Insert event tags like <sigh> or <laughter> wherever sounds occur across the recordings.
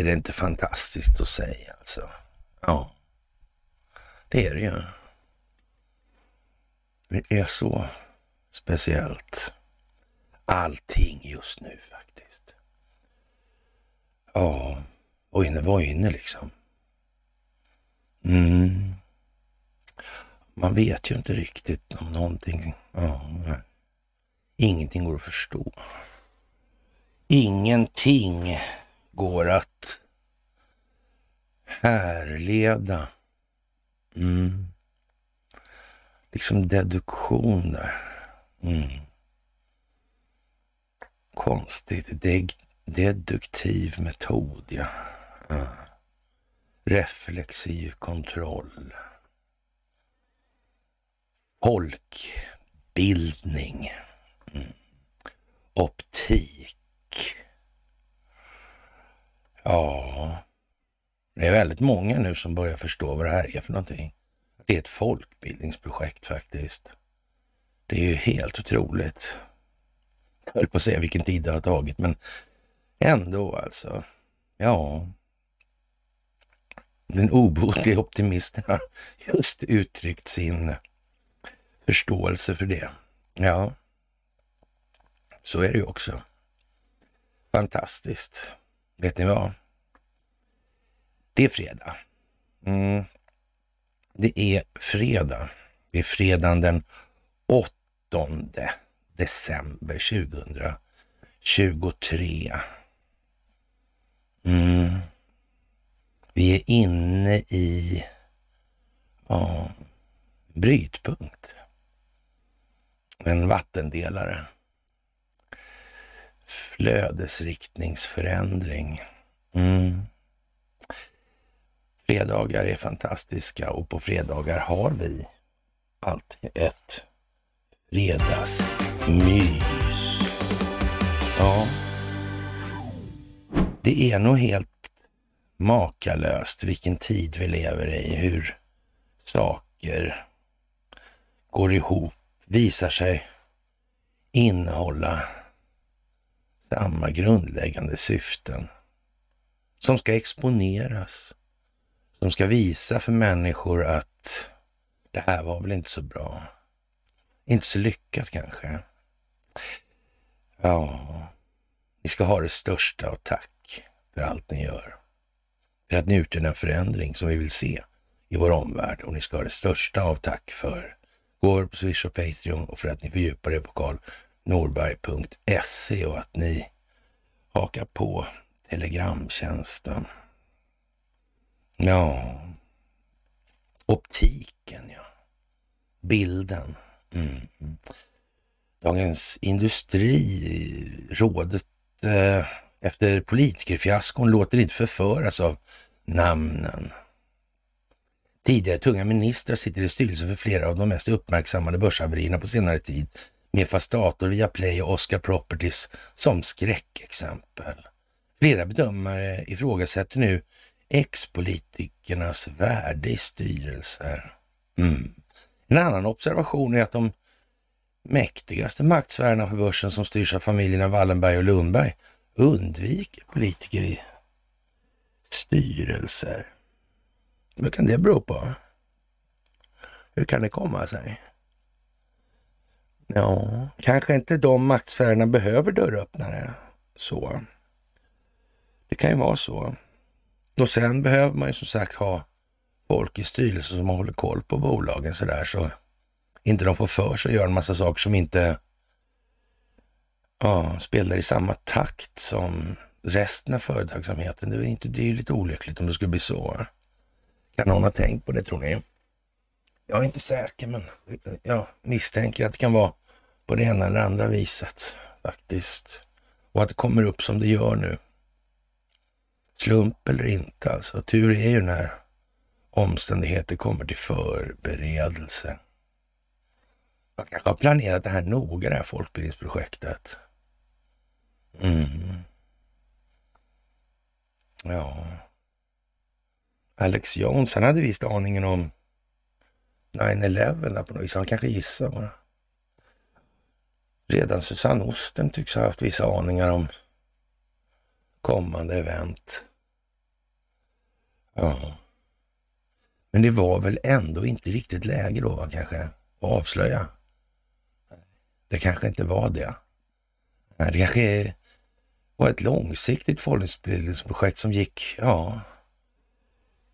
Är det inte fantastiskt att säga alltså? Ja, det är det ju. Det är så speciellt. Allting just nu faktiskt. Ja, och inne var inne liksom. Mm. Man vet ju inte riktigt om någonting. Ja, nej. Ingenting går att förstå. Ingenting går att härleda. Mm. Liksom deduktioner. Mm. Konstigt. De deduktiv metod, ja. ja. Reflexiv kontroll. Folkbildning. Mm. Optik. Ja, det är väldigt många nu som börjar förstå vad det här är för någonting. Det är ett folkbildningsprojekt faktiskt. Det är ju helt otroligt. Jag höll på att säga vilken tid det har tagit, men ändå alltså. Ja, den obotliga optimisten har just uttryckt sin förståelse för det. Ja, så är det ju också. Fantastiskt. Vet ni vad? Det är fredag. Mm. Det är fredag. Det är fredagen den 8 december 2023. Mm. Vi är inne i ja, brytpunkt. En vattendelare. Flödesriktningsförändring. Mm. Fredagar är fantastiska och på fredagar har vi alltid ett fredagsmys. Ja, det är nog helt makalöst vilken tid vi lever i, hur saker går ihop, visar sig innehålla samma grundläggande syften som ska exponeras, som ska visa för människor att det här var väl inte så bra. Inte så lyckat kanske. Ja, ni ska ha det största av tack för allt ni gör. För att ni utgör den förändring som vi vill se i vår omvärld och ni ska ha det största av tack för. Går på Swish och Patreon och för att ni fördjupar er på karlnorberg.se och att ni hakar på Telegramtjänsten. Ja, optiken ja. Bilden. Mm. Dagens Industri, rådet eh, efter politikerfiaskon låter inte förföras av namnen. Tidigare tunga ministrar sitter i styrelsen för flera av de mest uppmärksammade börshaverierna på senare tid med Fastator, Viaplay och Oscar Properties som skräckexempel. Flera bedömare ifrågasätter nu ex-politikernas värde i styrelser. Mm. En annan observation är att de mäktigaste maktsfärerna för börsen som styrs av familjerna Wallenberg och Lundberg undviker politiker i styrelser. Vad kan det bero på? Hur kan det komma sig? Ja, kanske inte de maktsfärerna behöver dörröppnare. Så. Det kan ju vara så. Och sen behöver man ju som sagt ha folk i styrelsen som håller koll på bolagen sådär så inte de får för sig att göra en massa saker som inte ja, spelar i samma takt som resten av företagsamheten. Det är, inte, det är ju lite olyckligt om det skulle bli så. Kan någon ha tänkt på det tror ni? Jag är inte säker, men jag misstänker att det kan vara på det ena eller andra viset faktiskt. Och att det kommer upp som det gör nu. Slump eller inte alltså. Tur är ju när omständigheter kommer till förberedelse. Man kanske har planerat det här noga, det här folkbildningsprojektet. Mm. Ja. Alex Jones, han hade visst aningen om 9-11 där på något vis. Han kanske gissade bara. Redan Susanne Osten tycks ha haft vissa aningar om kommande event. Ja. Men det var väl ändå inte riktigt läge då kanske att avslöja. Det kanske inte var det. Det kanske var ett långsiktigt folkbildningsprojekt som gick, ja,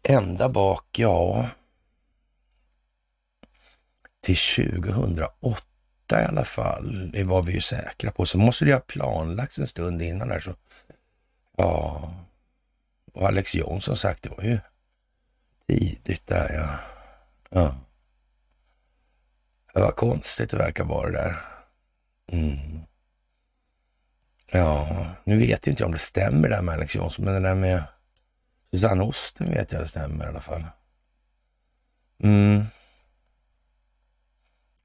ända bak, ja, till 2008 i alla fall. Det var vi ju säkra på. Så måste det ha planlagts en stund innan där. Så, ja, och Alex Jonsson sagt, det var ju tidigt där ja. ja. Det var konstigt det verkar vara det där. Mm. Ja, nu vet jag inte om det stämmer det där med Alex Jonsson, men det där med Susanne Osten vet jag det stämmer i alla fall. Mm.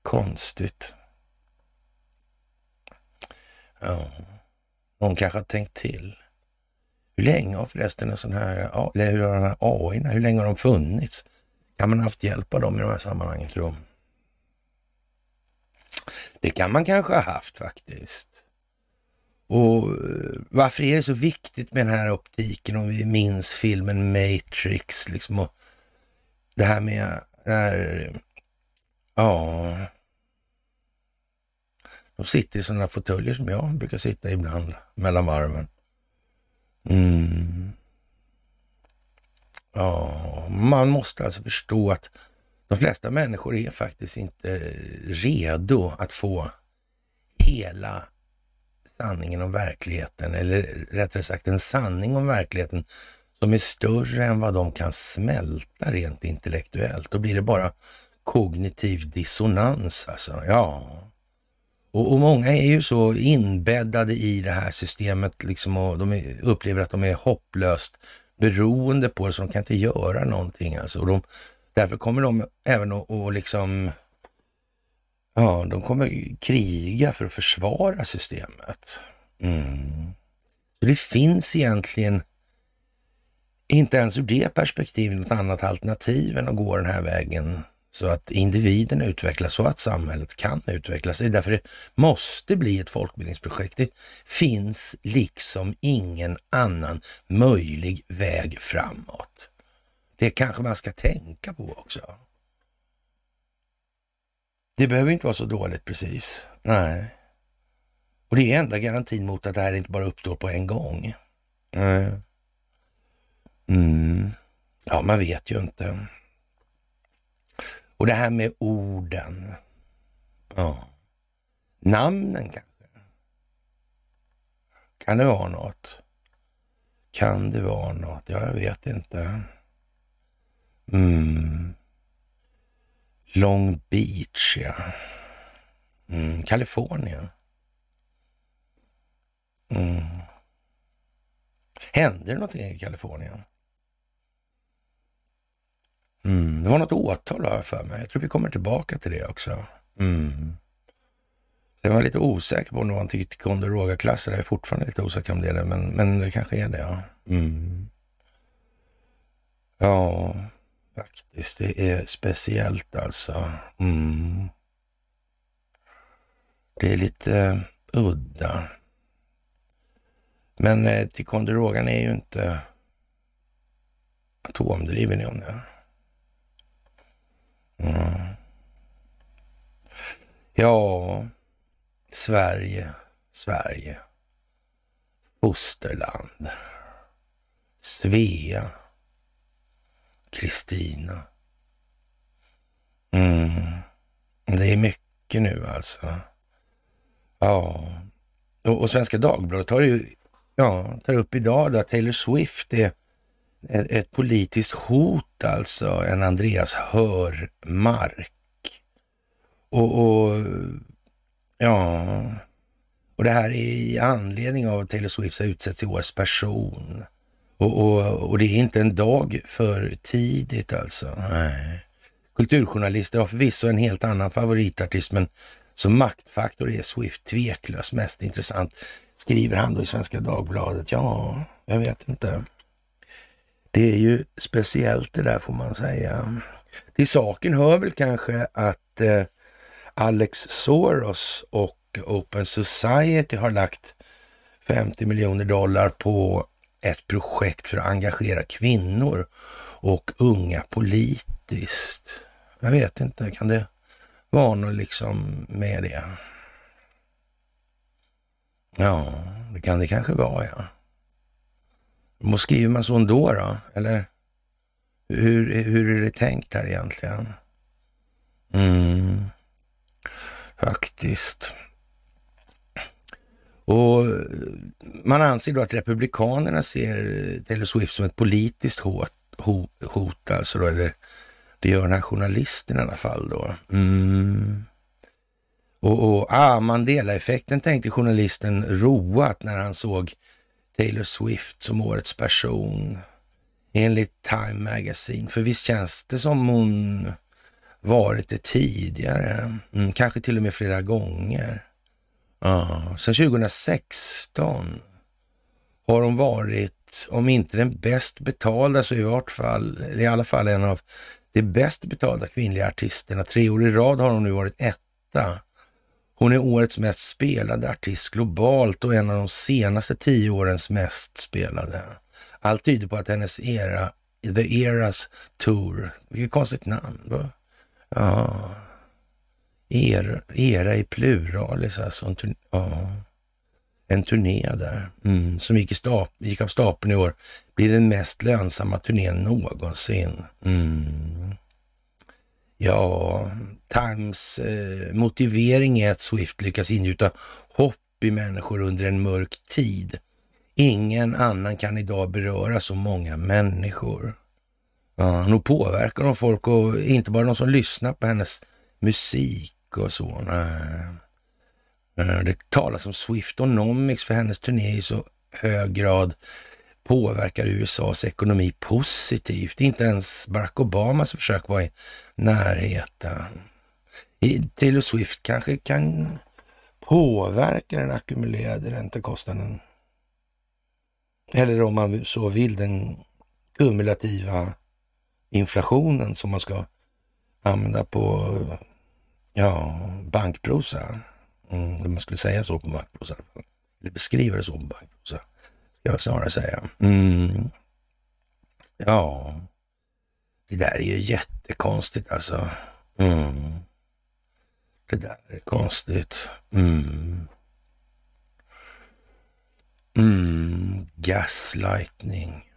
Konstigt. Ja, någon kanske har tänkt till. Hur länge har förresten en sån här, eller hur har den här AI, hur länge har de funnits? Kan man ha haft hjälp av dem i de här sammanhangen tror Det kan man kanske ha haft faktiskt. Och eh, varför är det så viktigt med den här optiken om vi minns filmen Matrix liksom och det här med, när, ja, de sitter i sådana fåtöljer som jag brukar sitta ibland mellan varven. Mm. Ja, man måste alltså förstå att de flesta människor är faktiskt inte redo att få hela sanningen om verkligheten, eller rättare sagt en sanning om verkligheten som är större än vad de kan smälta rent intellektuellt. Då blir det bara kognitiv dissonans alltså. Ja, och, och, många är ju så inbäddade i det här systemet liksom och de är, upplever att de är hopplöst beroende på det, så de kan inte göra någonting. Alltså. Och de, därför kommer de även att och liksom, ja, de kommer kriga för att försvara systemet. Mm. Så det finns egentligen inte ens ur det perspektivet något annat alternativ än att gå den här vägen så att individen utvecklas så att samhället kan utvecklas. Det är därför det måste bli ett folkbildningsprojekt. Det finns liksom ingen annan möjlig väg framåt. Det kanske man ska tänka på också. Det behöver inte vara så dåligt precis. Nej. Och det är enda garantin mot att det här inte bara uppstår på en gång. Nej. Mm. Ja, man vet ju inte. Och det här med orden. Ja. Namnen kanske? Kan det vara något? Kan det vara något? Ja, jag vet inte. Mm. Long Beach, ja. Mm. Kalifornien. Mm. Hände det någonting i Kalifornien? Mm. Det var något åtal har jag för mig. Jag tror vi kommer tillbaka till det också. Mm. jag var lite osäker på om det var en Ticonderoga-klass. Jag är fortfarande lite osäker om det är men, men det kanske är det. Ja. Mm. ja, faktiskt. Det är speciellt alltså. Mm. Det är lite udda. Men eh, Ticonderogan är ju inte atomdriven om det. Mm. Ja, Sverige, Sverige. Fosterland. Svea. Kristina. Mm. Det är mycket nu alltså. Ja, och, och Svenska Dagbladet tar ju ja, tar upp idag att Taylor Swift är ett politiskt hot alltså, en Andreas Hörmark. Och, och ja, och det här är i anledning av att Taylor Swift har utsetts till årets person. Och, och, och, det är inte en dag för tidigt alltså. Nej. Kulturjournalister har förvisso en helt annan favoritartist, men som maktfaktor är Swift tveklöst mest intressant, skriver han då i Svenska Dagbladet. Ja, jag vet inte. Det är ju speciellt det där får man säga. Till saken hör väl kanske att eh, Alex Soros och Open Society har lagt 50 miljoner dollar på ett projekt för att engagera kvinnor och unga politiskt. Jag vet inte, kan det vara något liksom med det? Ja, det kan det kanske vara, ja. Måste skriver man så ändå då, eller? Hur, hur är det tänkt här egentligen? Mm, faktiskt. Och man anser då att Republikanerna ser Taylor Swift som ett politiskt hot, hot alltså då, eller det gör den här journalisten i alla fall då. Mm. Och, och ah, Mandela-effekten tänkte journalisten roat när han såg Taylor Swift som årets person enligt Time Magazine. För visst känns det som hon varit det tidigare, mm, kanske till och med flera gånger. Ja, sen 2016 har hon varit, om inte den bäst betalda, så i vart fall, eller i alla fall en av de bäst betalda kvinnliga artisterna. Tre år i rad har hon nu varit etta. Hon är årets mest spelade artist globalt och en av de senaste tio årens mest spelade. Allt tyder på att hennes era, The Eras Tour, vilket konstigt namn. Va? Ja, era, era i pluralis alltså. En turné, ja. en turné där mm, som gick, i stap, gick av stapeln i år blir den mest lönsamma turnén någonsin. Mm. Ja, Times eh, motivering är att Swift lyckas ingjuta hopp i människor under en mörk tid. Ingen annan kan idag beröra så många människor. Ja, nog påverkar de folk och inte bara de som lyssnar på hennes musik och så. Nej. Eh, det talas om Swiftonomics för hennes turné i så hög grad påverkar USAs ekonomi positivt. Inte ens Barack Obamas försök var i närheten. Taylor Swift kanske kan påverka den ackumulerade räntekostnaden. Eller om man så vill den kumulativa inflationen som man ska använda på ja, bankprosa. Mm, man skulle säga så på bankprosa. Eller beskriva det så på bankprosa, ska jag snarare säga. Mm. Ja, det där är ju jättekonstigt alltså. Mm. Det där är konstigt. Mm. Mm. Gaslightning.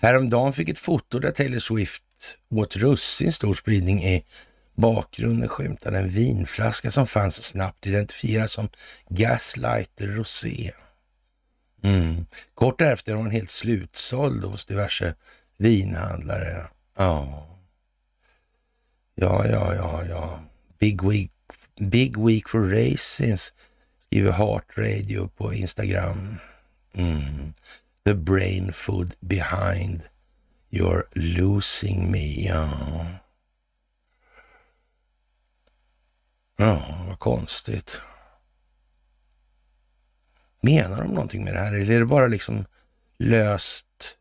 Häromdagen fick ett foto där Taylor Swift åt russin stor spridning i bakgrunden skymtade en vinflaska som fanns snabbt identifierad som Gaslighter Rosé. Mm. Kort därefter var den helt slutsåld hos diverse vinhandlare. Ja, ja, ja, ja, ja. Big week, big week for racings, skriver Heart Radio på Instagram. Mm the brain food behind you're losing me. Ja. ja, vad konstigt. Menar de någonting med det här eller är det bara liksom löst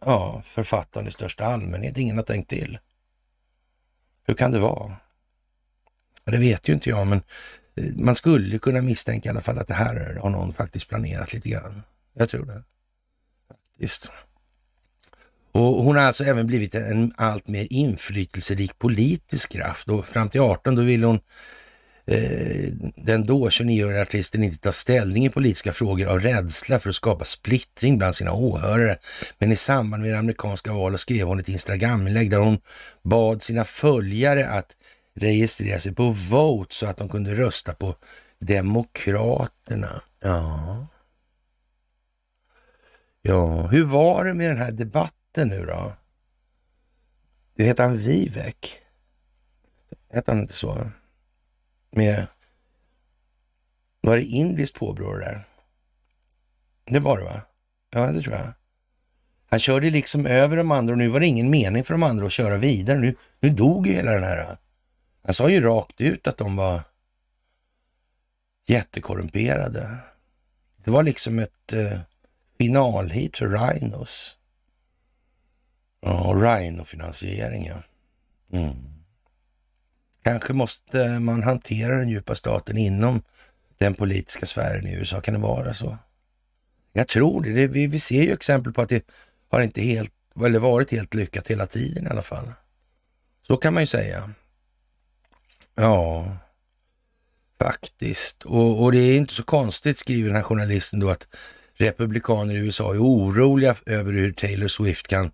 ja, författaren i största allmänhet? Ingen har tänkt till. Hur kan det vara? Det vet ju inte jag, men eh, man skulle kunna misstänka i alla fall att det här har någon faktiskt planerat lite grann. Jag tror det. Faktiskt. Och hon har alltså även blivit en allt mer inflytelserik politisk kraft. Och fram till 18 då ville hon, eh, den då 29-åriga artisten, inte tar ställning i politiska frågor av rädsla för att skapa splittring bland sina åhörare. Men i samband med det amerikanska valet skrev hon ett Instagram-inlägg där hon bad sina följare att registrera sig på Vote så att de kunde rösta på Demokraterna. Ja. Ja, hur var det med den här debatten nu då? Det heter han Vivek? Hette han inte så? Med, var det indiskt påbrå det där? Det var det va? Ja, det tror jag. Han körde liksom över de andra och nu var det ingen mening för de andra att köra vidare. Nu, nu dog ju hela den här. Han sa ju rakt ut att de var jättekorrumperade. Det var liksom ett eh, finalhit för Rhinos. Ja, Rhino-finansiering ja. Mm. Kanske måste man hantera den djupa staten inom den politiska sfären i USA. Kan det vara så? Jag tror det. det vi, vi ser ju exempel på att det har inte helt, eller varit helt lyckat hela tiden i alla fall. Så kan man ju säga. Ja, faktiskt. Och, och det är inte så konstigt, skriver den här journalisten då, att republikaner i USA är oroliga över hur Taylor Swift kan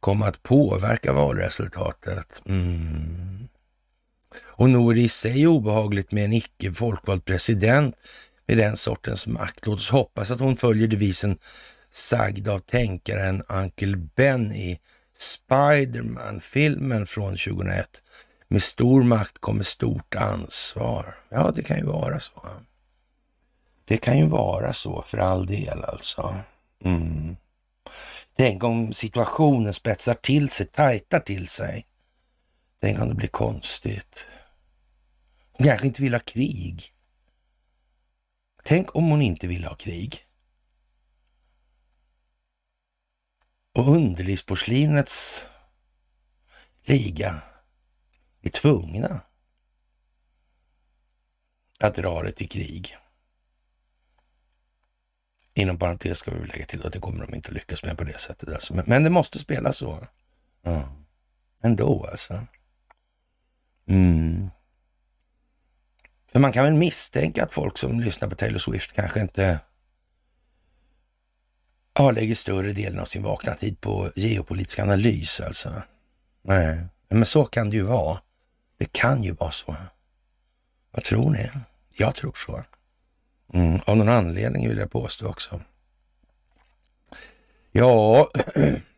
komma att påverka valresultatet. Mm. Och nog är det i sig obehagligt med en icke folkvald president med den sortens makt. Låt oss hoppas att hon följer devisen sagd av tänkaren Uncle Ben i Spiderman-filmen från 2001. Med stor makt kommer stort ansvar. Ja, det kan ju vara så. Det kan ju vara så för all del alltså. Mm. Tänk om situationen spetsar till sig, tajtar till sig. Tänk om det blir konstigt. Hon kanske inte vill ha krig. Tänk om hon inte vill ha krig. Och underlivsporslinets liga är tvungna att dra det till krig. Inom parentes ska vi lägga till att det kommer de inte att lyckas med på det sättet. Alltså. Men, men det måste spelas så. Ja. Ändå alltså. Mm. För man kan väl misstänka att folk som lyssnar på Taylor Swift kanske inte ja, lägger större delen av sin vakna tid på geopolitisk analys alltså. Nej, men så kan det ju vara. Det kan ju vara så. Vad tror ni? Jag tror så. Mm, av någon anledning vill jag påstå också. Ja, <clears throat>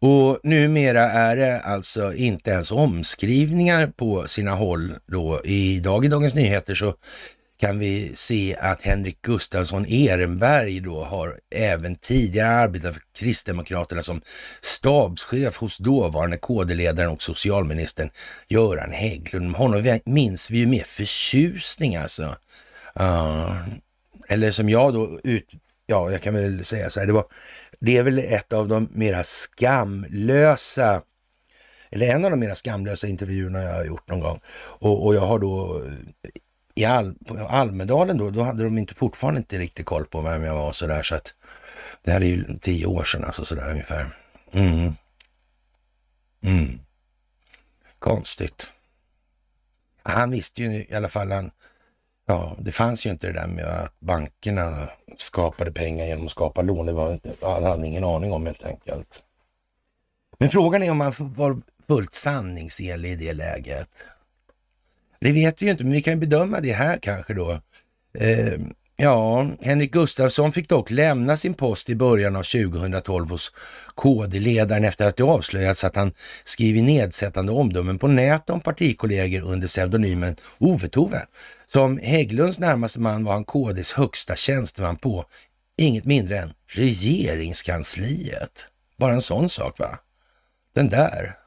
och numera är det alltså inte ens omskrivningar på sina håll då. Idag i Dagens Nyheter så kan vi se att Henrik Gustafsson Ehrenberg då har även tidigare arbetat för Kristdemokraterna som stabschef hos dåvarande KD-ledaren och socialministern Göran Hägglund. Honom minns vi ju med förtjusning alltså. Uh, eller som jag då ut, ja, jag kan väl säga så här, det, var, det är väl ett av de mera skamlösa eller en av de mera skamlösa intervjuerna jag har gjort någon gång. Och, och jag har då i Al på Almedalen då, då hade de inte fortfarande inte riktigt koll på vem jag var och sådär. Så att det här är ju tio år sedan alltså sådär ungefär. Mm. Mm. Konstigt. Han visste ju i alla fall, han, ja, det fanns ju inte det där med att bankerna skapade pengar genom att skapa lån. Det var, han hade ingen aning om helt enkelt. Men frågan är om man var fullt sanningsenlig i det läget. Det vet vi ju inte, men vi kan bedöma det här kanske då. Eh, ja, Henrik Gustafsson fick dock lämna sin post i början av 2012 hos KD-ledaren efter att det avslöjats att han skrivit nedsättande omdömen på nät om partikollegor under pseudonymen Ove-Tove. Som Hägglunds närmaste man var han KDs högsta tjänsteman på inget mindre än regeringskansliet. Bara en sån sak va? Den där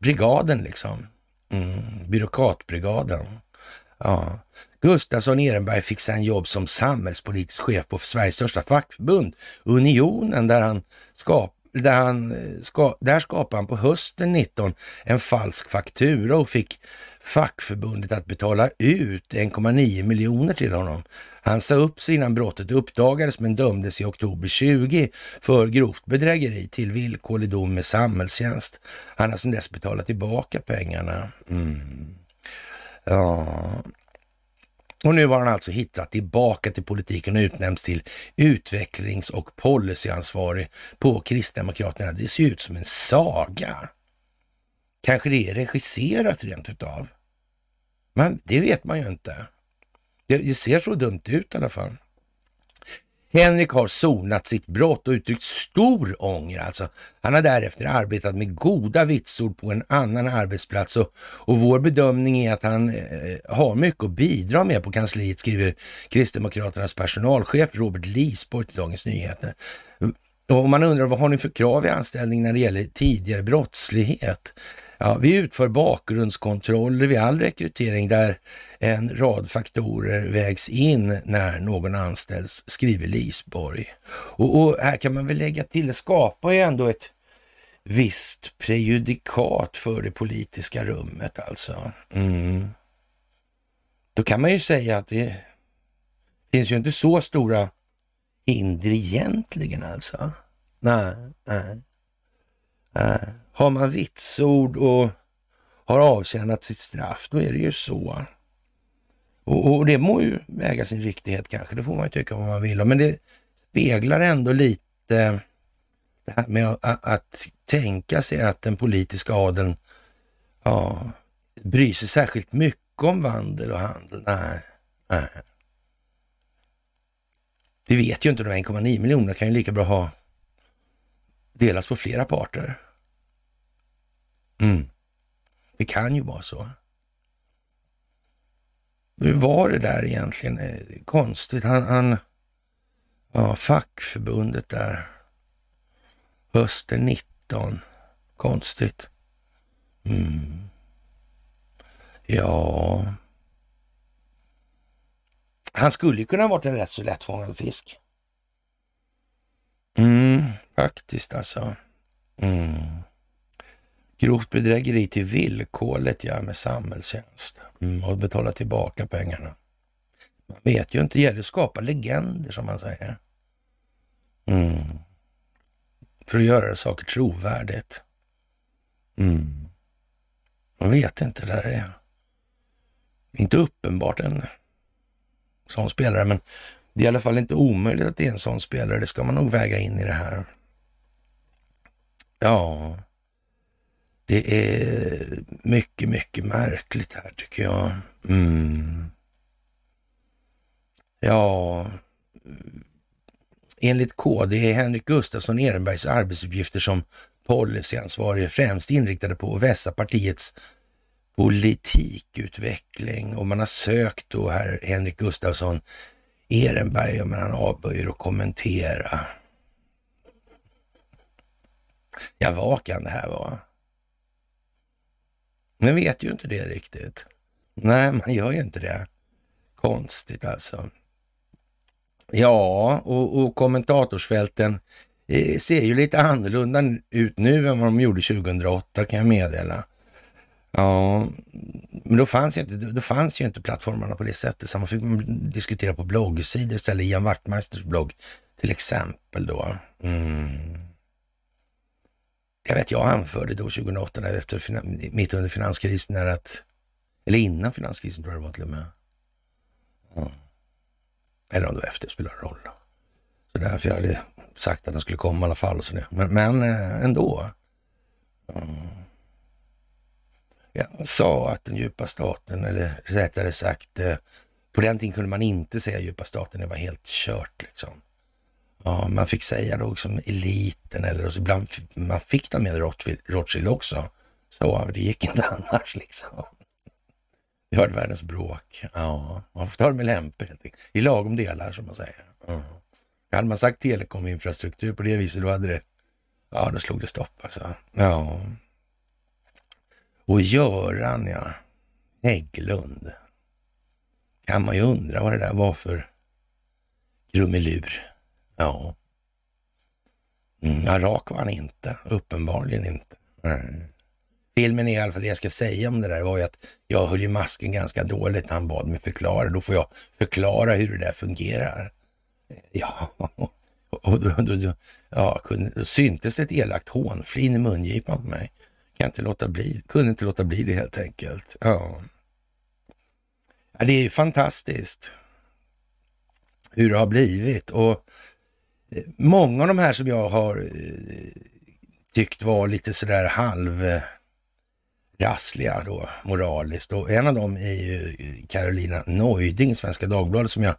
brigaden liksom. Mm, byråkratbrigaden. Ja. Gustafsson Ehrenberg fick sedan jobb som samhällspolitisk chef på Sveriges största fackförbund, Unionen, där han skap där, han, eh, ska, där skapade han på hösten 19 en falsk faktura och fick fackförbundet att betala ut 1,9 miljoner till honom. Han sa upp sig innan brottet uppdagades men dömdes i oktober 20 för grovt bedrägeri till villkorlig dom med samhällstjänst. Han har sedan dess betalat tillbaka pengarna. Mm. Ja, och nu har han alltså hittat tillbaka till politiken och utnämnts till utvecklings och policyansvarig på Kristdemokraterna. Det ser ut som en saga. Kanske det är regisserat rent utav. Men det vet man ju inte. Det, det ser så dumt ut i alla fall. Henrik har sonat sitt brott och uttryckt stor ånger alltså. Han har därefter arbetat med goda vitsord på en annan arbetsplats och, och vår bedömning är att han eh, har mycket att bidra med på kansliet, skriver Kristdemokraternas personalchef Robert Lisborg till Dagens Nyheter. Och man undrar vad har ni för krav i anställning när det gäller tidigare brottslighet? Ja, vi utför bakgrundskontroller vid all rekrytering där en rad faktorer vägs in när någon anställs, skriver Lisborg. Och, och här kan man väl lägga till, det skapar ju ändå ett visst prejudikat för det politiska rummet alltså. Mm. Då kan man ju säga att det finns ju inte så stora hinder egentligen alltså. Nej, nej. nej. Har man vitsord och har avtjänat sitt straff, då är det ju så. Och, och, det må ju väga sin riktighet kanske, det får man ju tycka vad man vill Men det speglar ändå lite det här med att, att tänka sig att den politiska adeln ja, bryr sig särskilt mycket om vandel och handel. Nej, nej. Vi vet ju inte, de 1,9 miljonerna kan ju lika bra ha delats på flera parter. Mm. Det kan ju vara så. Hur var det där egentligen? Eh, konstigt. Han, han ja, fackförbundet där. Hösten 19. Konstigt. Mm. Ja. Han skulle ju kunna ha varit en rätt så lättfångad fisk. Mm, faktiskt alltså. Mm. Grovt bedrägeri till villkorligt, ja, med samhällstjänst. Mm, och betala tillbaka pengarna. Man vet ju inte, det gäller att skapa legender som man säger. Mm. För att göra saker trovärdigt. Mm. Man vet inte, det är inte uppenbart en sån spelare, men det är i alla fall inte omöjligt att det är en sån spelare. Det ska man nog väga in i det här. Ja, det är mycket, mycket märkligt här tycker jag. Mm. Ja, enligt KD är Henrik Gustafsson Ehrenbergs arbetsuppgifter som policyansvarig främst inriktade på att vässa partiets politikutveckling och man har sökt då här Henrik Gustafsson Ehrenberg, men han avböjer att kommentera. Ja, vad kan det här vara? Men vet ju inte det riktigt. Nej, man gör ju inte det. Konstigt alltså. Ja, och, och kommentatorsfälten eh, ser ju lite annorlunda ut nu än vad de gjorde 2008 kan jag meddela. Ja, men då fanns ju inte, då fanns ju inte plattformarna på det sättet, så man fick diskutera på bloggsidor istället, Ian Wachtmeisters blogg till exempel då. Mm. Jag vet, jag anförde då 2008, där efter, mitt under finanskrisen, när att, eller innan finanskrisen tror jag det var till och med. Mm. Eller om det var efter, det spelar roll. Så därför jag hade sagt att den skulle komma i alla fall. Så det. Men, men eh, ändå. Mm. Jag sa att den djupa staten, eller rättare sagt, eh, på den tiden kunde man inte säga djupa staten, det var helt kört liksom. Ja, man fick säga då liksom eliten eller ibland man fick ta med Rothschild också. Så det gick inte <laughs> annars liksom. Det var världens bråk. Ja, man får ta det med lämpor helt enkelt. I lagom delar som man säger. Mm. Hade man sagt telekominfrastruktur på det viset, då hade det, ja då slog det stopp alltså. Ja. Och Göran, ja. Hägglund. Kan man ju undra vad det där var för krumelur. Ja. Mm, ja, rak var han inte. Uppenbarligen inte. Mm. Filmen är i alla fall det jag ska säga om det där var ju att jag höll ju masken ganska dåligt när han bad mig förklara. Då får jag förklara hur det där fungerar. Ja, <laughs> och då, då, då, ja, kunde, då syntes det ett elakt hånflin i mungipan på mig. Kan inte låta bli, kunde inte låta bli det helt enkelt. Ja. ja det är ju fantastiskt hur det har blivit och många av de här som jag har eh, tyckt var lite sådär halv rassliga då moraliskt och en av dem är ju eh, Carolina Neuding, Svenska Dagbladet som jag,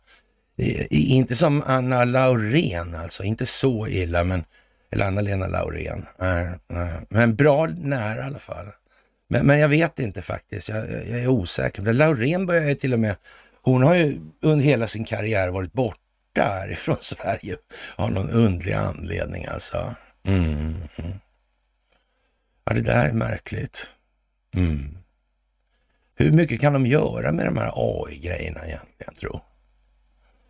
eh, inte som Anna Laurén alltså, inte så illa men eller Anna-Lena Laurén. Men bra nära i alla fall. Men, men jag vet inte faktiskt. Jag, jag är osäker. Laurén börjar ju till och med... Hon har ju under hela sin karriär varit borta därifrån <laughs> Sverige av någon underlig anledning alltså. Mm. Ja, det där är märkligt. Mm. Hur mycket kan de göra med de här AI-grejerna egentligen, tro?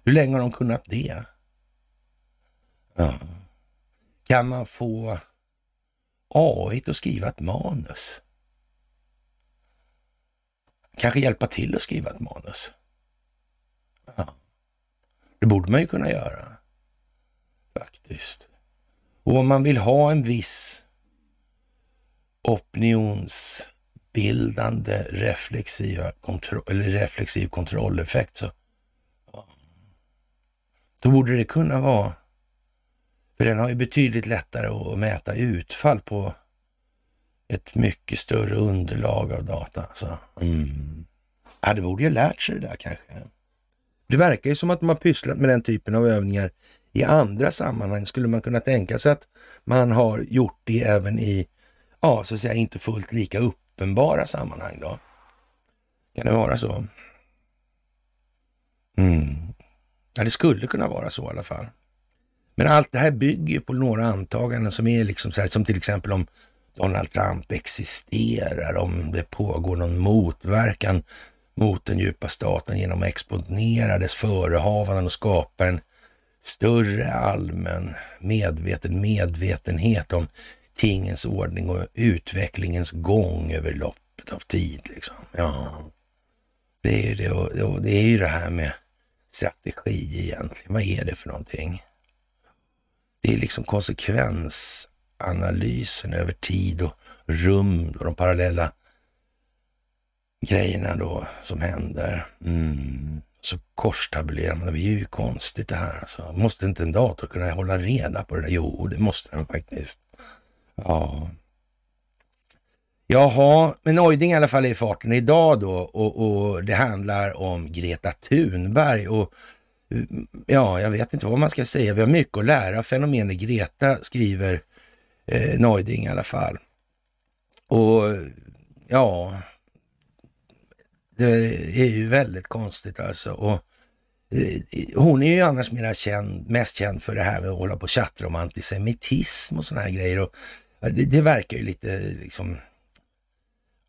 Hur länge har de kunnat det? Ja. Kan man få AI att skriva ett manus. Kanske hjälpa till att skriva ett manus. Det borde man ju kunna göra. Faktiskt. Och om man vill ha en viss opinionsbildande reflexiva kontroll, eller reflexiv kontrolleffekt så då borde det kunna vara, för den har ju betydligt lättare att mäta utfall på ett mycket större underlag av data. Alltså. Mm. Ja, det borde ju lärt sig det där kanske. Det verkar ju som att de har pysslat med den typen av övningar i andra sammanhang. Skulle man kunna tänka sig att man har gjort det även i, ja, så att säga inte fullt lika uppenbara sammanhang då? Kan det vara så? Mm. Ja, det skulle kunna vara så i alla fall. Men allt det här bygger på några antaganden som är liksom så här, som till exempel om Donald Trump existerar, om det pågår någon motverkan mot den djupa staten genom att exponera dess förehavanden och skapa en större allmän medveten medvetenhet om tingens ordning och utvecklingens gång över loppet av tid. Liksom. Ja, det är det, och det, är ju det här med strategi egentligen. Vad är det för någonting? Det är liksom konsekvensanalysen över tid och rum och de parallella grejerna då som händer. Mm. Så korstabulerar man. Det är ju konstigt det här. Alltså. Måste inte en dator kunna hålla reda på det där? Jo, det måste den faktiskt. Ja. Jaha, men Ojding i alla fall är i farten idag då och, och, det handlar om Greta Thunberg och mm, ja, jag vet inte vad man ska säga. Vi har mycket att lära. av Fenomenet Greta skriver eh, Neuding i alla fall. Och ja, det är ju väldigt konstigt alltså. Och, eh, hon är ju annars mera känd, mest känd för det här med att hålla på och tjattra om antisemitism och såna här grejer. Och det, det verkar ju lite liksom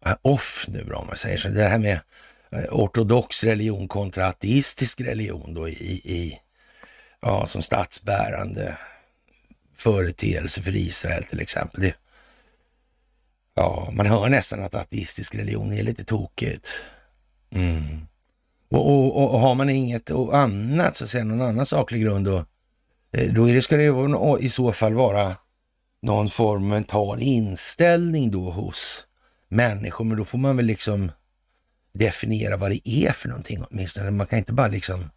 eh, off nu då om man säger så. Det här med eh, ortodox religion kontra ateistisk religion då i, i ja, som statsbärande företeelse för Israel till exempel. Det, ja, man hör nästan att ateistisk religion är lite tokigt. Mm. Och, och, och, har man inget annat, så att säga, någon annan saklig grund då, eh, då är det, ska det i så fall vara någon form av mental inställning då hos människor, men då får man väl liksom definiera vad det är för någonting åtminstone. Man kan inte bara liksom,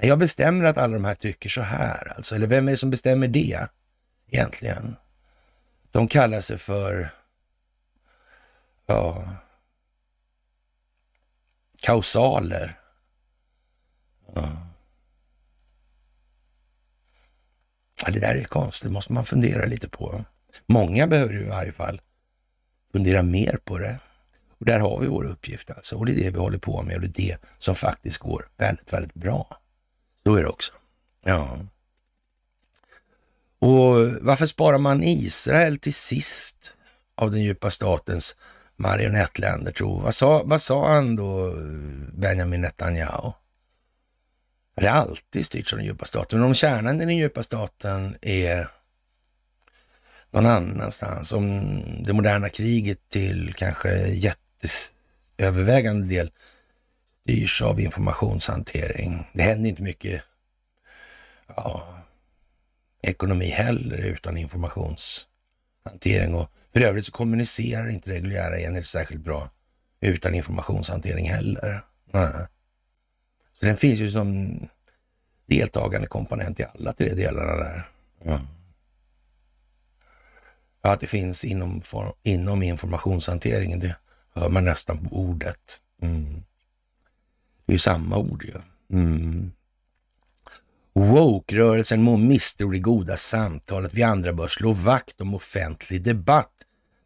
jag bestämmer att alla de här tycker så här alltså, eller vem är det som bestämmer det egentligen? De kallar sig för, ja, kausaler. Ja. ja. det där är konstigt, det måste man fundera lite på. Många behöver i varje fall fundera mer på det. Och där har vi vår uppgift alltså. Och det är det vi håller på med och det är det som faktiskt går väldigt, väldigt bra. Så är det också. Ja. Och varför sparar man Israel till sist av den djupa statens marionettländer tro? Vad sa, vad sa han då, Benjamin Netanyahu? Det är alltid styrt av den djupa staten. Men om kärnan i den djupa staten är någon annanstans. Om det moderna kriget till kanske jätteövervägande del styrs av informationshantering. Det händer inte mycket ja, ekonomi heller utan informationshantering. Och för övrigt så kommunicerar inte reguljära enheter särskilt bra utan informationshantering heller. Nej. Så den finns ju som deltagande komponent i alla tre delarna där. Mm. Ja, att det finns inom, inom informationshanteringen, det hör man nästan på ordet. Mm. Det är ju samma ord ju. Mm. Woke-rörelsen må misstro det goda samtalet. Vi andra bör slå vakt om offentlig debatt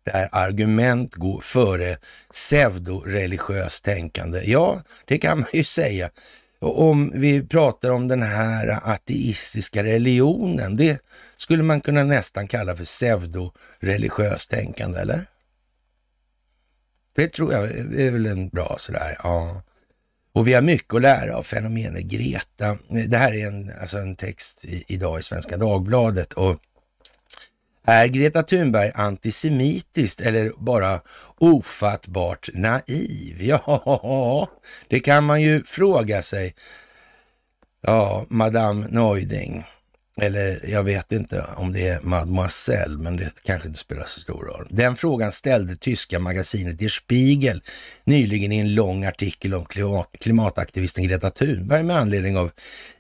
där argument går före pseudoreligiöst tänkande. Ja, det kan man ju säga. Och om vi pratar om den här ateistiska religionen, det skulle man kunna nästan kalla för pseudoreligiöst tänkande, eller? Det tror jag är väl en bra sådär, ja. Och vi har mycket att lära av fenomenet Greta. Det här är en, alltså en text i, idag i Svenska Dagbladet och Är Greta Thunberg antisemitiskt eller bara ofattbart naiv? Ja, det kan man ju fråga sig. Ja, Madame Neuding. Eller jag vet inte om det är mademoiselle, men det kanske inte spelar så stor roll. Den frågan ställde tyska magasinet Der Spiegel nyligen i en lång artikel om klimataktivisten Greta Thunberg med anledning av,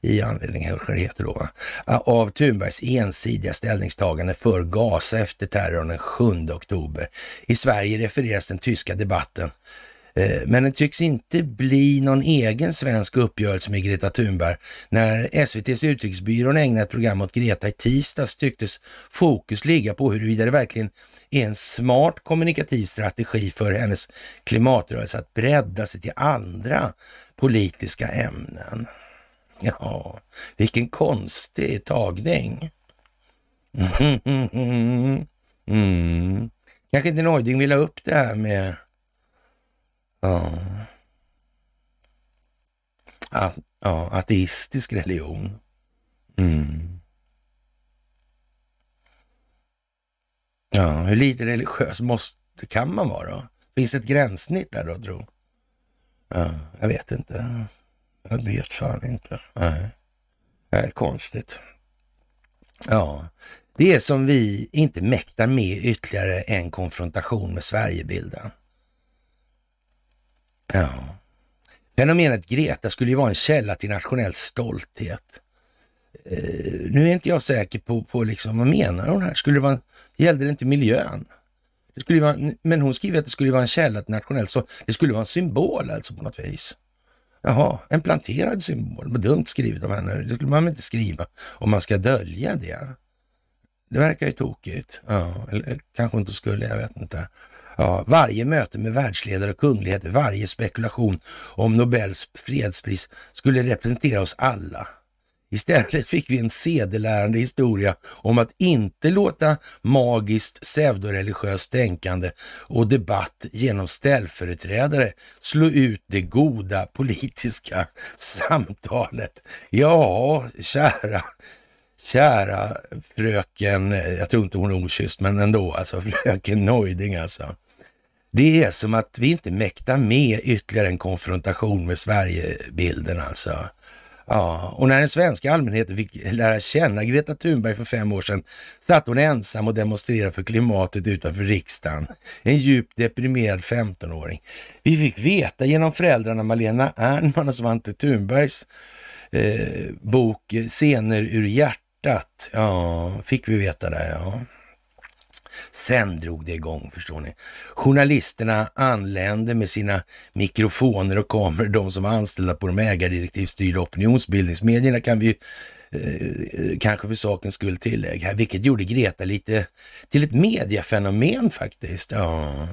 i anledning det heter då, av Thunbergs ensidiga ställningstagande för Gaza efter terrorn den 7 oktober. I Sverige refereras den tyska debatten Eh, men det tycks inte bli någon egen svensk uppgörelse med Greta Thunberg. När SVTs utrikesbyrån ägnade ett program åt Greta i tisdags tycktes fokus ligga på huruvida det verkligen är en smart kommunikativ strategi för hennes klimatrörelse att bredda sig till andra politiska ämnen. Ja, vilken konstig tagning. Mm. <laughs> mm. Kanske inte Neuding vill ha upp det här med Ja. Att, ja, ateistisk religion. Mm. Ja, hur lite religiös måste, kan man vara då? Finns ett gränssnitt där då, tro? Ja, jag vet inte. Jag vet fan inte. Nej. Det är konstigt. Ja, det är som vi inte mäktar med ytterligare en konfrontation med Sverigebilden. Ja. Fenomenet Greta skulle ju vara en källa till nationell stolthet. Uh, nu är inte jag säker på, på liksom, vad menar hon här? Skulle det vara, gällde det inte miljön? Det skulle vara, men hon skriver att det skulle vara en källa till nationell stolthet. Det skulle vara en symbol alltså på något vis. Jaha, en planterad symbol. Vad dumt skrivet av henne. Det skulle man väl inte skriva om man ska dölja det. Det verkar ju tokigt. Ja, eller kanske inte skulle, jag vet inte. Ja, varje möte med världsledare och kungligheter, varje spekulation om Nobels fredspris skulle representera oss alla. Istället fick vi en sedelärande historia om att inte låta magiskt pseudoreligiöst tänkande och debatt genom ställföreträdare slå ut det goda politiska samtalet. Ja, kära kära fröken, jag tror inte hon är okysst, men ändå, alltså fröken Neuding alltså. Det är som att vi inte mäktar med ytterligare en konfrontation med Sverigebilden alltså. Ja, och när den svenska allmänheten fick lära känna Greta Thunberg för fem år sedan satt hon ensam och demonstrerade för klimatet utanför riksdagen. En djupt deprimerad 15-åring. Vi fick veta genom föräldrarna Malena Ernman och Svante Thunbergs eh, bok Scener ur hjärtat. Ja, fick vi veta det, ja. Sen drog det igång, förstår ni. Journalisterna anlände med sina mikrofoner och kameror, de som var anställda på de ägardirektivstyrda opinionsbildningsmedierna kan vi eh, eh, kanske för sakens skull tillägga, vilket gjorde Greta lite till ett mediafenomen faktiskt. Ja.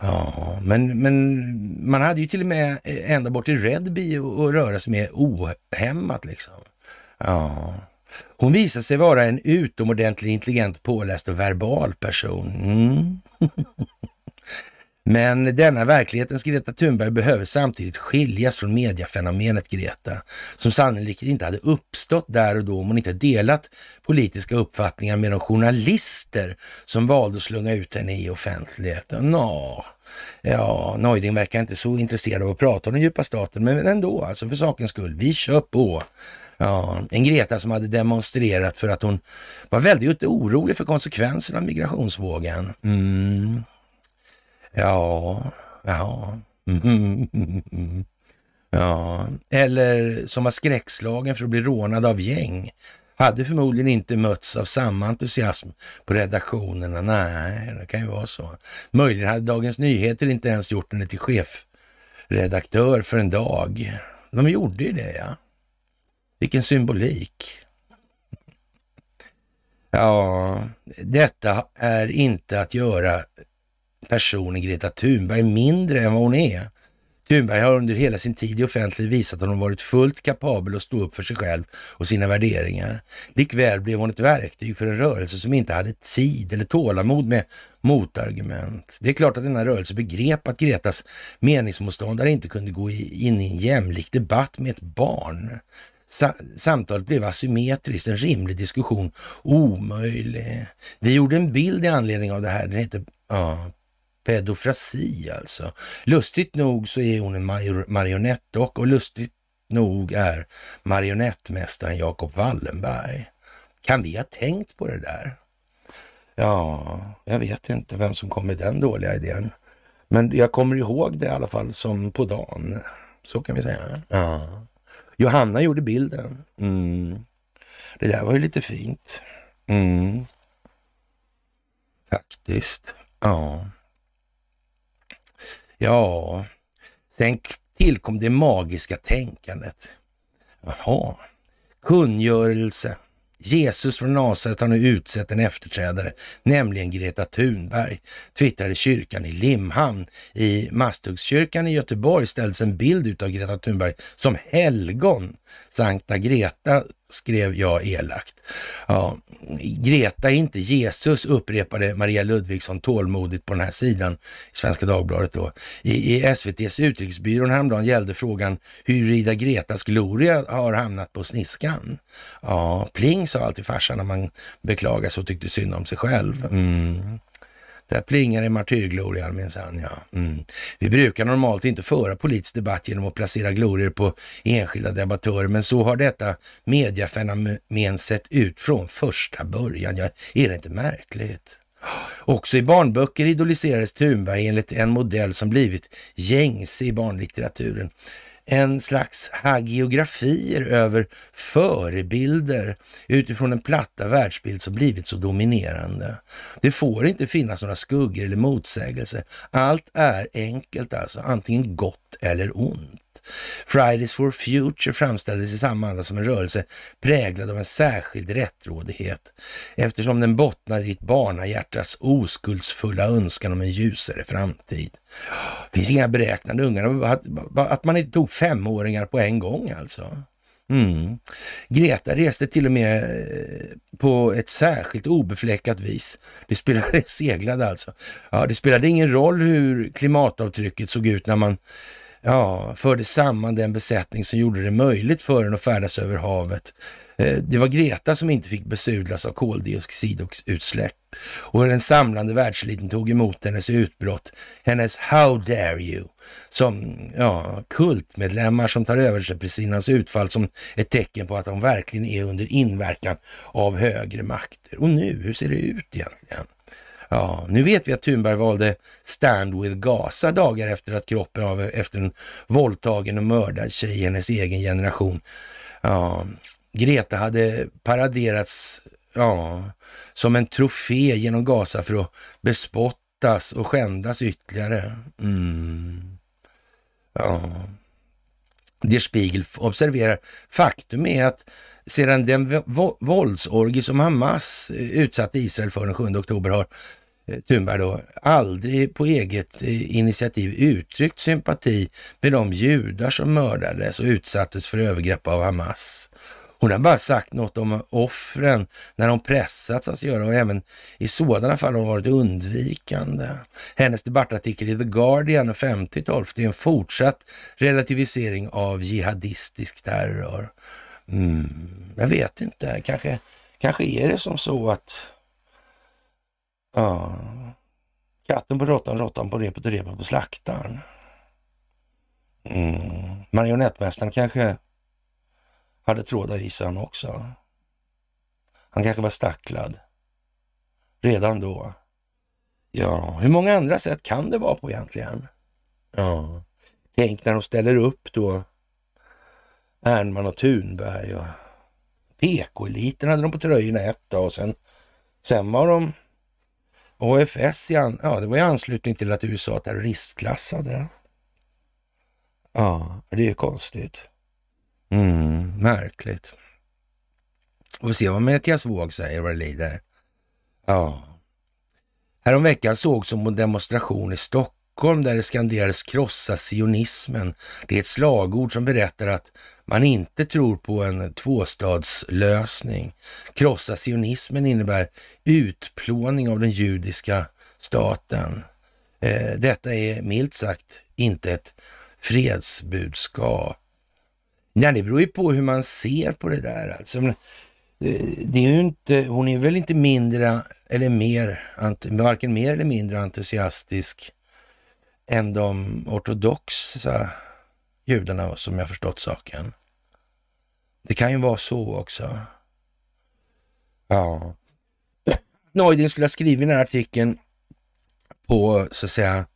Ja, men, men man hade ju till och med eh, ända bort till Redby att röra sig med ohämmat liksom. Ja. Hon visar sig vara en utomordentligt intelligent, påläst och verbal person. Mm. <laughs> Men denna verklighetens Greta Thunberg behöver samtidigt skiljas från mediafenomenet Greta, som sannolikt inte hade uppstått där och då om hon inte delat politiska uppfattningar med de journalister som valde att slunga ut henne i offentligheten. Nå, ja, Neuding verkar inte så intresserad av att prata om den djupa staten, men ändå, alltså för sakens skull, vi kör på. Ja, en Greta som hade demonstrerat för att hon var väldigt orolig för konsekvenserna av migrationsvågen. Mm. Ja, ja. Mm. <laughs> Ja, eller som var skräckslagen för att bli rånad av gäng. Hade förmodligen inte mötts av samma entusiasm på redaktionerna. Nej, det kan ju vara så. Möjligen hade Dagens Nyheter inte ens gjort henne till chefredaktör för en dag. De gjorde ju det, ja. Vilken symbolik. Ja, detta är inte att göra personen Greta Thunberg mindre än vad hon är. Thunberg har under hela sin tid i offentlighet visat att hon varit fullt kapabel att stå upp för sig själv och sina värderingar. Likväl blev hon ett verktyg för en rörelse som inte hade tid eller tålamod med motargument. Det är klart att denna rörelse begrep att Gretas meningsmotståndare inte kunde gå in i en jämlik debatt med ett barn. Sa samtalet blev asymmetriskt, en rimlig diskussion omöjlig. Vi gjorde en bild i anledning av det här. Den heter ja, pedofrasi alltså. Lustigt nog så är hon en marionettdock och lustigt nog är marionettmästaren Jakob Wallenberg. Kan vi ha tänkt på det där? Ja, jag vet inte vem som kom med den dåliga idén. Men jag kommer ihåg det i alla fall som på dagen. Så kan vi säga. Ja. Johanna gjorde bilden. Mm. Det där var ju lite fint. Mm. Faktiskt. Ja. Ja, sen tillkom det magiska tänkandet. Jaha, kungörelse Jesus från Nasaret har nu utsett en efterträdare, nämligen Greta Thunberg, twittrade kyrkan i Limhamn. I Masthuggskyrkan i Göteborg ställdes en bild ut av Greta Thunberg som helgon. Sankta Greta skrev jag elakt. Ja, Greta är inte Jesus, upprepade Maria Ludvigsson tålmodigt på den här sidan i Svenska Dagbladet då. I, i SVTs utrikesbyrån häromdagen gällde frågan huruvida Gretas Gloria har hamnat på sniskan. Ja, pling sa alltid farsan när man beklagade sig och tyckte synd om sig själv. Mm. Där plingar det martyrglorian minsann, ja. Mm. Vi brukar normalt inte föra politisk debatt genom att placera glorior på enskilda debattörer, men så har detta mediafenomen sett ut från första början. Ja, är det inte märkligt? Också i barnböcker idoliserades Thunberg enligt en modell som blivit gängse i barnlitteraturen en slags hagiografier över förebilder utifrån den platta världsbild som blivit så dominerande. Det får inte finnas några skuggor eller motsägelser. Allt är enkelt alltså, antingen gott eller ont. Fridays for Future framställdes i samma anda som en rörelse präglad av en särskild rättrådighet eftersom den bottnade i ett barnahjärtas oskuldsfulla önskan om en ljusare framtid. Det finns inga beräknande ungar, att, att man inte tog femåringar på en gång alltså. Mm. Greta reste till och med eh, på ett särskilt obefläckat vis. Det spelade, <laughs> seglade alltså. Ja, det spelade ingen roll hur klimatavtrycket såg ut när man ja, förde samman den besättning som gjorde det möjligt för den att färdas över havet. Eh, det var Greta som inte fick besudlas av koldioxidutsläpp och den samlande världseliten tog emot hennes utbrott, hennes How dare you, som ja, kultmedlemmar som tar över sig utfall som ett tecken på att de verkligen är under inverkan av högre makter. Och nu, hur ser det ut egentligen? Ja, nu vet vi att Thunberg valde Stand with Gaza dagar efter att kroppen av efter en våldtagen och mördad tjej i hennes egen generation. Ja, Greta hade paraderats ja, som en trofé genom Gaza för att bespottas och skändas ytterligare. Mm. Ja. Der Spiegel observerar, faktum är att sedan den våldsorgie som Hamas eh, utsatte Israel för den 7 oktober har Eh, Thunberg då, aldrig på eget eh, initiativ uttryckt sympati med de judar som mördades och utsattes för övergrepp av Hamas. Hon har bara sagt något om offren när de pressats att göra och även i sådana fall har hon varit undvikande. Hennes debattartikel i The Guardian den 50 är en fortsatt relativisering av jihadistisk terror. Mm, jag vet inte, kanske, kanske är det som så att Ja. Katten på råttan, råttan på repet och repet på slaktaren. Mm. Marionettmästaren kanske hade trådar i sig han också. Han kanske var stacklad. Redan då. Ja, hur många andra sätt kan det vara på egentligen? Ja, tänk när de ställer upp då Ernman och Thunberg och PK-eliten hade de på tröjorna ett dag och sen, sen var de AFS, ja, det var i anslutning till att USA terroristklassade Ja, det är ju konstigt. Mm, märkligt. Och vi se vad Mattias Våg säger vad det lider. Ja. Häromveckan sågs som en demonstration i Stockholm Stockholm där det skanderades krossa sionismen. Det är ett slagord som berättar att man inte tror på en tvåstadslösning. Krossa sionismen innebär utplåning av den judiska staten. Eh, detta är milt sagt inte ett fredsbudskap. Nej, det beror ju på hur man ser på det där. Alltså, eh, det är ju inte, hon är väl inte mindre eller mer, varken mer eller mindre entusiastisk än de ortodoxa judarna som jag förstått saken. Det kan ju vara så också. Ja. Neuding skulle ha skrivit den här artikeln på, så att säga,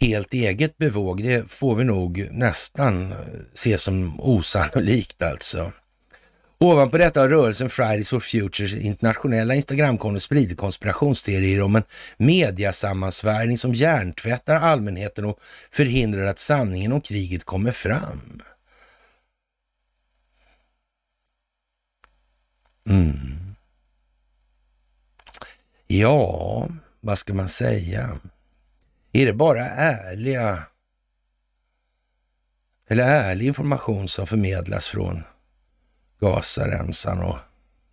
helt eget bevåg. Det får vi nog nästan se som osannolikt alltså. Ovanpå detta har rörelsen Fridays for Futures internationella Instagramkonto spridit konspirationsteorier om en mediasammansvärjning som hjärntvättar allmänheten och förhindrar att sanningen om kriget kommer fram. Mm. Ja, vad ska man säga? Är det bara ärliga eller ärlig information som förmedlas från Gazaremsan och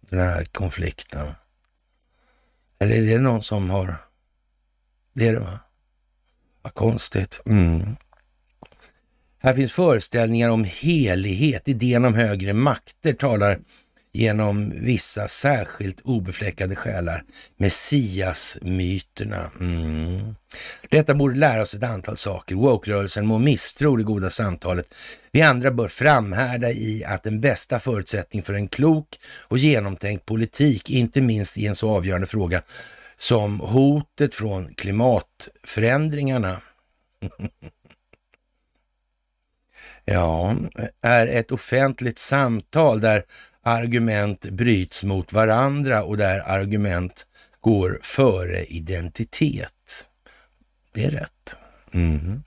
den här konflikten? Eller är det någon som har... Det är det va? Vad konstigt. Mm. Här finns föreställningar om helighet. Idén om högre makter talar genom vissa särskilt obefläckade själar, Messias-myterna. Mm. Detta borde lära oss ett antal saker. Woke-rörelsen må misstro det goda samtalet. Vi andra bör framhärda i att den bästa förutsättningen för en klok och genomtänkt politik, inte minst i en så avgörande fråga som hotet från klimatförändringarna. <laughs> ja, är ett offentligt samtal där argument bryts mot varandra och där argument går före identitet. Det är rätt. Mm.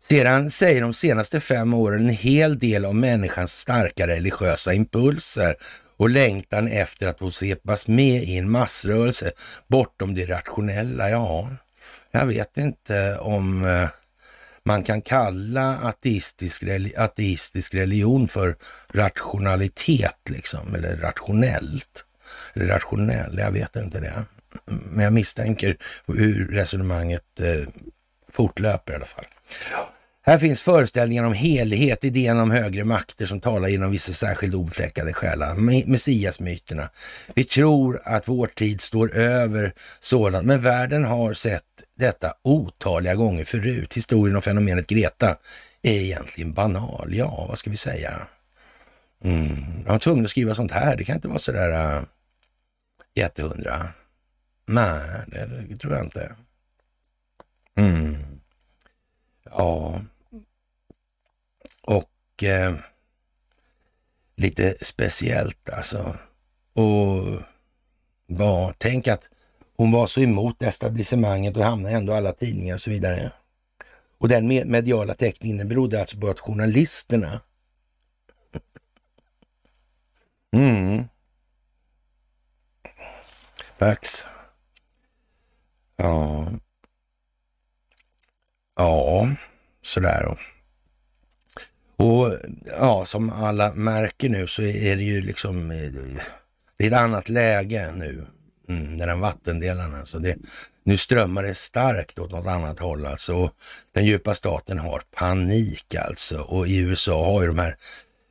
Sedan säger de senaste fem åren en hel del om människans starka religiösa impulser och längtan efter att få svepas med i en massrörelse bortom det rationella. Ja, jag vet inte om eh, man kan kalla ateistisk, ateistisk religion för rationalitet, liksom, eller rationellt. Eller rationell, jag vet inte det. Men jag misstänker hur resonemanget eh, fortlöper i alla fall. Här finns föreställningar om helighet, idén om högre makter som talar genom vissa särskilt obefläckade själar, messiasmyterna. Vi tror att vår tid står över sådant, men världen har sett detta otaliga gånger förut. Historien om fenomenet Greta är egentligen banal. Ja, vad ska vi säga? Mm. Jag var tvungen att skriva sånt här. Det kan inte vara sådär äh, jättehundra. Nej, det, det tror jag inte. Mm. Ja, och eh, lite speciellt alltså. Och ja, tänk att hon var så emot etablissemanget och hamnade ändå i alla tidningar och så vidare. Och den mediala täckningen berodde alltså på att journalisterna Mm. Pax. Ja. Ja, sådär då. Och ja, som alla märker nu så är det ju liksom, eh, det är ett annat läge nu, mm, den vattendelaren alltså. det, nu strömmar det starkt åt något annat håll alltså. Och den djupa staten har panik alltså. Och i USA har ju de här,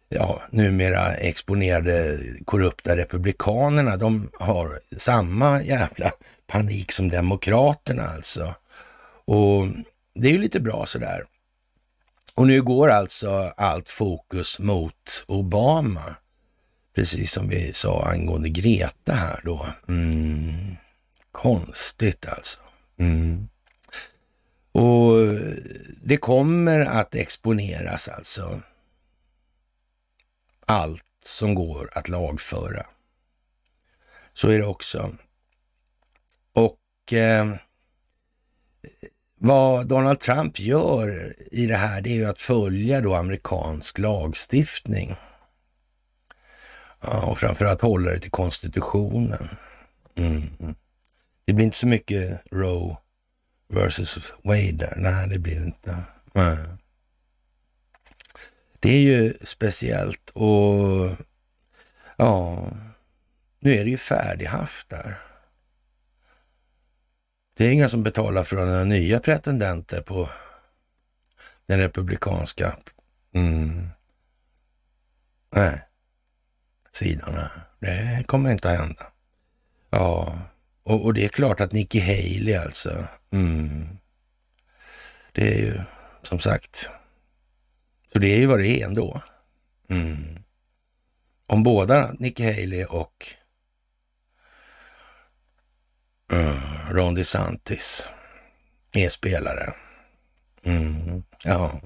ja, numera exponerade korrupta republikanerna, de har samma jävla panik som demokraterna alltså. Och det är ju lite bra sådär. Och nu går alltså allt fokus mot Obama, precis som vi sa angående Greta här då. Mm. Konstigt alltså. Mm. Och det kommer att exponeras alltså allt som går att lagföra. Så är det också. Och eh, vad Donald Trump gör i det här, det är ju att följa då amerikansk lagstiftning. Ja, och framförallt hålla det till konstitutionen. Mm. Det blir inte så mycket Roe versus Wade där. Nej, det blir det inte. Nej. Det är ju speciellt och ja, nu är det ju färdighaft där. Det är inga som betalar för några nya pretendenter på den republikanska Mm. Nej, sidorna. Det kommer inte att hända. Ja, och, och det är klart att Nikki Haley alltså. Mm. Det är ju som sagt. Så det är ju vad det är ändå. Mm. Om båda Nikki Haley och uh, Ron DeSantis är spelare. Mm. Ja.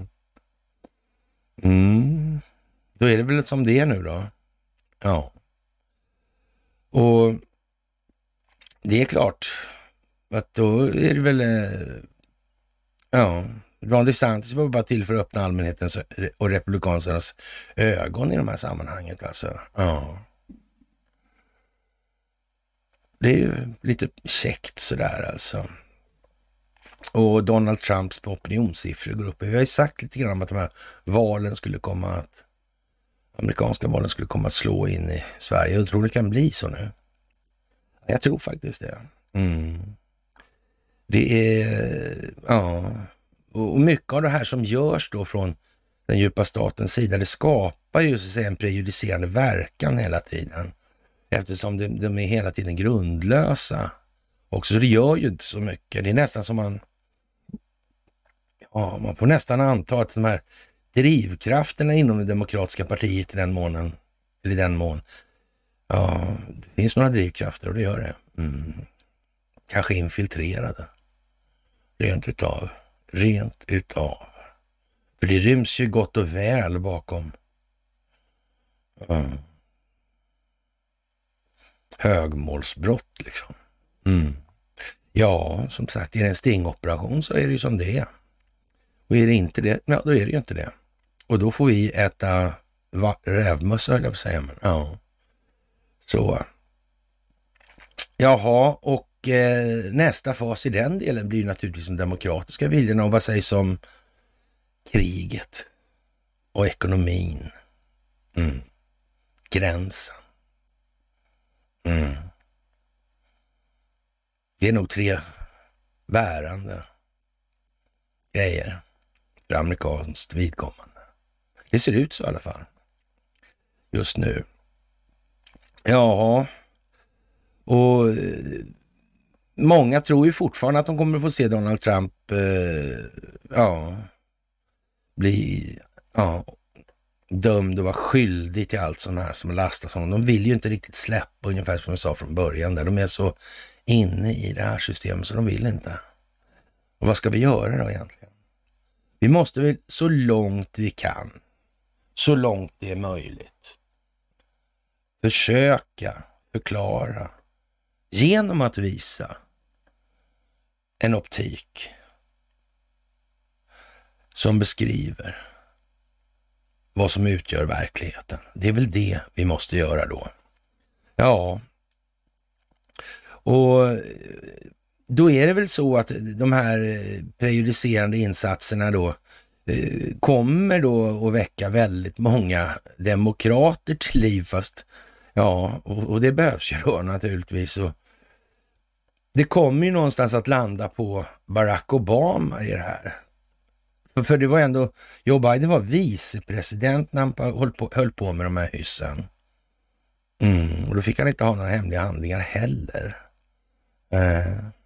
Mm. Då är det väl som det är nu då. Ja. Och det är klart att då är det väl... Eh, ja, Ron DeSantis var bara till för att öppna allmänhetens och republikanernas ögon i de här sammanhangen. Alltså. Ja. Det är ju lite käckt sådär alltså. Och Donald Trumps opinionssiffror går upp. Vi har ju sagt lite grann om att de här valen skulle komma att, amerikanska valen skulle komma att slå in i Sverige. Jag tror det kan bli så nu. Jag tror faktiskt det. Mm. Det är, ja, och mycket av det här som görs då från den djupa statens sida, det skapar ju så att säga en prejudicerande verkan hela tiden. Eftersom de, de är hela tiden grundlösa också. Så det gör ju inte så mycket. Det är nästan som man Ja, man får nästan anta att de här drivkrafterna inom det demokratiska partiet i den månen, eller i den mån, ja, det finns några drivkrafter och det gör det. Mm. Kanske infiltrerade. Rent utav. Rent utav. För det ryms ju gott och väl bakom mm. högmålsbrott liksom. Mm. Ja, som sagt, är det en stingoperation så är det ju som det är. Och är det inte det, ja då är det ju inte det. Och då får vi äta rävmössa höll jag på att säga. Men, ja. Så. Jaha, och eh, nästa fas i den delen blir naturligtvis de demokratiska viljorna. Och vad sägs om kriget och ekonomin? Mm. Gränsen. Mm. Det är nog tre bärande grejer för amerikanskt vidkommande. Det ser ut så i alla fall just nu. Ja, och eh, många tror ju fortfarande att de kommer att få se Donald Trump eh, ja, bli ja, dömd och vara skyldig till allt sånt här som lastas honom. De vill ju inte riktigt släppa, ungefär som jag sa från början. Där. De är så inne i det här systemet så de vill inte. Och vad ska vi göra då egentligen? Vi måste väl så långt vi kan, så långt det är möjligt, försöka förklara genom att visa en optik som beskriver vad som utgör verkligheten. Det är väl det vi måste göra då. Ja, och eh, då är det väl så att de här eh, prejudicerande insatserna då eh, Eh, kommer då att väcka väldigt många demokrater till liv, fast ja, och, och det behövs ju då naturligtvis. Och det kommer ju någonstans att landa på Barack Obama i det här. För, för det var ändå, Joe Biden var vicepresident när han höll på, höll på med de här hyssen. Mm, och då fick han inte ha några hemliga handlingar heller. Eh.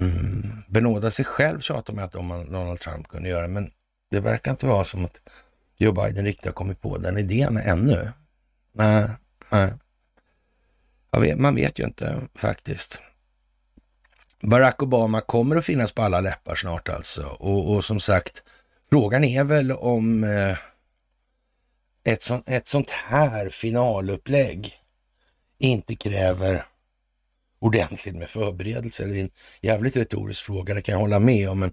Mm. Benåda sig själv tjatar man att om Donald Trump kunde göra, men det verkar inte vara som att Joe Biden riktigt har kommit på den idén ännu. Nej, nej. Vet, man vet ju inte faktiskt. Barack Obama kommer att finnas på alla läppar snart alltså. Och, och som sagt, frågan är väl om eh, ett, sånt, ett sånt här finalupplägg inte kräver ordentligt med förberedelser. Det är en jävligt retorisk fråga, det kan jag hålla med om. Men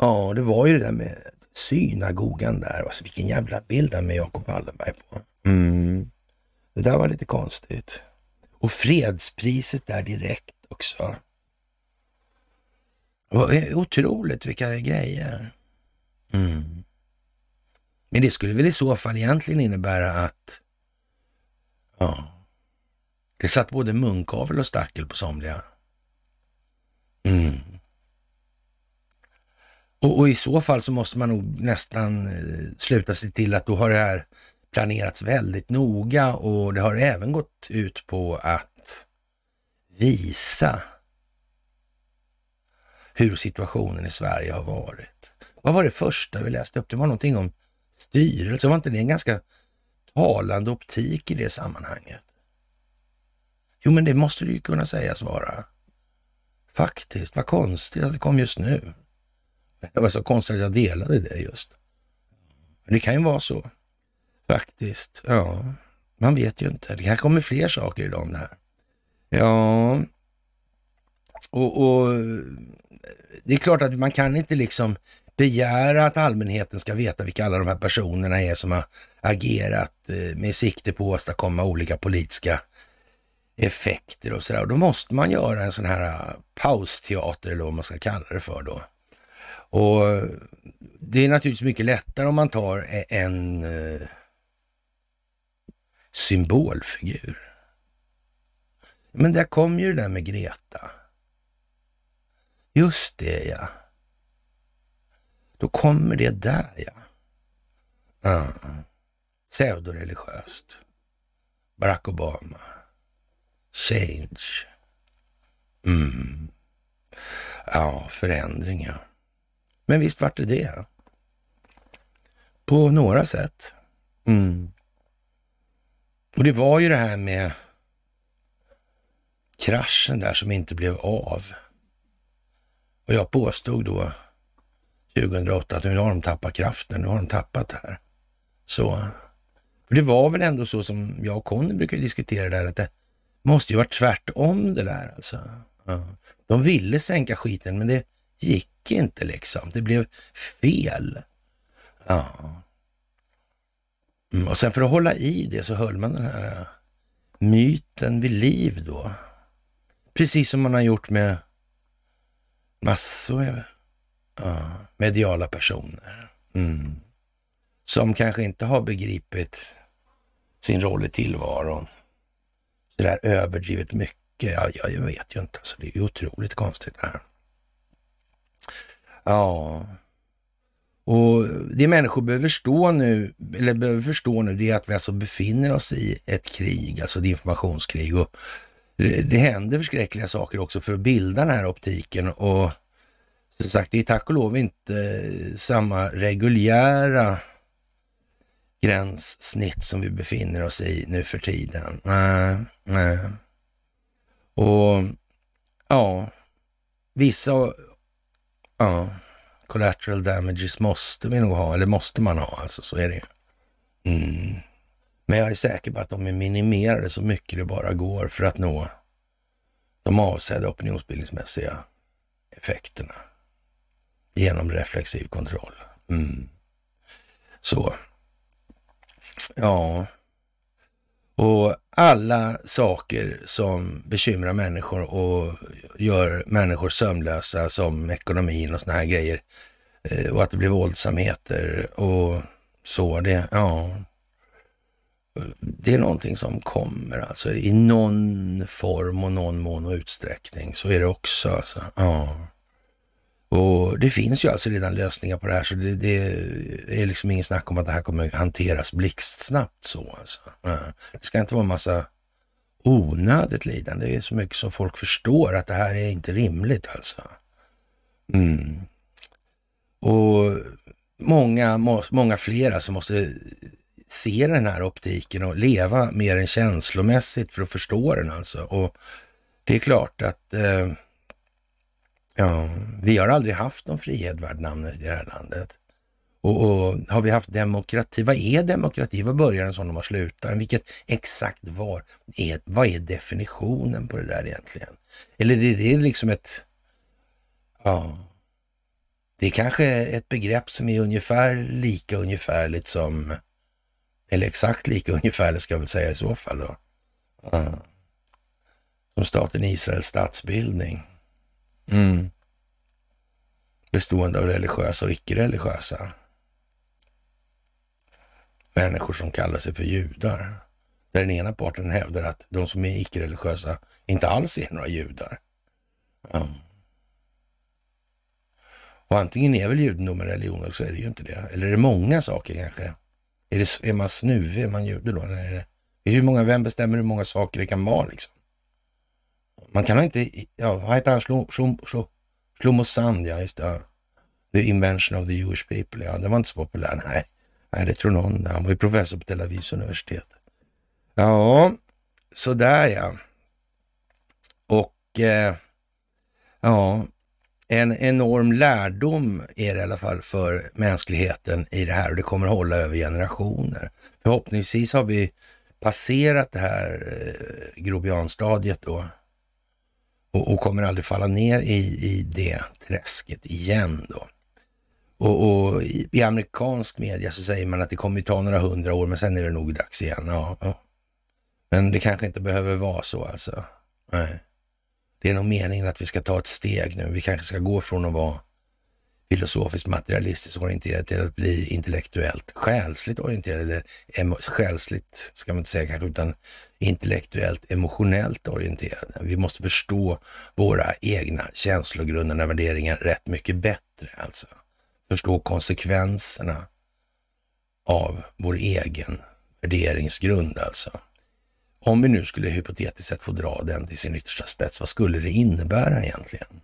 ja, det var ju det där med synagogan där. Alltså, vilken jävla bild med Jakob Wallenberg på. Mm. Det där var lite konstigt. Och fredspriset där direkt också. Otroligt vilka grejer. Mm. Men det skulle väl i så fall egentligen innebära att ja, det satt både munkavel och stackel på somliga. Mm. Och, och, i så fall så måste man nog nästan eh, sluta sig till att då har det här planerats väldigt noga och det har även gått ut på att visa hur situationen i Sverige har varit. Vad var det första vi läste upp? Det var någonting om styrelse. Var inte det en ganska talande optik i det sammanhanget? Jo, men det måste det ju kunna sägas vara. Faktiskt, vad konstigt att det kom just nu. <laughs> Det var så konstigt att jag delade det just. Men det kan ju vara så. Faktiskt, ja. Man vet ju inte. Det kanske kommer fler saker idag om det här. Ja, och, och det är klart att man kan inte liksom begära att allmänheten ska veta vilka alla de här personerna är som har agerat eh, med sikte på att åstadkomma olika politiska effekter och sådär. Då måste man göra en sån här äh, pausteater eller vad man ska kalla det för då. Och äh, det är naturligtvis mycket lättare om man tar e-, en äh, symbolfigur. Men där kom ju det där med Greta. Just det ja. Då kommer det där ja. ja. Pseudoreligiöst. Barack Obama. Change. Mm. Ja, förändring ja. Men visst vart det det. På några sätt. Mm. Och det var ju det här med kraschen där som inte blev av. Och jag påstod då 2008 att nu har de tappat kraften, nu har de tappat det här. Så. För det var väl ändå så som jag och Conny brukar diskutera där, att det måste ju vara tvärtom det där alltså. Ja. De ville sänka skiten, men det gick inte liksom. Det blev fel. Ja. Mm, och sen för att hålla i det så höll man den här äh, myten vid liv då. Precis som man har gjort med massor av ja, mediala personer. Mm. Som kanske inte har begripit sin roll i tillvaron sådär överdrivet mycket. Ja, jag vet ju inte. Alltså, det är ju otroligt konstigt det här. Ja, och det människor behöver förstå nu, eller behöver förstå nu, det är att vi alltså befinner oss i ett krig, alltså ett informationskrig. Och det, det händer förskräckliga saker också för att bilda den här optiken. Och som sagt, det är tack och lov inte samma reguljära gränssnitt som vi befinner oss i nu för tiden. Nej, nej. Och ja, vissa, ja, collateral damages måste vi nog ha, eller måste man ha, alltså så är det ju. Mm. Men jag är säker på att de är minimerade så mycket det bara går för att nå de avsedda opinionsbildningsmässiga effekterna genom reflexiv kontroll. Mm. Så, ja. Och alla saker som bekymrar människor och gör människor sömnlösa som ekonomin och såna här grejer eh, och att det blir våldsamheter och så, det, ja. Det är någonting som kommer alltså i någon form och någon mån och utsträckning. Så är det också alltså. Ja. Och det finns ju alltså redan lösningar på det här, så det, det är liksom ingen snack om att det här kommer hanteras blixtsnabbt så. Alltså. Det ska inte vara en massa onödigt lidande. Det är så mycket som folk förstår att det här är inte rimligt alltså. Mm. Och många, många fler alltså måste se den här optiken och leva mer än känslomässigt för att förstå den alltså. Och det är klart att eh, Ja, vi har aldrig haft någon frihet värd namnet i det här landet. Och, och, har vi haft demokrati? Vad är demokrati? Vad börjar den som och vad slutar den? Vilket exakt var? Är, vad är definitionen på det där egentligen? Eller är det liksom ett... Ja, det är kanske ett begrepp som är ungefär lika ungefärligt som... Eller exakt lika ungefärligt ska jag väl säga i så fall då. Ja. Som staten Israels statsbildning. Mm. Bestående av religiösa och icke-religiösa. Människor som kallar sig för judar. Där den ena parten hävdar att de som är icke-religiösa inte alls är några judar. Ja. Och antingen är väl judendom en religion eller så är det ju inte det. Eller är det många saker kanske? Är, det, är man snuvig, är man jude då? Eller är det, hur många, vem bestämmer hur många saker det kan vara liksom? Man kan inte, ja, vad heter han, Shlomo Sand, ja just det. The invention of the Jewish people, ja, den var inte så populär, nej. Nej, det tror någon. Han var ju professor på Tel Avivs universitet. Ja, sådär ja. Och eh, ja, en enorm lärdom är det i alla fall för mänskligheten i det här och det kommer hålla över generationer. Förhoppningsvis har vi passerat det här eh, grobianstadiet då och, och, kommer aldrig falla ner i, i det träsket igen då. Och, och i, i, amerikansk media så säger man att det kommer ta några hundra år, men sen är det nog dags igen. Ja, ja. Men det kanske inte behöver vara så alltså. Nej. Det är nog meningen att vi ska ta ett steg nu. Vi kanske ska gå från att vara filosofiskt materialistiskt orienterad till att bli intellektuellt själsligt orienterad. Eller själsligt ska man inte säga kanske, utan intellektuellt emotionellt orienterad. Vi måste förstå våra egna känslogrunder och värderingar rätt mycket bättre alltså förstå konsekvenserna av vår egen värderingsgrund alltså. Om vi nu skulle hypotetiskt sett få dra den till sin yttersta spets, vad skulle det innebära egentligen?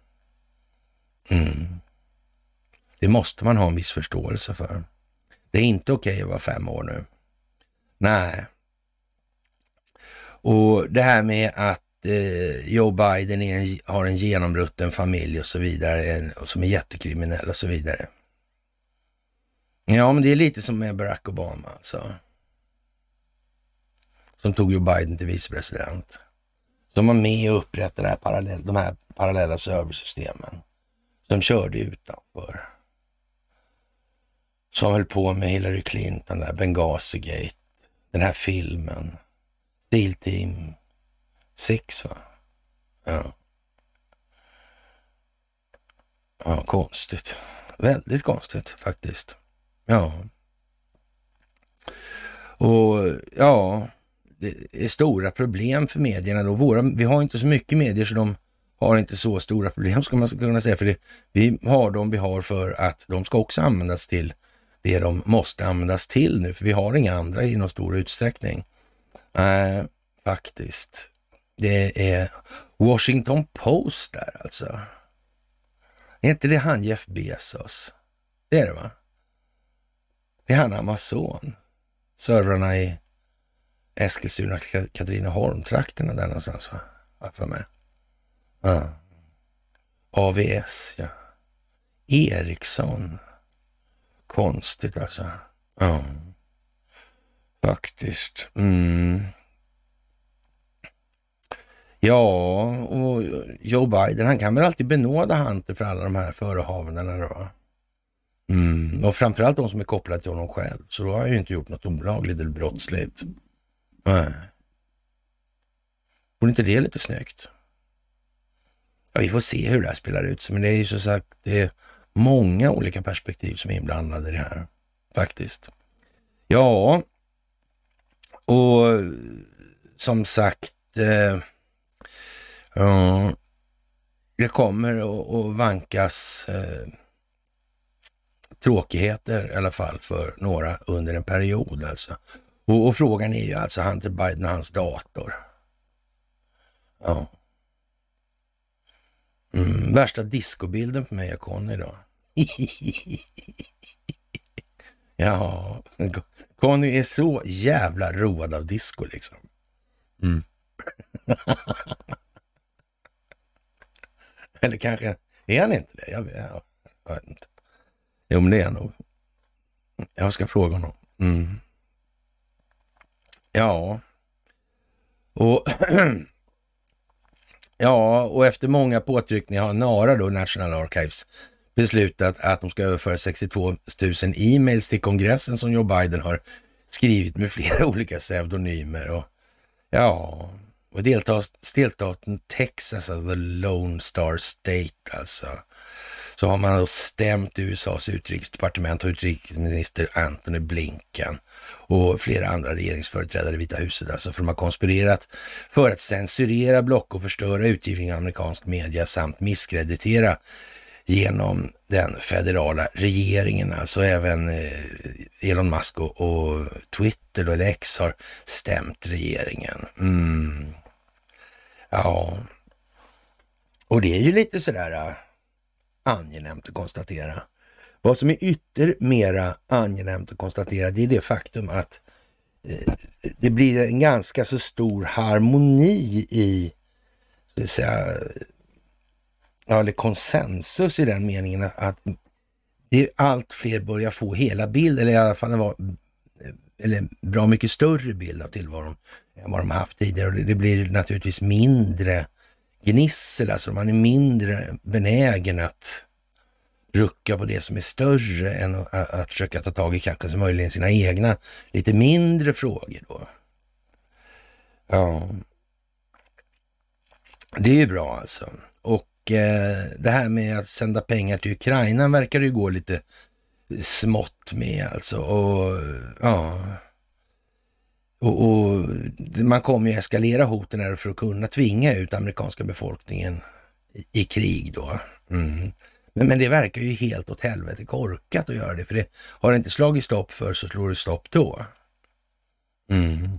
Mm. Det måste man ha en viss förståelse för. Det är inte okej okay att vara fem år nu. Nej. Och det här med att eh, Joe Biden en, har en genomrutten familj och så vidare, en, och som är jättekriminell och så vidare. Ja, men det är lite som med Barack Obama alltså. Som tog Joe Biden till vicepresident. Som var med och upprättade här parallell, de här parallella serversystemen. Som körde utanför. Som höll på med Hillary Clinton, där Benghazi-gate, den här filmen. Steel Team 6 va? Ja. Ja, konstigt. Väldigt konstigt faktiskt. Ja. Och ja, det är stora problem för medierna då. Våra, vi har inte så mycket medier så de har inte så stora problem ska man kunna säga. För det, vi har dem vi har för att de ska också användas till det de måste användas till nu. För vi har inga andra i någon stor utsträckning. Nej, äh, faktiskt. Det är Washington Post där alltså. Är inte det han Jeff Bezos? Det är det va? Det är han Amazon. Servrarna i Eskilstuna, Katrineholm-trakterna där någonstans va? Varför med? Ja. AVS ja. Ericsson. Konstigt alltså. Ja. Faktiskt. Mm. Ja, och Joe Biden, han kan väl alltid benåda Hunter för alla de här förehavandena då? Mm. Och framförallt de som är kopplade till honom själv. Så då har han ju inte gjort något olagligt eller brottsligt. Nej. Vore inte det lite snyggt? Ja, vi får se hur det här spelar ut sig, men det är ju så sagt det är många olika perspektiv som är inblandade i det här faktiskt. Ja, och som sagt, eh, ja, det kommer att vankas eh, tråkigheter i alla fall för några under en period alltså. Och, och frågan är ju alltså Hunter Biden och hans dator. Ja. Mm, värsta discobilden på mig och Conny då. <laughs> ja, Conny är så jävla road av disco liksom. Mm. <laughs> Eller kanske är han inte det? Jag vet, jag vet inte. Jo, men det är jag nog. Jag ska fråga honom. Mm. Ja, och <clears throat> ja, och efter många påtryckningar har NARA då, National Archives, beslutat att de ska överföra 62 000 e-mails till kongressen som Joe Biden har skrivit med flera <laughs> olika pseudonymer. Och, ja, och delstaten Texas, alltså the Lone Star State alltså så har man då stämt USAs utrikesdepartement och utrikesminister Antony Blinken och flera andra regeringsföreträdare i Vita huset, alltså för de har konspirerat för att censurera block och förstöra utgivning av amerikansk media samt misskreditera genom den federala regeringen. Alltså även eh, Elon Musk och, och Twitter då, eller X har stämt regeringen. Mm. Ja, och det är ju lite sådär eh, angenämt att konstatera. Vad som är yttermera angenämt att konstatera, det är det faktum att eh, det blir en ganska så stor harmoni i, så säga, eller konsensus i den meningen att det är allt fler börjar få hela bilden, eller i alla fall en eller bra mycket större bild av tillvaron än vad de haft tidigare. Och det blir naturligtvis mindre gnissel, alltså man är mindre benägen att rucka på det som är större än att, att försöka ta tag i kanske möjligen sina egna lite mindre frågor då. Ja, det är ju bra alltså. Och eh, det här med att sända pengar till Ukraina verkar det ju gå lite smått med alltså. Och ja, och, och, man kommer ju eskalera hoten här för att kunna tvinga ut amerikanska befolkningen i, i krig då. Mm. Men, men det verkar ju helt åt helvete korkat att göra det, för det har det inte slagit stopp för så slår det stopp då. Mm.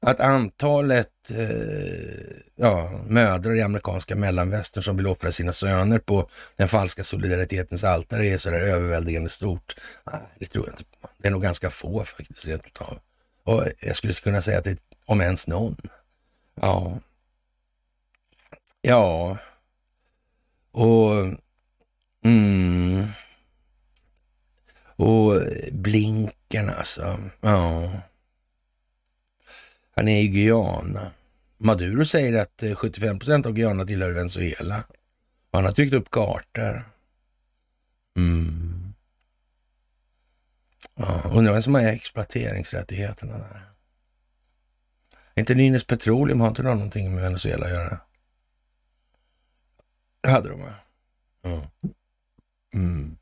Att antalet eh, ja, mödrar i amerikanska mellanvästern som vill offra sina söner på den falska solidaritetens altare är sådär överväldigande stort. Nej, det tror jag inte på. Det är nog ganska få faktiskt rent utav. Och jag skulle kunna säga att det är om ens någon. Ja. Ja. Och... Mm. Och Blinken alltså. Ja. Han är i Guyana. Maduro säger att eh, 75 procent av Guyana tillhör Venezuela. Han har tryckt upp kartor. Mm. Ja, undrar vem som har exploateringsrättigheterna där. Inte Nynäs Petroleum, har inte de någonting med Venezuela att göra? Det hade de va? Ja. Mm.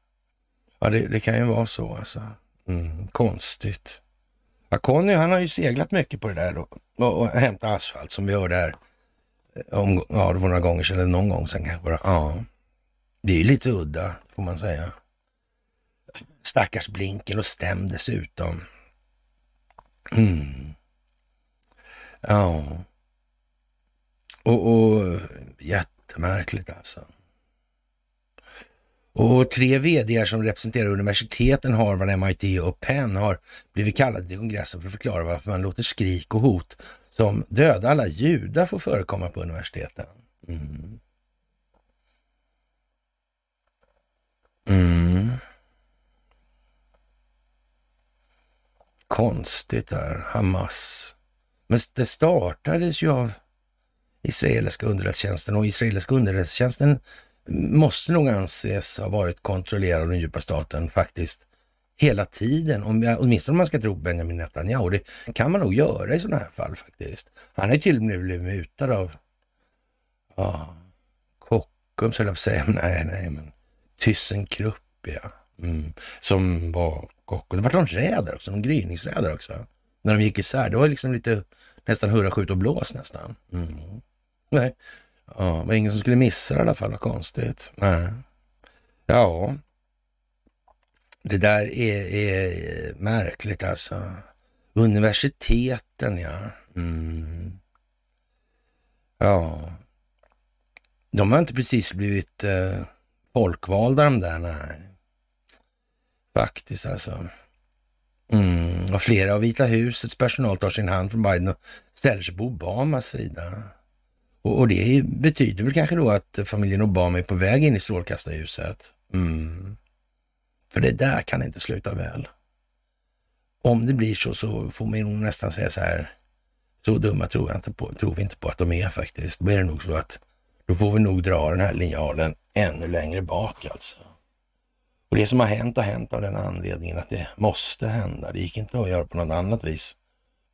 Ja, det, det, kan ju vara så alltså. Mm. Konstigt. Ja, Conny, han har ju seglat mycket på det där då, och, och hämtat asfalt som vi hörde här. Eh, om, ja, det var några gånger sedan, eller någon gång sedan kanske bara. Ja, det är ju lite udda, får man säga. Stackars Blinken och stäm dessutom. Mm. Ja. Och, och jättemärkligt alltså. Och tre vd som representerar universiteten Harvard, MIT och Penn har blivit kallade till kongressen för att förklara varför man låter skrik och hot som döda alla judar få förekomma på universiteten. Mm. Mm. Konstigt där, Hamas. Men det startades ju av israeliska underrättelsetjänsten och israeliska underrättelsetjänsten måste nog anses ha varit kontrollerad av den djupa staten faktiskt hela tiden, om, åtminstone om man ska tro Benjamin Netanyahu. Det kan man nog göra i sådana här fall faktiskt. Han har till och med blivit mutad av ja, Kockums, höll jag på att säga. <laughs> Nej, nej, men ThyssenKrupp, ja. Mm. Som var Kockums. Det var någon räder också, någon gryningsräder också. När de gick isär. Det var liksom lite nästan hurra, skjut och blås nästan. Mm. Nej. Ja, det var ingen som skulle missa det i alla fall, vad konstigt. Nej. Ja, det där är, är märkligt alltså. Universiteten, ja. Mm. Ja. De har inte precis blivit eh, folkvalda de där, nej. Faktiskt alltså. Mm. Och flera av Vita husets personal tar sin hand från Biden och ställer sig på Obamas sida. Och, och, det betyder väl kanske då att familjen Obama är på väg in i strålkastarljuset. Mm. För det där kan inte sluta väl. Om det blir så, så får man nog nästan säga så här, så dumma tror, jag inte på, tror vi inte på att de är faktiskt. Då är det nog så att då får vi nog dra den här linjalen ännu längre bak alltså. Och det som har hänt har hänt av den anledningen att det måste hända. Det gick inte att göra på något annat vis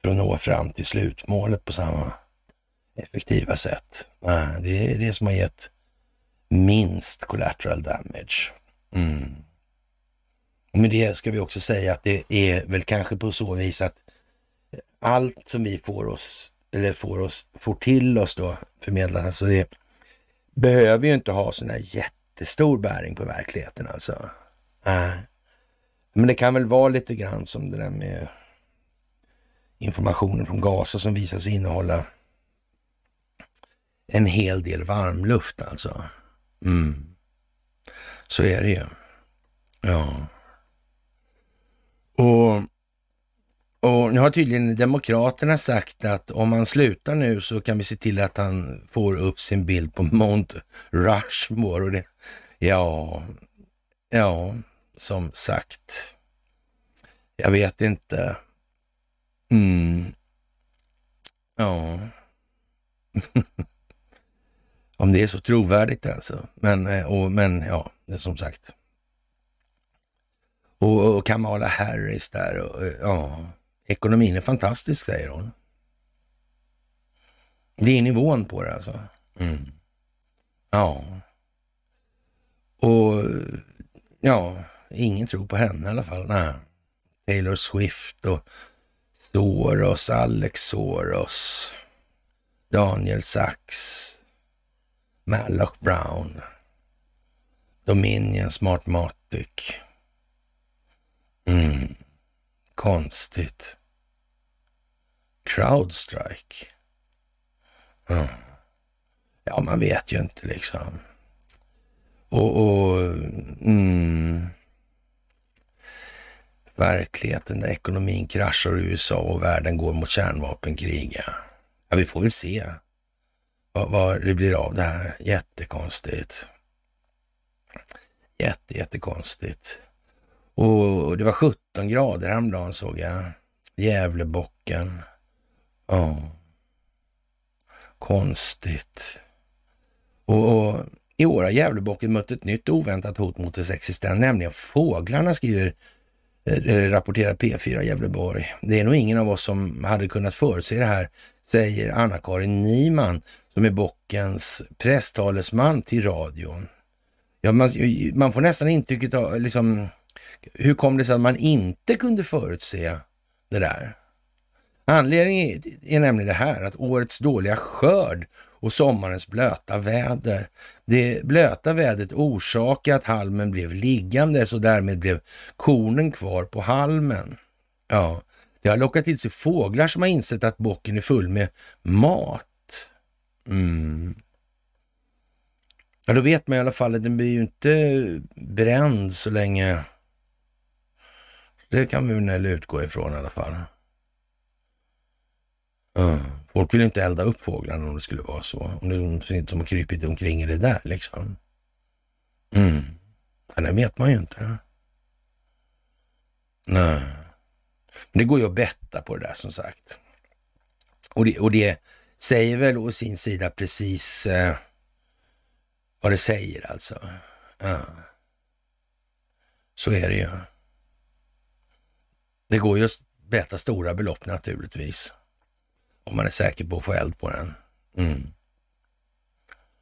för att nå fram till slutmålet på samma effektiva sätt. Ah, det är det som har gett minst collateral damage. Mm. Och med det ska vi också säga att det är väl kanske på så vis att allt som vi får oss, eller får oss, får till oss då, förmedlarna, så det behöver ju inte ha sån här jättestor bäring på verkligheten alltså. Äh. Men det kan väl vara lite grann som det där med informationen från Gaza som visar sig innehålla en hel del varmluft alltså. Mm. Så är det ju. Ja. Och, och nu har tydligen Demokraterna sagt att om han slutar nu så kan vi se till att han får upp sin bild på Mount Rushmore. Och det, ja, ja, som sagt. Jag vet inte. Mm. Ja. <laughs> Om det är så trovärdigt alltså. Men, eh, och, men ja, som sagt. Och, och Kamala Harris där. Och, eh, ja, ekonomin är fantastisk säger hon. Det är nivån på det alltså. Mm. Ja. Och ja, ingen tror på henne i alla fall. Nej. Taylor Swift och Soros, Alex Soros, Daniel Sachs, Malloch Brown, Dominion Smartmatic. Mm. Konstigt. Crowdstrike. Mm. Ja, man vet ju inte liksom. Och, och mm, verkligheten där ekonomin kraschar i USA och världen går mot kärnvapenkrig. Ja, vi får väl se vad, vad det blir av det här. Jättekonstigt. Jätte, jättekonstigt. Och det var 17 grader häromdagen såg jag. Gävlebocken. Ja. Konstigt. Och, och i år har Gävlebocken mött ett nytt oväntat hot mot dess existens, nämligen fåglarna, skriver eh, eh, rapporterar P4 Gävleborg. Det är nog ingen av oss som hade kunnat förutse det här, säger Anna-Karin Niman som är bockens presstalesman till radion. Ja, man, man får nästan intrycket av, liksom, hur kom det sig att man inte kunde förutse det där? Anledningen är nämligen det här att årets dåliga skörd och sommarens blöta väder. Det blöta vädret orsakade att halmen blev liggandes och därmed blev kornen kvar på halmen. Ja, det har lockat till sig fåglar som har insett att bocken är full med mat. Mm. Ja, då vet man i alla fall att den blir ju inte bränd så länge. Det kan vi väl utgå ifrån i alla fall. Mm. Folk vill inte elda upp fåglarna om det skulle vara så. Om det finns som har krypit omkring i det där liksom. Mm. Ja, det vet man ju inte. Nej. Men det går ju att betta på det där som sagt. Och det, och det säger väl å sin sida precis eh, vad det säger alltså. Ja. Så är det ju. Det går ju att betta stora belopp naturligtvis. Om man är säker på att få eld på den. Mm.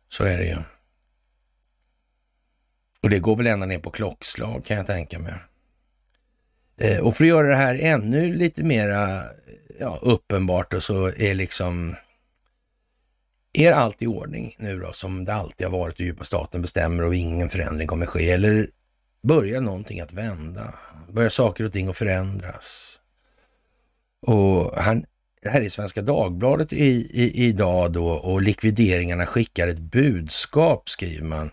Så är det ju. Och det går väl ända ner på klockslag kan jag tänka mig. Eh, och för att göra det här ännu lite mera ja, uppenbart och så är liksom är allt i ordning nu då som det alltid har varit och djupa staten bestämmer och ingen förändring kommer ske? Eller börjar någonting att vända? Börjar saker och ting att förändras? Och han det här är Svenska Dagbladet i, i, idag då och likvideringarna skickar ett budskap skriver man.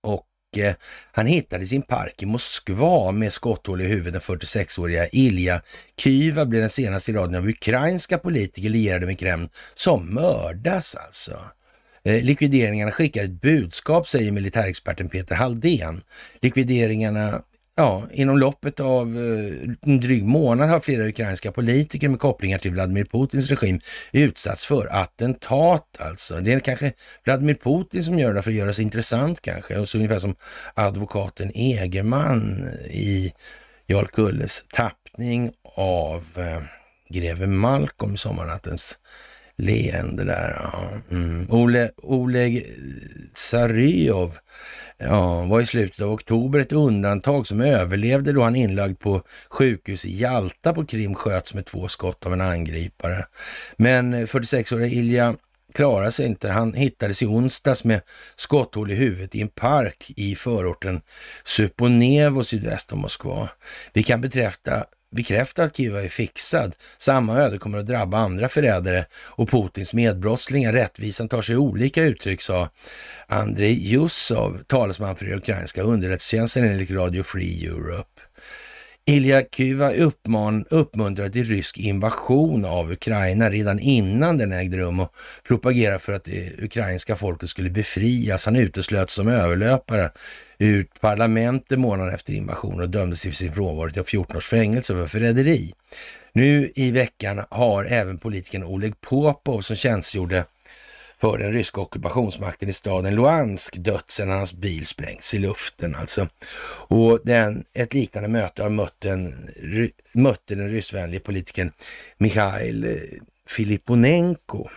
Och han han hittade sin park i Moskva med skotthål i huvudet. Den 46-åriga Ilja Kyva blir den senaste i raden av ukrainska politiker lierade med Kreml som mördas alltså. Eh, likvideringarna skickar ett budskap, säger militärexperten Peter Halldén. Likvideringarna Ja, inom loppet av eh, en dryg månad har flera ukrainska politiker med kopplingar till Vladimir Putins regim utsatts för attentat alltså. Det är kanske Vladimir Putin som gör det för att göra sig intressant kanske. Och så ungefär som advokaten Egerman i Jarl Kulles tappning av eh, greve Malcolm i sommarnattens leende där. Ja. Mm. Ole, Oleg Saryov ja, var i slutet av oktober ett undantag som överlevde då han inlagd på sjukhus i Jalta på Krim sköts med två skott av en angripare. Men eh, 46-åriga Ilja klarade sig inte. Han hittades i onsdags med skotthål i huvudet i en park i förorten Suponevo sydväst om Moskva. Vi kan bekräfta, bekräfta att Kiva är fixad. Samma öde kommer att drabba andra förrädare och Putins medbrottslingar. Rättvisan tar sig olika uttryck, sa Andrei Jusov, talesman för den ukrainska underrättelsetjänsten enligt Radio Free Europe. Ilja Kyva uppman, uppmuntrade till rysk invasion av Ukraina redan innan den ägde rum och propagerade för att det ukrainska folket skulle befrias. Han uteslöts som överlöpare ur parlamentet månaden efter invasionen och dömdes i sin frånvaro till 14 års fängelse för förräderi. Nu i veckan har även politikern Oleg Popov som tjänstgjorde för den ryska ockupationsmakten i staden Luansk dött sedan hans bil sprängts i luften alltså. Och den, ett liknande möte har mött den, mötte den ryssvänlige politikern Mikhail eh, Filiponenko. Filipponenko.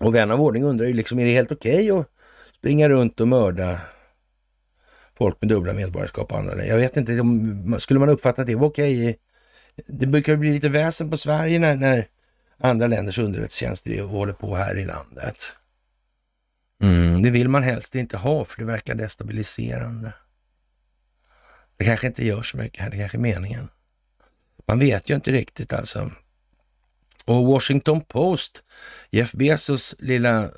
Och vän av ordning undrar ju liksom, är det helt okej okay att springa runt och mörda folk med dubbla medborgarskap och andra? Jag vet inte, skulle man uppfatta att det var okej? Okay? Det brukar bli lite väsen på Sverige när, när andra länders underrättelsetjänster håller på här i landet. Mm, det vill man helst inte ha för det verkar destabiliserande. Det kanske inte gör så mycket här, det kanske är meningen. Man vet ju inte riktigt alltså. Och Washington Post, Jeff Bezos lilla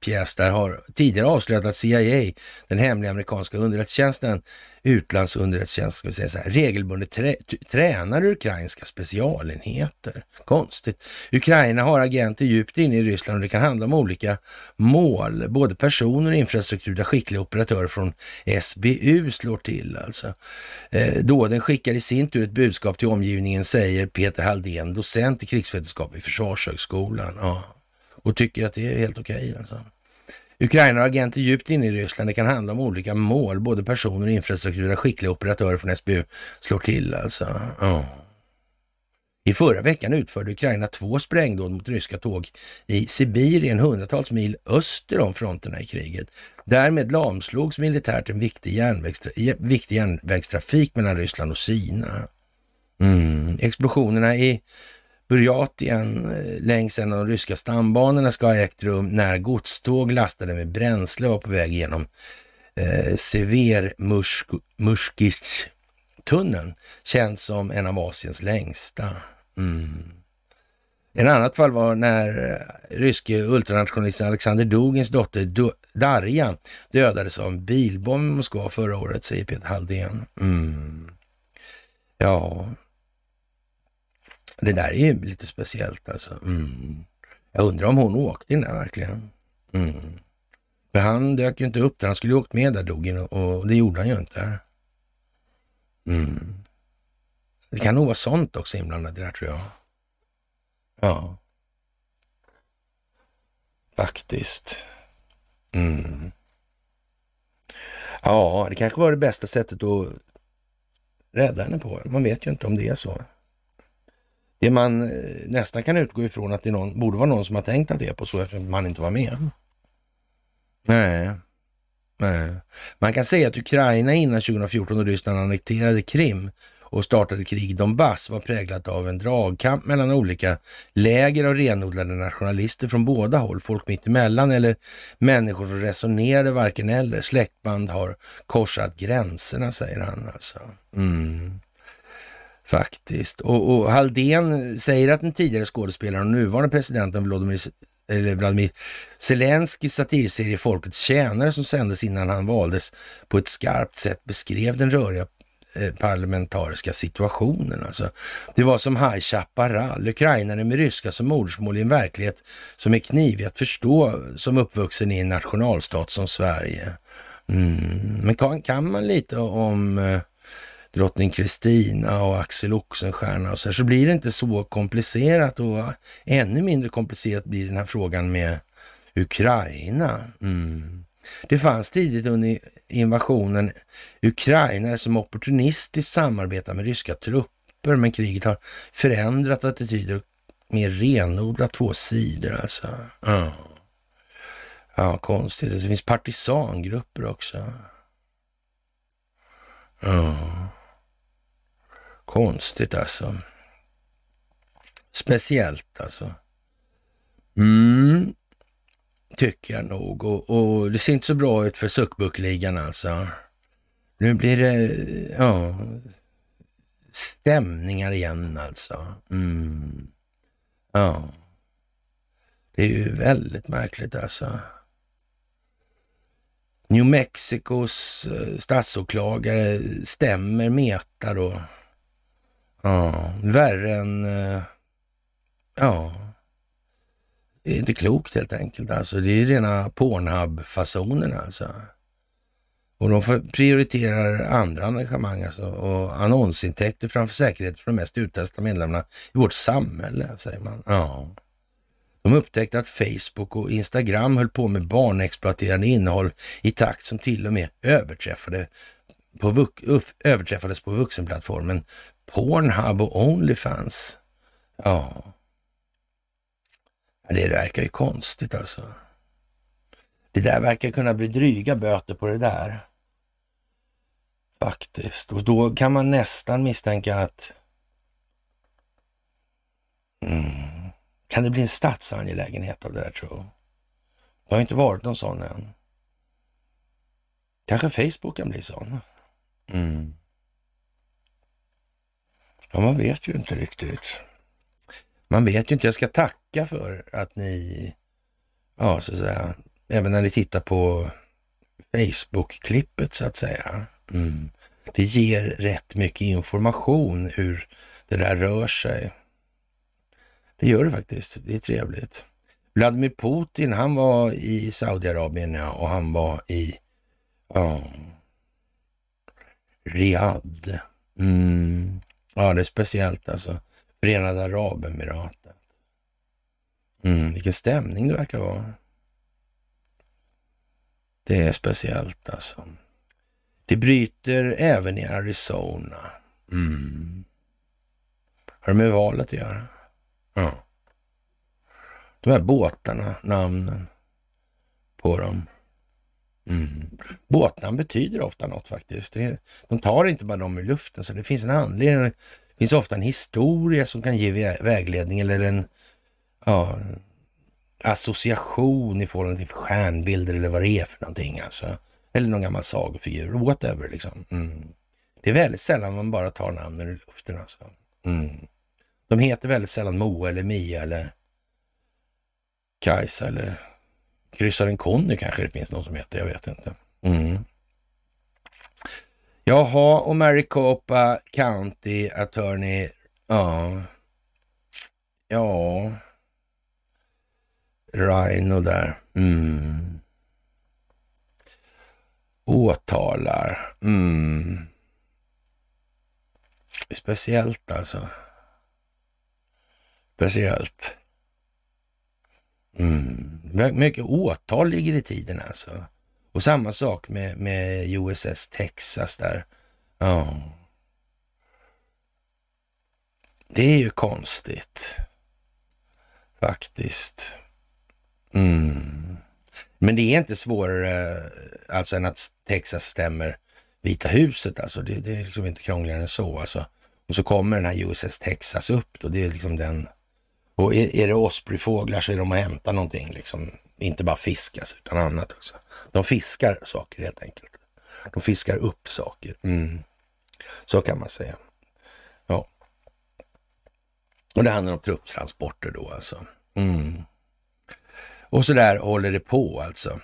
pjäs där har tidigare avslöjat att CIA, den hemliga amerikanska underrättelsetjänsten, utlandsunderrättelsetjänst, ska vi säga så här, regelbundet trä, tränar ukrainska specialenheter. Konstigt. Ukraina har agenter djupt inne i Ryssland och det kan handla om olika mål, både personer och infrastruktur där skickliga operatörer från SBU slår till alltså. Eh, Dåden skickar i sin tur ett budskap till omgivningen, säger Peter Halldén, docent i krigsvetenskap vid Försvarshögskolan. Ja och tycker att det är helt okej. Okay, alltså. Ukraina har agenter djupt inne i Ryssland. Det kan handla om olika mål, både personer och infrastruktur där skickliga operatörer från SBU slår till. Alltså. Oh. I förra veckan utförde Ukraina två sprängdåd mot ryska tåg i Sibirien, hundratals mil öster om fronterna i kriget. Därmed lamslogs militärt en viktig, järnvägstra eh, viktig järnvägstrafik mellan Ryssland och Kina. Mm. Explosionerna i Buryatien eh, längs en av de ryska stambanorna ska ha ägt rum när godståg lastade med bränsle var på väg genom eh, Severmuskis-tunneln, känd som en av Asiens längsta. Mm. En annat fall var när eh, ryske ultranationalisten Alexander Dugins dotter Darja dödades av en bilbomb i Moskva förra året, säger Peter Halldén. Mm. Ja, det där är ju lite speciellt alltså. Mm. Jag undrar om hon åkte in där verkligen. Mm. För han dök ju inte upp där. Han skulle ju åkt med där Dogin och det gjorde han ju inte. Mm. Det kan nog vara sånt också inblandat i det där, tror jag. Ja. Faktiskt. Mm. Ja, det kanske var det bästa sättet att rädda henne på. Man vet ju inte om det är så. Det man eh, nästan kan utgå ifrån att det någon, borde vara någon som har tänkt att det är på så eftersom man inte var med. Nej. Nej. Man kan säga att Ukraina innan 2014 och Ryssland annekterade Krim och startade krig i Donbass var präglat av en dragkamp mellan olika läger av renodlade nationalister från båda håll. Folk mitt emellan eller människor som resonerade varken eller. Släktband har korsat gränserna, säger han alltså. Mm. Faktiskt. Och, och Halldén säger att den tidigare skådespelaren och nuvarande presidenten Vladimir, eller Vladimir Zelenskyjs satirserie Folkets tjänare som sändes innan han valdes på ett skarpt sätt beskrev den röriga eh, parlamentariska situationen. Alltså. Det var som High Chaparral, ukrainare med ryska som modersmål i en verklighet som är knivig att förstå som uppvuxen i en nationalstat som Sverige. Mm. Men kan, kan man lite om eh, drottning Kristina och Axel Oxenstierna och så här, så blir det inte så komplicerat och ännu mindre komplicerat blir den här frågan med Ukraina. Mm. Det fanns tidigt under invasionen ukrainare som opportunistiskt samarbetar med ryska trupper, men kriget har förändrat attityder mer renodlat två sidor alltså. Ja, ja konstigt. Det finns partisangrupper också. Ja. Konstigt alltså. Speciellt alltså. Mm. tycker jag nog. Och, och det ser inte så bra ut för suckbuckligan alltså. Nu blir det, ja, stämningar igen alltså. Mm. Ja. Det är ju väldigt märkligt alltså. New Mexicos eh, statsåklagare stämmer Meta då. Ja, värre än... Eh, ja, det är inte klokt helt enkelt. Alltså, det är rena Pornhub-fasonen alltså. Och de prioriterar andra engagemang alltså, och annonsintäkter framför säkerhet för de mest utsatta medlemmarna i vårt samhälle, säger man. Ja. De upptäckte att Facebook och Instagram höll på med barnexploaterande innehåll i takt som till och med överträffade på överträffades på vuxenplattformen Pornhub och Onlyfans. Ja. Det verkar ju konstigt alltså. Det där verkar kunna bli dryga böter på det där. Faktiskt. Och då kan man nästan misstänka att mm, kan det bli en statsangelägenhet av det där tror jag? Det har inte varit någon sån än. Kanske Facebook kan bli sån. Mm. Ja, man vet ju inte riktigt. Man vet ju inte. Jag ska tacka för att ni, ja så att säga, även när ni tittar på Facebook-klippet så att säga. Mm. Det ger rätt mycket information hur det där rör sig. Det gör det faktiskt. Det är trevligt. Vladimir Putin, han var i Saudiarabien ja, och han var i ja, Riyadh. Mm. Ja, det är speciellt alltså. Förenade Arabemiraten. Mm, vilken stämning det verkar vara. Det är speciellt alltså. Det bryter även i Arizona. Mm. Har det med valet att göra? Ja. De här båtarna, namnen på dem. Mm. Båtnamn betyder ofta något faktiskt. Det, de tar inte bara dem i luften, så det finns en anledning. Det finns ofta en historia som kan ge vägledning eller en ja, association i förhållande till stjärnbilder eller vad det är för någonting. Alltså. Eller någon gammal sagofigur, whatever liksom. Mm. Det är väldigt sällan man bara tar namnen ur luften alltså. Mm. De heter väldigt sällan Moa eller Mia eller Kajsa eller kryssaren Conny kanske det finns någon som heter, jag vet inte. Mm. Jaha, och Maricopa County Attorney, ja, ja, Rhino där. Mm. Åtalar. Mm. Speciellt alltså. Speciellt. Mm. Mycket åtal ligger i tiden alltså. Och samma sak med, med USS Texas där. Ja. Det är ju konstigt. Faktiskt. Mm. Men det är inte svårare alltså än att Texas stämmer Vita huset. Alltså det, det är liksom inte krångligare än så. Alltså. Och så kommer den här USS Texas upp då. Det är liksom den. Och är, är det Ospreyfåglar så är de och hämtar någonting. Liksom. Inte bara fiskas utan annat också. De fiskar saker helt enkelt. De fiskar upp saker. Mm. Så kan man säga. Ja. Och det handlar om trupptransporter då alltså. Mm. Och så där håller det på alltså.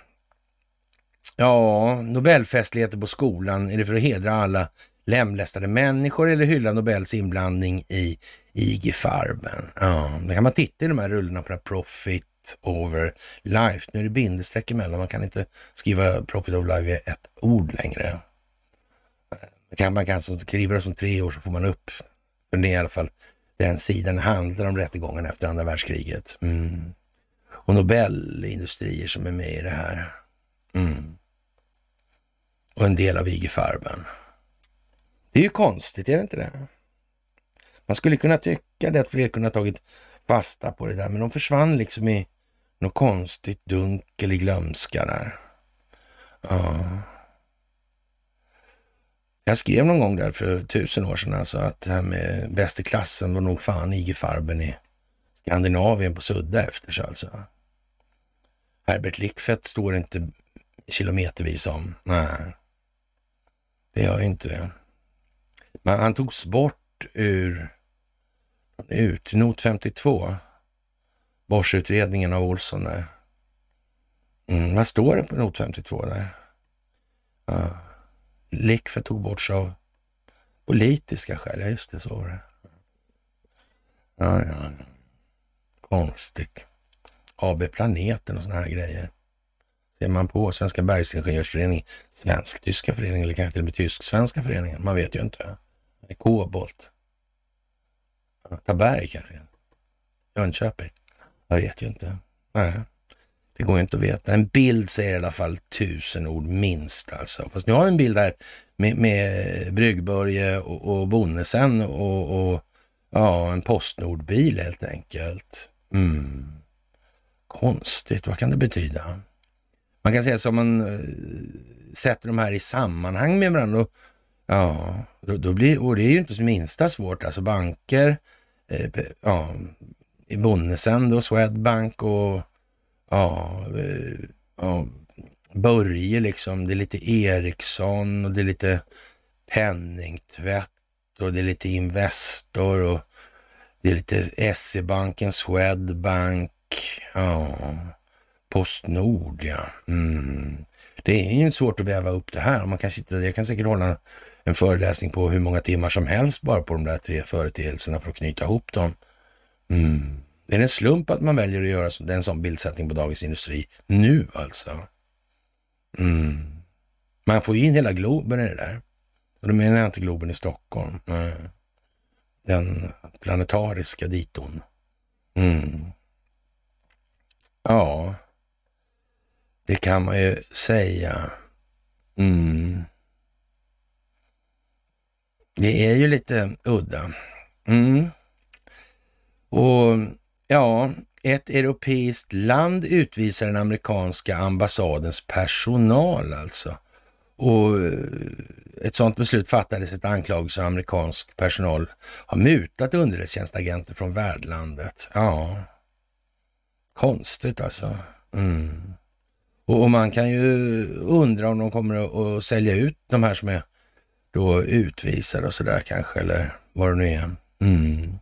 Ja, Nobelfestligheter på skolan, är det för att hedra alla lemlästade människor eller hylla Nobels inblandning i IG Farben? Ja, då kan man titta i de här rullorna på det här Profit over life. Nu är det bindestreck emellan, man kan inte skriva Profit over life i ett ord längre. Kan man kan skriva det som tre år så får man upp, för det är i alla fall den sidan handlar om rättegången efter andra världskriget. Mm och Nobelindustrier som är med i det här. Mm. Och en del av IG Farben. Det är ju konstigt, är det inte det? Man skulle kunna tycka det att fler kunde ha tagit fasta på det där, men de försvann liksom i något konstigt dunkel i glömska där. Ja. Jag skrev någon gång där för tusen år sedan alltså att det här med bäst i klassen var nog fan IG Farben i Skandinavien på sudda efter sig alltså. Herbert Lickfett står inte kilometervis om. Nej, det gör ju inte det. Men han togs bort ur ut, not 52. Borsutredningen av Olsson där. Mm, vad står det på not 52 där? Ja. Lickfett tog bort av politiska skäl. Ja, just det, så var det. Ja, ja. Konstigt. AB Planeten och såna här grejer. Ser man på Svenska Bergsingenjörsföreningen, Svensk-tyska föreningen eller kanske till och med Tysk-svenska föreningen. Man vet ju inte. Kobolt. Taberg kanske? Jönköping? Jag vet ju inte. Nej, det går ju inte att veta. En bild säger i alla fall tusen ord minst alltså. Fast nu har vi en bild här med, med Bryggbörje och, och Bonnesen och, och ja, en Postnordbil helt enkelt. Mm. Konstigt, vad kan det betyda? Man kan säga så om man eh, sätter de här i sammanhang med varandra. och ja, då, då, blir, och det är ju inte så minsta svårt. Alltså banker, eh, ja, i Bonnesen då, Swedbank och ja, eh, ja, Börje liksom. Det är lite Ericsson och det är lite penningtvätt och det är lite Investor och det är lite SE-banken, Swedbank, ja, Postnord ja. Mm. Det är ju inte svårt att väva upp det här. Man kan sitta, jag kan säkert hålla en föreläsning på hur många timmar som helst bara på de där tre företeelserna för att knyta ihop dem. Mm. Det är en slump att man väljer att göra en sån bildsättning på Dagens Industri nu alltså. Mm. Man får ju in hela Globen i det där. Och då menar jag inte Globen i Stockholm. Nej. Den planetariska diton. Mm. Ja, det kan man ju säga. Mm. Det är ju lite udda. Mm. Och ja, ett europeiskt land utvisar den amerikanska ambassadens personal alltså. Och eh, ett sådant beslut fattades ett anklagelse av amerikansk personal har mutat underrättelsetjänstagenter från värdlandet. Ja, konstigt alltså. Mm. Och, och, man kan ju undra om de kommer att sälja ut de här som är då utvisade och sådär kanske, eller vad det nu är. Mm.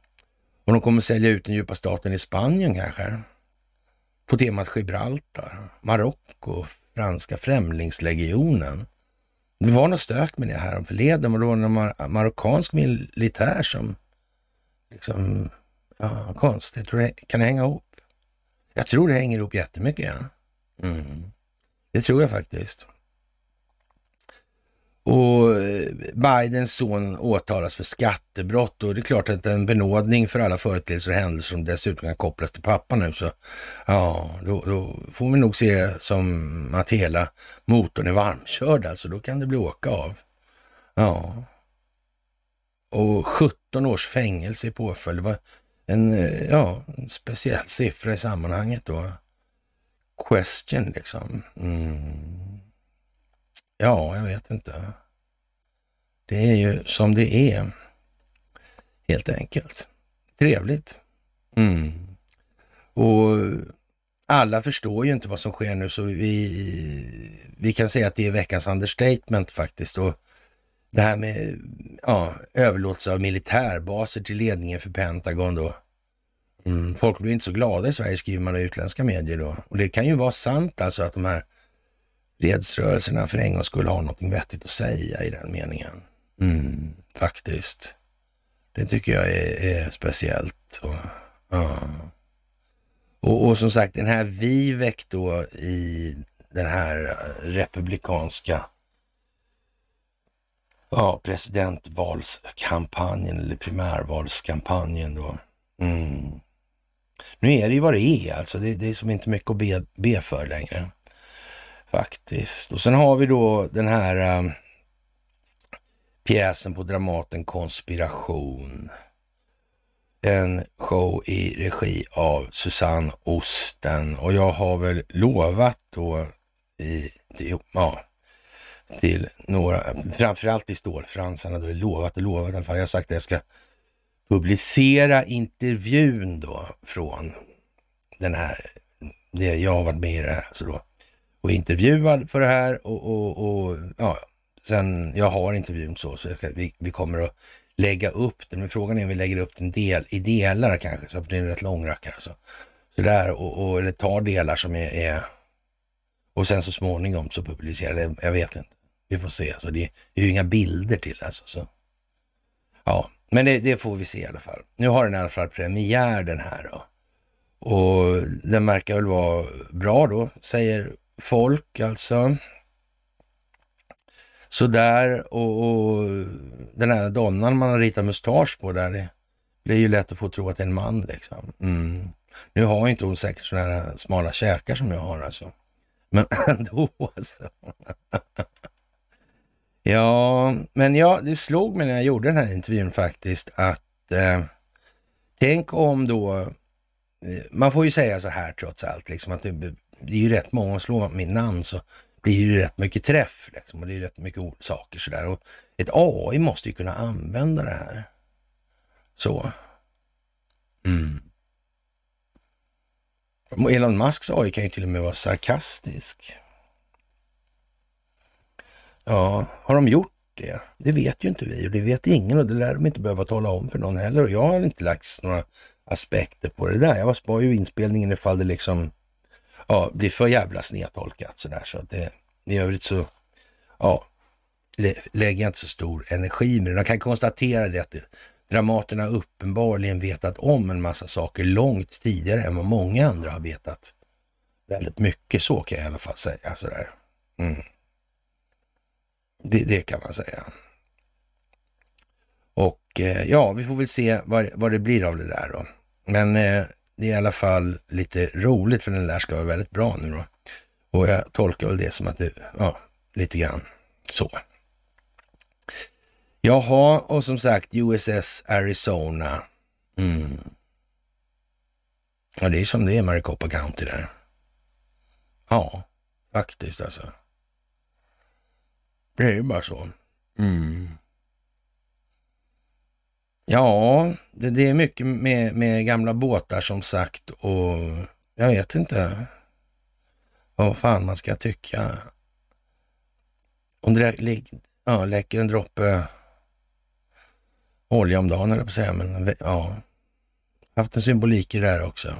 Och de kommer sälja ut den djupa staten i Spanien kanske. På temat Gibraltar, Marocko, franska främlingslegionen. Det var något stök med det här förleden och det var någon mar marockansk militär som liksom, ja, konstigt. Tror det kan det hänga ihop? Jag tror det hänger ihop jättemycket. Ja. Mm. Det tror jag faktiskt. Och eh, Bidens son åtalas för skattebrott och det är klart att en benådning för alla företeelser och händelser som dessutom kan kopplas till pappa nu så ja, då, då får vi nog se som att hela motorn är varmkörd alltså. Då kan det bli åka av. Ja. Och 17 års fängelse i påföljd. Det var en, eh, ja, en speciell siffra i sammanhanget då. Question liksom. Mm. Ja, jag vet inte. Det är ju som det är, helt enkelt. Trevligt. Mm. Och alla förstår ju inte vad som sker nu, så vi, vi kan säga att det är veckans understatement faktiskt. Och det här med ja, överlåtelse av militärbaser till ledningen för Pentagon då. Mm, folk blir inte så glada i Sverige, skriver man i utländska medier då. Och det kan ju vara sant alltså att de här fredsrörelserna för en gång skulle ha något vettigt att säga i den meningen. Mm, faktiskt. Det tycker jag är, är speciellt. Och, ja. och, och, som sagt, den här Vivek då i den här eh, republikanska ja, presidentvalskampanjen eller primärvalskampanjen då. Mm. Nu är det ju vad det är alltså. Det, det är som inte mycket att be, be för längre. Faktiskt. Och sen har vi då den här uh, pjäsen på Dramaten Konspiration. En show i regi av Susanne Osten. Och jag har väl lovat då i, ja, till några, framförallt i stålfransarna då, lovat och lovat i alla fall. Jag har sagt att jag ska publicera intervjun då från den här det, jag har varit med i det här Så då, och intervjuad för det här och, och, och ja, sen jag har intervjun så, så vi, vi kommer att lägga upp den. Men frågan är om vi lägger upp den del, i delar kanske, så för det är en rätt lång rackare. Alltså. Så där, och, och, eller tar delar som är, är, och sen så småningom så publicerar det. Jag vet inte. Vi får se. Alltså, det är ju inga bilder till alltså. Så. Ja, men det, det, får vi se i alla fall. Nu har den i alla fall premiär den här då. Och den verkar väl vara bra då, säger folk alltså. Sådär och, och den här donnan man har ritat mustasch på där, det blir ju lätt att få tro att det är en man liksom. Mm. Nu har inte hon säkert sådana här smala käkar som jag har alltså. Men <laughs> ändå alltså. <laughs> ja, men ja, det slog mig när jag gjorde den här intervjun faktiskt att eh, tänk om då, eh, man får ju säga så här trots allt, liksom att det, det är ju rätt många, slår man mitt namn så blir det rätt mycket träff liksom, och det är rätt mycket saker sådär. Och ett AI måste ju kunna använda det här. Så. Mm. Elon Musks AI kan ju till och med vara sarkastisk. Ja, har de gjort det? Det vet ju inte vi och det vet ingen och det lär de inte behöva tala om för någon heller. Och jag har inte lagt några aspekter på det där. Jag sparar ju inspelningen ifall det liksom ja, blir för jävla snedtolkat sådär. Så att det, i övrigt så, ja, lä, lägger jag inte så stor energi med det. Jag kan konstatera det att Dramaterna uppenbarligen vetat om en massa saker långt tidigare än vad många andra har vetat. Väldigt mycket, så kan jag i alla fall säga. Sådär. Mm. Det, det, kan man säga. Och eh, ja, vi får väl se vad, vad det blir av det där då. Men eh, det är i alla fall lite roligt för den där ska vara väldigt bra nu då. Och jag tolkar väl det som att det, ja, lite grann så. Jaha, och som sagt USS Arizona. Mm. Ja, det är som det är Maricopa County där. Ja, faktiskt alltså. Det är ju bara så. Mm. Ja, det, det, är mycket med, med gamla båtar som sagt och jag vet inte vad fan man ska tycka. Om det ja, läcker en droppe olja om dagen, eller på att säga, men ja, haft en symbolik i det där också.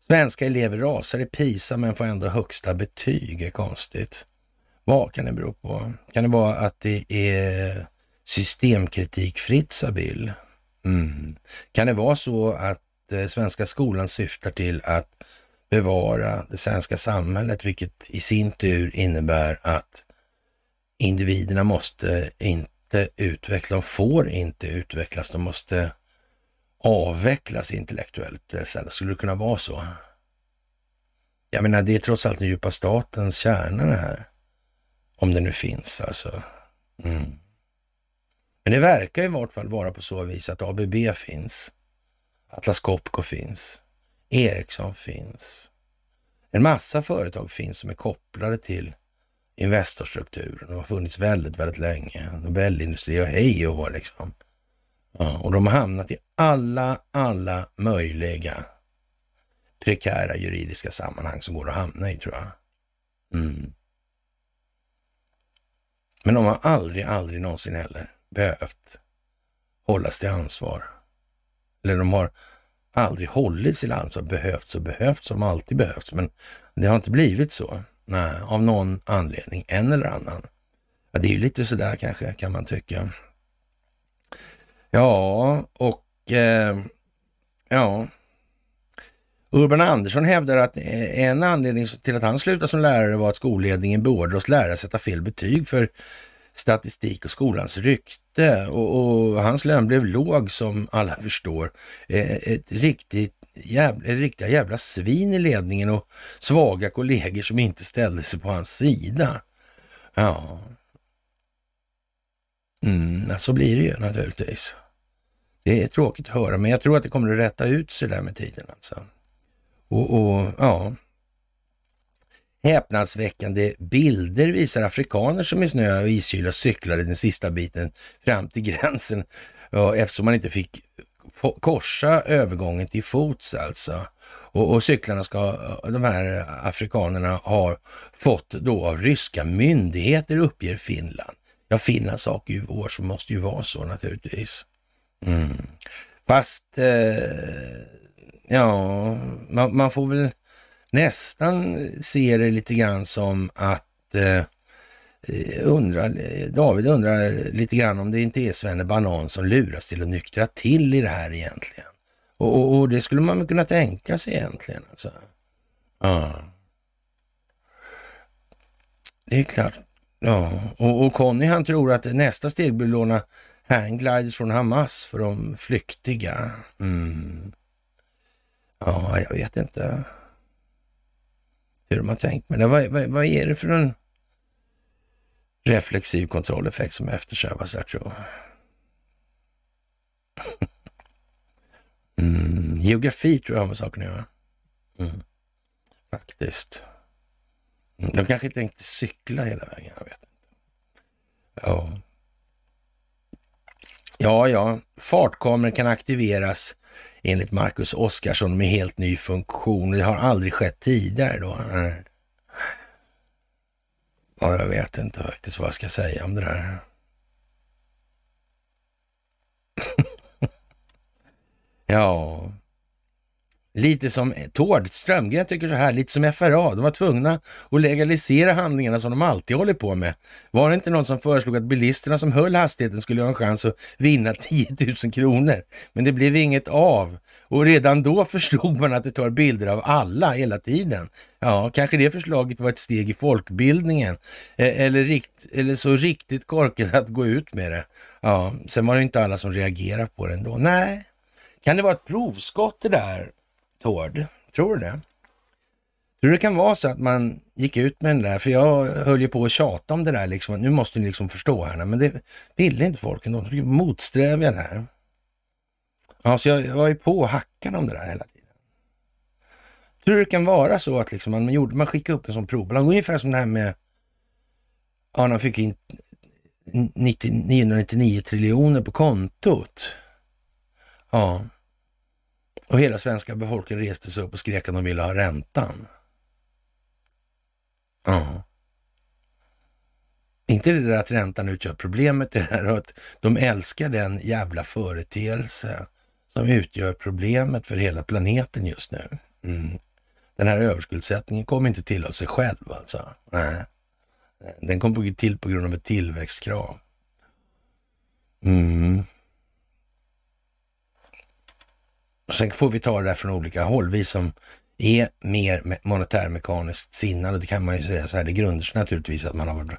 Svenska elever rasar i PISA men får ändå högsta betyg, är konstigt. Vad kan det bero på? Kan det vara att det är systemkritikfritt, Sabil? Mm. Kan det vara så att eh, svenska skolan syftar till att bevara det svenska samhället, vilket i sin tur innebär att individerna måste inte utvecklas, de får inte utvecklas, de måste avvecklas intellektuellt. Skulle det kunna vara så? Jag menar, det är trots allt den djupa statens kärna det här. Om det nu finns alltså. Mm. Men det verkar i vart fall vara på så vis att ABB finns. Atlas Copco finns. Ericsson finns. En massa företag finns som är kopplade till Investorstrukturen och har funnits väldigt, väldigt länge. Nobelindustri och hej och hå liksom. Ja, och de har hamnat i alla, alla möjliga prekära juridiska sammanhang som går att hamna i tror jag. Mm. Men de har aldrig, aldrig någonsin heller behövt hållas till ansvar. Eller de har aldrig hållits till ansvar, behövts och behövts som alltid behövts. Men det har inte blivit så. Nej, av någon anledning, en eller annan. Ja, det är ju lite sådär kanske, kan man tycka. Ja, och eh, ja. Urban Andersson hävdar att eh, en anledning till att han slutade som lärare var att skolledningen beordrade oss lärare att sätta fel betyg för statistik och skolans rykte. Och, och hans lön blev låg som alla förstår. Eh, ett riktigt jävla, riktiga jävla svin i ledningen och svaga kollegor som inte ställde sig på hans sida. Ja, mm, så blir det ju naturligtvis. Det är tråkigt att höra, men jag tror att det kommer att rätta ut sig där med tiden alltså. Och, och ja, häpnadsväckande bilder visar afrikaner som i snö och iskyla cyklade den sista biten fram till gränsen. Ja, eftersom man inte fick korsa övergången till fots alltså. Och, och, cyklarna ska de här afrikanerna ha fått då av ryska myndigheter uppger Finland. Ja, Finlands sak är ju vår, så måste ju vara så naturligtvis. Mm. Fast, eh, ja, man, man, får väl nästan ser det lite grann som att eh, undrar, David undrar lite grann om det inte är Svenne Banan som luras till att nyktra till i det här egentligen. Och, och, och det skulle man kunna tänka sig egentligen. Alltså. Ja. Det är klart. Ja, och, och Conny han tror att nästa steg blir låna hanggliders från Hamas för de flyktiga. Mm. Ja, jag vet inte hur de har tänkt med det. Vad, vad, vad är det för en reflexiv kontrolleffekt som eftersträvas där tror jag? <laughs> Mm. Geografi tror jag har med saken att göra. Mm. Faktiskt. Mm, de kanske tänkte cykla hela vägen, jag vet inte. Ja. Ja, ja. Fartkameror kan aktiveras enligt Marcus Oskarsson med helt ny funktion. Det har aldrig skett tidigare då. Ja, jag vet inte faktiskt vad jag ska säga om det där. <laughs> ja, Lite som Tord Strömgren tycker så här, lite som FRA. De var tvungna att legalisera handlingarna som de alltid håller på med. Var det inte någon som föreslog att bilisterna som höll hastigheten skulle ha en chans att vinna <laughs> 10 000 kronor? Men det blev inget av. Och redan då förstod man att det tar bilder av alla hela tiden. Ja, kanske det förslaget var ett steg i folkbildningen. E-, eller, rikt, eller så riktigt korkat att gå ut med det. Ja, sen var det inte alla som reagerade på det ändå. Nej, kan det vara ett provskott det där? Tord? Tror du det? Tror det kan vara så att man gick ut med den där, för jag höll ju på att tjata om det där liksom, nu måste ni liksom förstå här, men det ville inte folk ändå. De motsträviga här. Ja, så jag, var ju på och hackade om det där hela tiden. Tror det kan vara så att liksom man, gjorde, man skickade upp en sån provballong, ungefär som det här med, ja, man fick in 90, 999 triljoner på kontot. Ja, och hela svenska befolkningen reste sig upp och skrek att de ville ha räntan. Ja. Inte det där att räntan utgör problemet, det där att de älskar den jävla företeelse som utgör problemet för hela planeten just nu. Mm. Den här överskuldsättningen kommer inte till av sig själv alltså. Nej. Den kommer till på grund av ett tillväxtkrav. Mm. Sen får vi ta det där från olika håll. Vi som är mer monetärmekaniskt sinnade, det kan man ju säga så här, det grundar sig naturligtvis att man har varit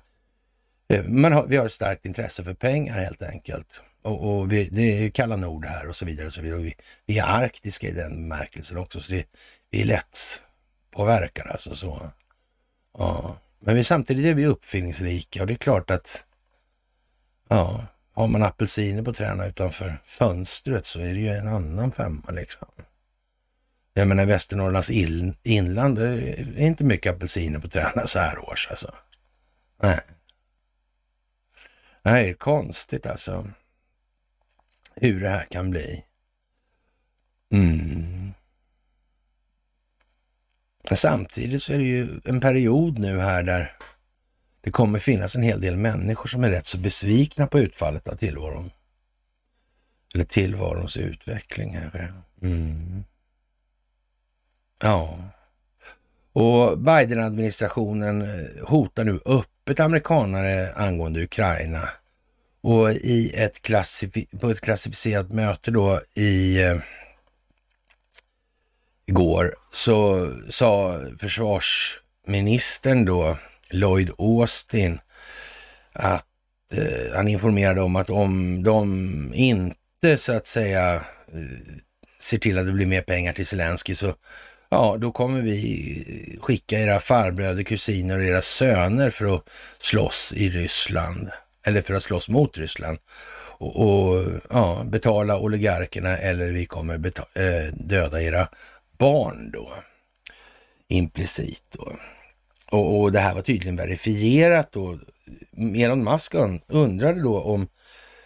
eh, man har, vi har ett starkt intresse för pengar helt enkelt. Och, och vi, det är kalla nord här och så vidare. Och så vidare. Och vi, vi är arktiska i den bemärkelsen också, så det, vi är lätt påverkade alltså. Så. Ja. Men vi, samtidigt är vi uppfinningsrika och det är klart att ja, har man apelsiner på träna utanför fönstret så är det ju en annan femma liksom. Jag menar Västernorrlands inland, det är inte mycket apelsiner på träna så här års alltså. Nej. Nej, det är konstigt alltså. Hur det här kan bli. Mm. Men samtidigt så är det ju en period nu här där det kommer finnas en hel del människor som är rätt så besvikna på utfallet av tillvaron. Eller tillvarons utveckling. Här. Mm. Ja. Och Biden-administrationen eh, hotar nu öppet amerikanare angående Ukraina. Och i ett på ett klassificerat möte då i eh, igår så sa försvarsministern då Lloyd Austin att eh, han informerade om att om de inte så att säga eh, ser till att det blir mer pengar till Zelensky så ja, då kommer vi skicka era farbröder, kusiner och era söner för att slåss i Ryssland. Eller för att slåss mot Ryssland. Och, och ja, betala oligarkerna eller vi kommer äh, döda era barn då. Implicit då. Och, och det här var tydligen verifierat då. Elon Musk undrade då om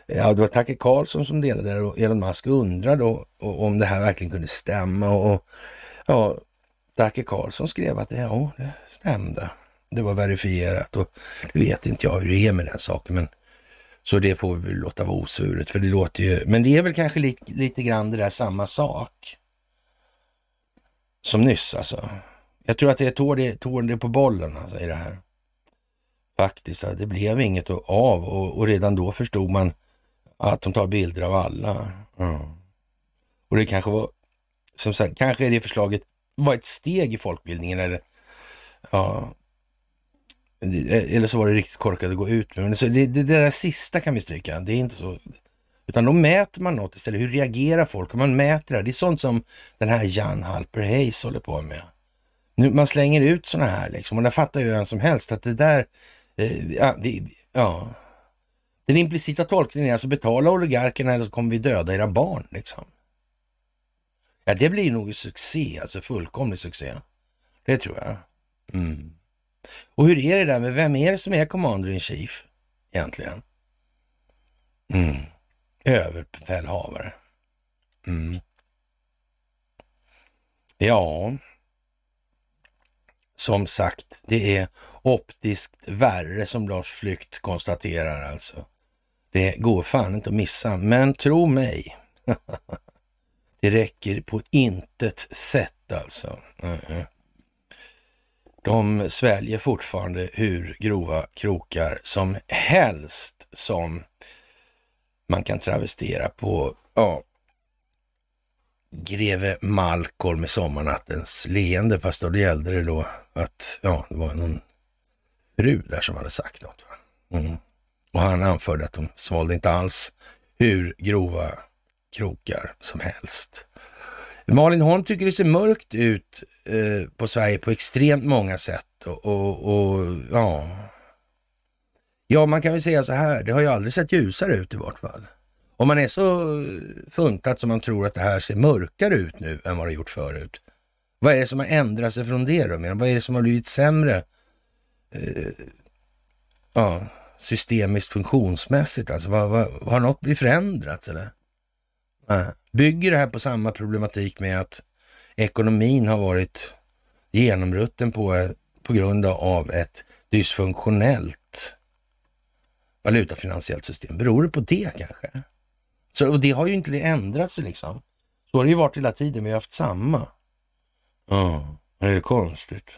Ja, det var Tacke Karlsson som delade det och Elon Musk undrade då, om det här verkligen kunde stämma. Och, ja, Tacke Karlsson skrev att ja, det stämde. Det var verifierat och det vet inte jag hur det är med den saken. Men så det får vi låta vara osvuret, för det låter ju... Men det är väl kanske li, lite grann det där samma sak som nyss alltså. Jag tror att det är tår det, tår det på bollen alltså, i det här. Faktiskt, det blev inget av och, och, redan då förstod man att de tar bilder av alla. Mm. Och det kanske var, som sagt, kanske är det förslaget var ett steg i folkbildningen eller ja, eh, eller så var det riktigt korkat att gå ut med. Men så det, det, det där sista kan vi stryka. Det är inte så. Utan då mäter man något istället. Hur reagerar folk? Man mäter det. Det är sånt som den här Jan Halper Hayes håller på med. Nu, man slänger ut sådana här liksom. Och där fattar ju vem som helst att det där, eh, ja, det, ja. Den implicita tolkningen är alltså betala oligarkerna eller så kommer vi döda era barn liksom. Ja, det blir nog succé, alltså fullkomlig succé. Det tror jag. Mm. Och hur är det där med vem är det som är commander in chief egentligen? Mm. Överbefälhavare. Mm. Ja, som sagt, det är optiskt värre som Lars Flykt konstaterar alltså. Det går fan inte att missa, men tro mig. <laughs> det räcker på intet sätt alltså. De sväljer fortfarande hur grova krokar som helst som man kan travestera på ja, greve Malcolm i sommarnattens leende. Fast då det gällde det då att ja, det var någon fru där som hade sagt något. Mm. Och han anförde att de svalde inte alls hur grova krokar som helst. Malin Holm tycker det ser mörkt ut eh, på Sverige på extremt många sätt. Och, och, och, ja. ja, man kan väl säga så här, det har ju aldrig sett ljusare ut i vart fall. Om man är så eh, funtat som man tror att det här ser mörkare ut nu än vad det gjort förut. Vad är det som har ändrat sig från det då? Vad är det som har blivit sämre? Eh, ja, systemiskt funktionsmässigt alltså. Vad, vad, har något blivit förändrat eller? Nej. Bygger det här på samma problematik med att ekonomin har varit genomrutten på, eh, på grund av ett dysfunktionellt valutafinansiellt system? Beror det på det kanske? Så, och det har ju inte ändrat sig liksom. Så har det ju varit hela tiden, vi har haft samma. Ja, det är konstigt.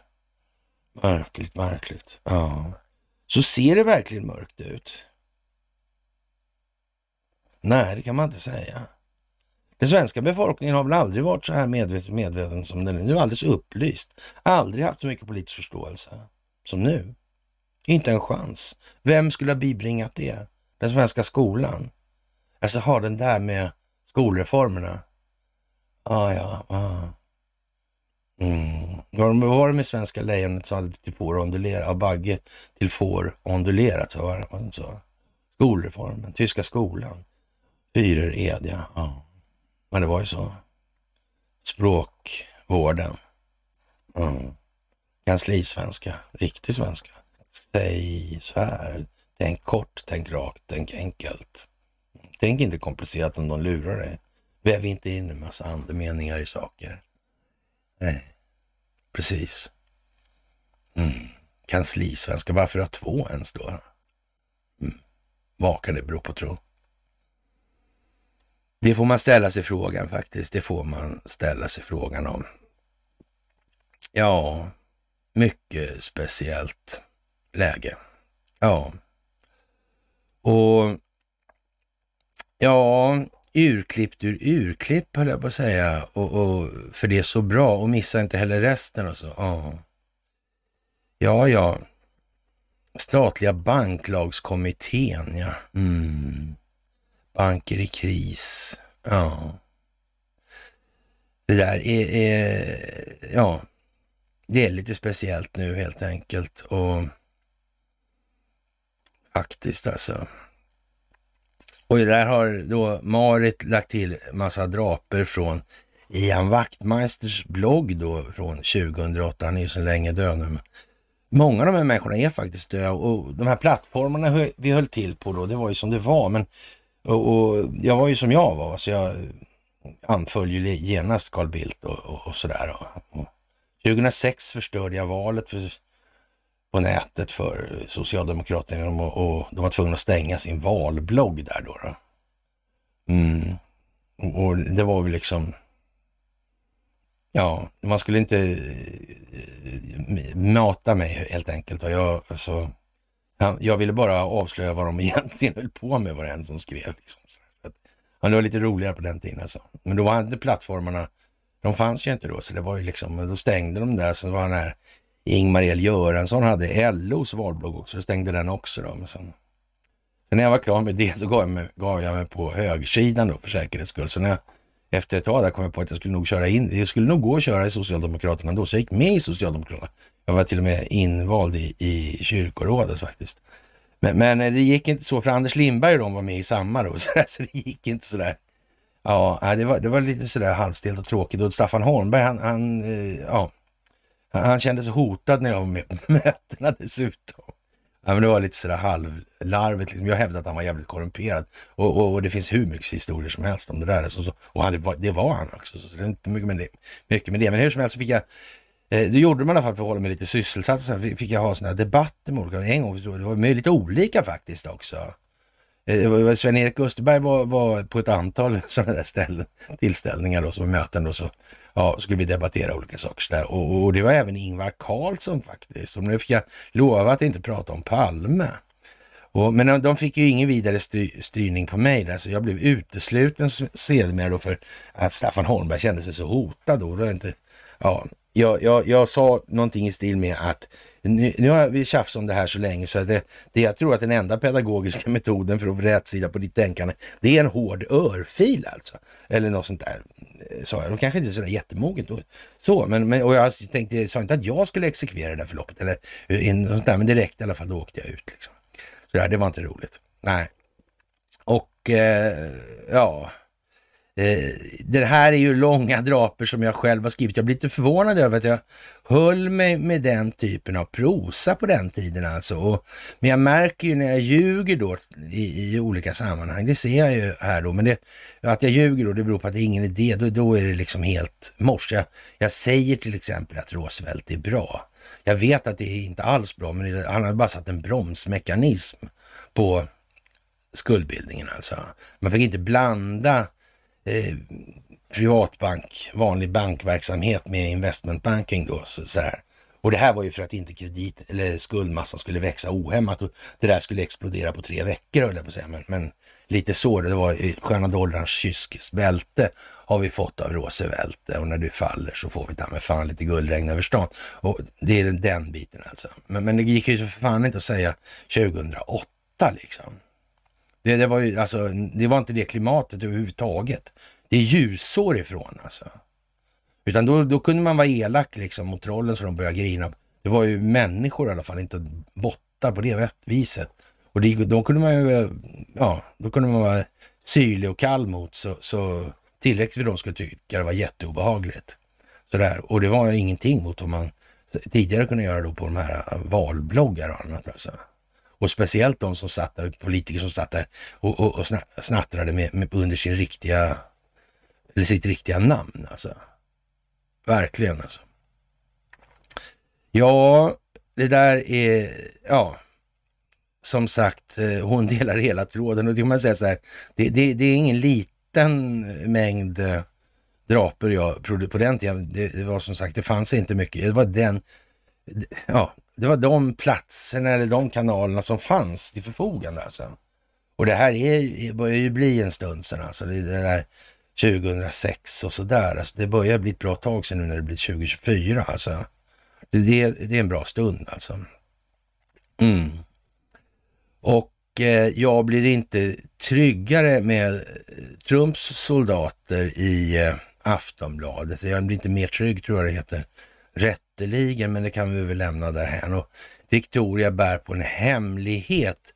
Märkligt, märkligt. Ja. Så ser det verkligen mörkt ut? Nej, det kan man inte säga. Den svenska befolkningen har väl aldrig varit så här medveten, medveten som den är nu. Alldeles upplyst. Aldrig haft så mycket politisk förståelse som nu. Inte en chans. Vem skulle ha bibringat det? Den svenska skolan. Alltså har den där med skolreformerna. Ah, ja, ah. Mm. Vad var det med svenska lejonet som aldrig till får ondulera, Ja, bagge till får ondulerat? Så var det så. Skolreformen, tyska skolan, Fyrer, Edja. Ja. Men det var ju så. Språkvården. Mm. Kanslisvenska, riktig svenska. Säg så här. Tänk kort, tänk rakt, tänk enkelt. Tänk inte komplicerat om de lurar dig. Väv inte in en massa andemeningar i saker. Nej, precis. Mm. Kanslisvenska, varför ha två ens då? Mm. Vad kan det bero på tro? Det får man ställa sig frågan faktiskt. Det får man ställa sig frågan om. Ja, mycket speciellt läge. Ja. Och ja, urklippt ur urklipp höll jag på att säga. Och, och, för det är så bra och missa inte heller resten och så. Ja, ja. ja. Statliga banklagskommittén, ja. Mm. Banker i kris. Ja. Det där är, är, ja, det är lite speciellt nu helt enkelt. Och faktiskt alltså. Och där har då Marit lagt till massa draper från Ian Wachtmeisters blogg då från 2008. Han är ju så länge död nu. Många av de här människorna är faktiskt döda och de här plattformarna vi höll till på då, det var ju som det var. Men Och, och, jag var ju som jag var, så jag anföll ju genast Carl Bildt och, och, och sådär. Och, 2006 förstörde jag valet för, på nätet för Socialdemokraterna och, och de var tvungna att stänga sin valblogg där då. då. Mm. Och, och det var väl liksom Ja, man skulle inte eh, mata mig helt enkelt. Jag, alltså, jag ville bara avslöja vad de <laughs> egentligen höll på med, var det en som skrev. Liksom. Han det var lite roligare på den tiden alltså. Men då var inte plattformarna, de fanns ju inte då, så det var ju liksom, då stängde de där. Så var den här Ingmar El Göransson hade LOs valblogg också, då stängde den också då. Men sen, sen när jag var klar med det så gav jag mig, gav jag mig på högersidan då för säkerhets skull. Så när jag efter ett tag där kom jag på att jag skulle nog köra in, jag skulle nog gå och köra i Socialdemokraterna då, så jag gick med i Socialdemokraterna. Jag var till och med invald i, i kyrkorådet faktiskt. Men, men eh, det gick inte så, för Anders Lindberg och de var med i samma då, <laughs> så, så det gick inte sådär. Ja, det var, det var lite sådär halvstelt och tråkigt och Staffan Holmberg, han, han, eh, ja, han kände sig hotad när jag var med på <laughs> mötena dessutom. Ja, men det var lite sådär halvlarvigt. Liksom. Jag hävdade att han var jävligt korrumperad. Och, och, och, det finns hur mycket historier som helst om det där. Så, så, och han, det var han också, så det är inte mycket med det. Mycket med det. Men hur som helst så fick jag eh, det gjorde man i alla fall för att hålla mig lite sysselsatt. Så fick jag ha sådana här debatter med olika. En gång, det var med lite olika faktiskt också. Eh, Sven-Erik Österberg var, var, på ett antal <laughs> sådana där ställen, tillställningar då, som möten då, så ja, skulle vi debattera olika saker där. Och, och, det var även Ingvar Carlsson faktiskt. Och nu fick jag lova att inte prata om Palme. Och, men de fick ju ingen vidare styr, styrning på mig där, så jag blev utesluten sedermera då för att Staffan Holmberg kände sig så hotad då. då inte, ja, jag, jag, jag sa någonting i stil med att nu, nu har vi tjafsat om det här så länge så det, det, jag tror att den enda pedagogiska <laughs> metoden för att få rätsida på ditt tänkande, det är en hård örfil alltså. Eller något sånt där, sa jag. De kanske inte är sådär jättemoget så, men, men och jag tänkte, jag sa inte att jag skulle exekvera det där förloppet eller eh, in, sånt där, men direkt i alla fall, då åkte jag ut liksom. Så där, det var inte roligt. Nej. Och eh, ja, Eh, det här är ju långa <laughs> draper som jag själv har skrivit. Jag blir lite förvånad över att jag höll mig med den typen av prosa på den tiden alltså. Och, men jag märker ju när jag ljuger då i, i, olika sammanhang, det ser jag ju här då, men det, att jag ljuger då, det beror på att det är ingen idé. Då, då är det liksom helt mors. Jag, jag säger till exempel att Roosevelt är bra. Jag vet att det är inte alls bra, men det, han har bara satt en bromsmekanism på skuldbildningen alltså. Man fick inte blanda eh, privatbank, vanlig bankverksamhet med investmentbanking då. Så, så här. Och det här var ju för att inte kredit eller skuldmassan skulle växa ohämmat och det där skulle explodera på tre veckor höll jag på att säga. Men, men lite så, det var sköna dollarns kyskesbälte har vi fått av Roosevelt och när du faller så får vi ta med fan lite guldregn över stan. Och det är den biten alltså. Men, men det gick ju för fan inte att säga 2008 liksom. Det, det, var ju, alltså, det var inte det klimatet överhuvudtaget. Det är ljusår ifrån alltså. Utan då, då kunde man vara elak liksom mot trollen så de började grina. Det var ju människor i alla fall, inte bottar på det viset. Och det, då kunde man ju, ja, då kunde man vara syrlig och kall mot så, så tillräckligt för de skulle tycka det var jätteobehagligt. Sådär. Och det var ingenting mot vad man tidigare kunde göra då på de här äh, valbloggar och annat. Alltså. Och speciellt de som satt där, politiker som satt där och, och, och snattrade med, med, under sin riktiga, eller sitt riktiga namn alltså. Verkligen alltså. Ja, det där är, ja, som sagt, eh, hon delar hela tråden och det kan man säga så här, det, det, det är ingen liten mängd eh, draper jag på den tiden. Det, det var som sagt, det fanns inte mycket. Det var den, ja, det var de platserna eller de kanalerna som fanns till förfogande alltså. Och det här är, börjar ju bli en stund sedan alltså. Det, det där 2006 och sådär. Alltså, det börjar bli ett bra tag sedan nu när det blir 2024 alltså. Det, det, det är en bra stund alltså. Mm. Och eh, jag blir inte tryggare med eh, Trumps soldater i eh, Aftonbladet. Jag blir inte mer trygg tror jag det heter. Rätteligen, men det kan vi väl lämna därhän. Och Victoria bär på en hemlighet.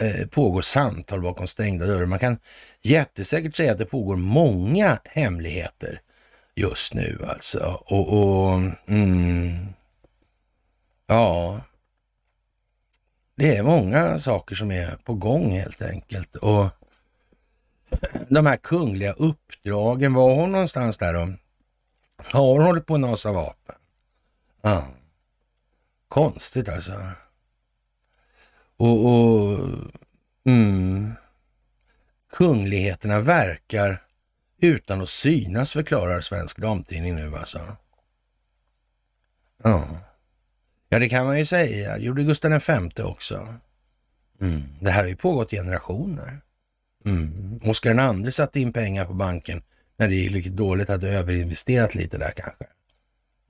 Eh, pågår samtal bakom stängda dörrar. Man kan jättesäkert säga att det pågår många hemligheter just nu alltså. Och, och mm, ja, det är många saker som är på gång helt enkelt. Och <clears throat> de här kungliga uppdragen, var hon någonstans där då? Har hon hållit på att nasa vapen? Ja. Konstigt alltså. Och, och mm, kungligheterna verkar utan att synas, förklarar Svensk Damtidning nu alltså. Ja. ja, det kan man ju säga. Det gjorde Gustav V också. Mm. Det här har ju pågått generationer. Mm. Oskar II satte in pengar på banken när det gick lite dåligt, hade överinvesterat lite där kanske.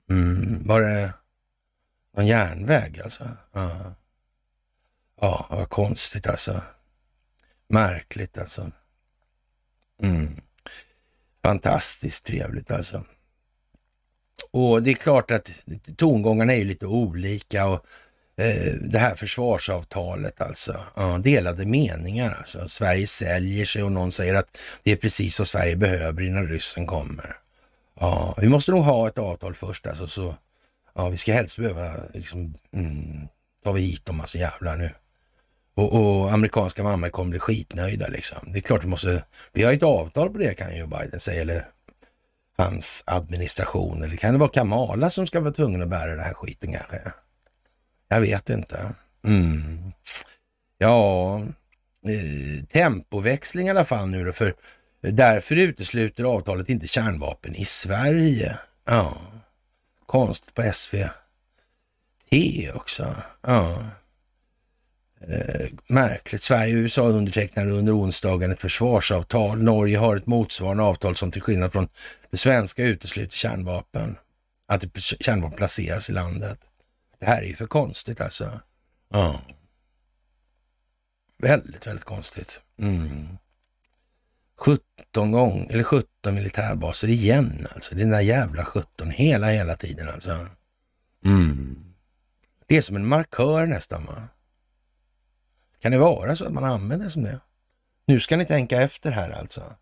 Mm. Var det någon järnväg alltså? Ja. ja, vad konstigt alltså. Märkligt alltså. Mm. Fantastiskt trevligt alltså. Och det är klart att tongångarna är lite olika och eh, det här försvarsavtalet alltså. Ja, delade meningar alltså. Sverige säljer sig och någon säger att det är precis vad Sverige behöver innan ryssen kommer. Ja, vi måste nog ha ett avtal först alltså. Så, ja, vi ska helst behöva liksom, mm, tar vi hit dem alltså jävlar nu. Och, och amerikanska mammor kommer bli skitnöjda liksom. Det är klart vi måste, vi har ett avtal på det kan ju Biden säga, eller hans administration. Eller kan det vara Kamala som ska vara tvungen att bära den här skiten kanske? Jag vet inte. Mm. Ja, eh, tempoväxling i alla fall nu då, för därför utesluter avtalet inte kärnvapen i Sverige. Ja, konstigt på SVT också. Ja. Eh, märkligt. Sverige och USA undertecknade under onsdagen ett försvarsavtal. Norge har ett motsvarande avtal som till skillnad från det svenska utesluter kärnvapen. Att kärnvapen placeras i landet. Det här är ju för konstigt alltså. Ja. Väldigt, väldigt konstigt. Mm. 17 gånger, eller 17 militärbaser igen alltså. Det är den där jävla 17 hela, hela tiden alltså. Mm. Det är som en markör nästan va. Kan det vara så att man använder det som det? Nu ska ni tänka efter här alltså.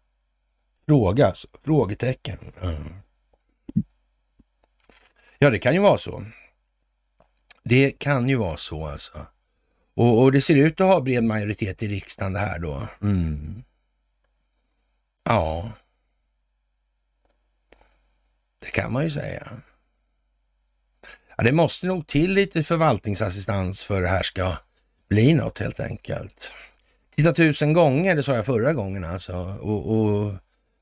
Frågas, frågetecken. Mm. Ja, det kan ju vara så. Det kan ju vara så alltså. Och, och, det ser ut att ha bred majoritet i riksdagen det här då. Mm. Ja. Det kan man ju säga. Ja, det måste nog till lite förvaltningsassistans för det här ska bli något helt enkelt. Titta tusen gånger, det sa jag förra gången alltså. Och, och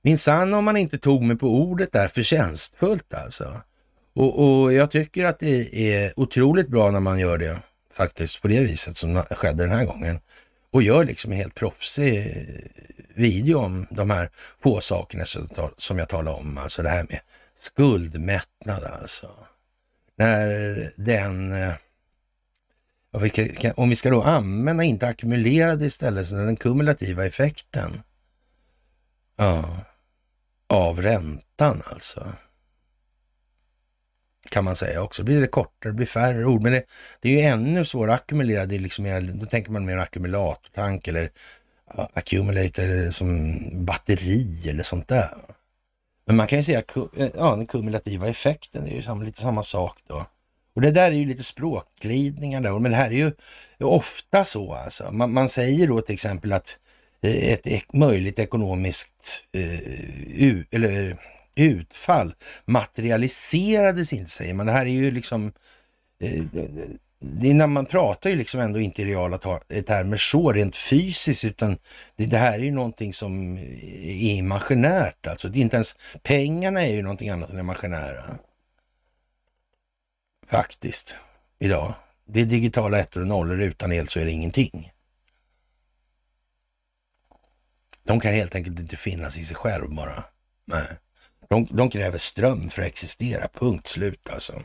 minsann om man inte tog mig på ordet där förtjänstfullt alltså. Och, och jag tycker att det är otroligt bra när man gör det faktiskt på det viset som skedde den här gången. Och gör liksom en helt proffsig video om de här få sakerna som jag talade om. Alltså det här med skuldmättnad alltså. När den eh, om vi ska då använda inte ackumulerade istället, så den kumulativa effekten ja, av räntan alltså. Kan man säga också. Blir det kortare, det blir färre ord. Men det, det är ju ännu svårare att ackumulera. Det är liksom mer, då tänker man mer ackumulatortank eller accumulator eller som batteri eller sånt där. Men man kan ju säga eh, ja, den kumulativa effekten, är ju lite samma sak då. Och det där är ju lite språkglidningar där, men det här är ju ofta så alltså. Man, man säger då till exempel att eh, ett ett möjligt ekonomiskt uh, eller utfall materialiserades inte, säger man. Det här är ju liksom... eh, när man pratar ju liksom ändå inte i reala eh, termer så rent fysiskt, utan det, det, här är ju någonting som är imaginärt. Alltså, det är inte ens, pengarna är ju någonting annat än imaginära faktiskt, idag. Det är digitala ettor och nollor, utan el så är det ingenting. De kan helt enkelt inte finnas i sig själv bara. Nej. De, de kräver ström för att existera, punkt slut alltså.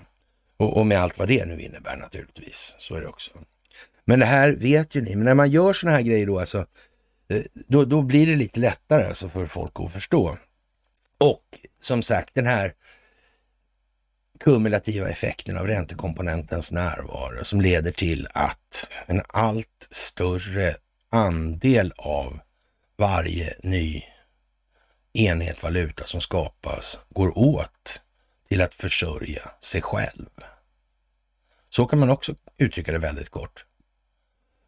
Och, och, med allt vad det nu innebär naturligtvis. Så är det också. Men det här vet ju ni, men när man gör sådana här grejer då alltså, eh, då, då blir det lite lättare alltså för folk att förstå. Och som sagt, den här kumulativa effekten av räntekomponentens närvaro som leder till att en allt större andel av varje ny enhet valuta som skapas går åt till att försörja sig själv. Så kan man också uttrycka det väldigt kort.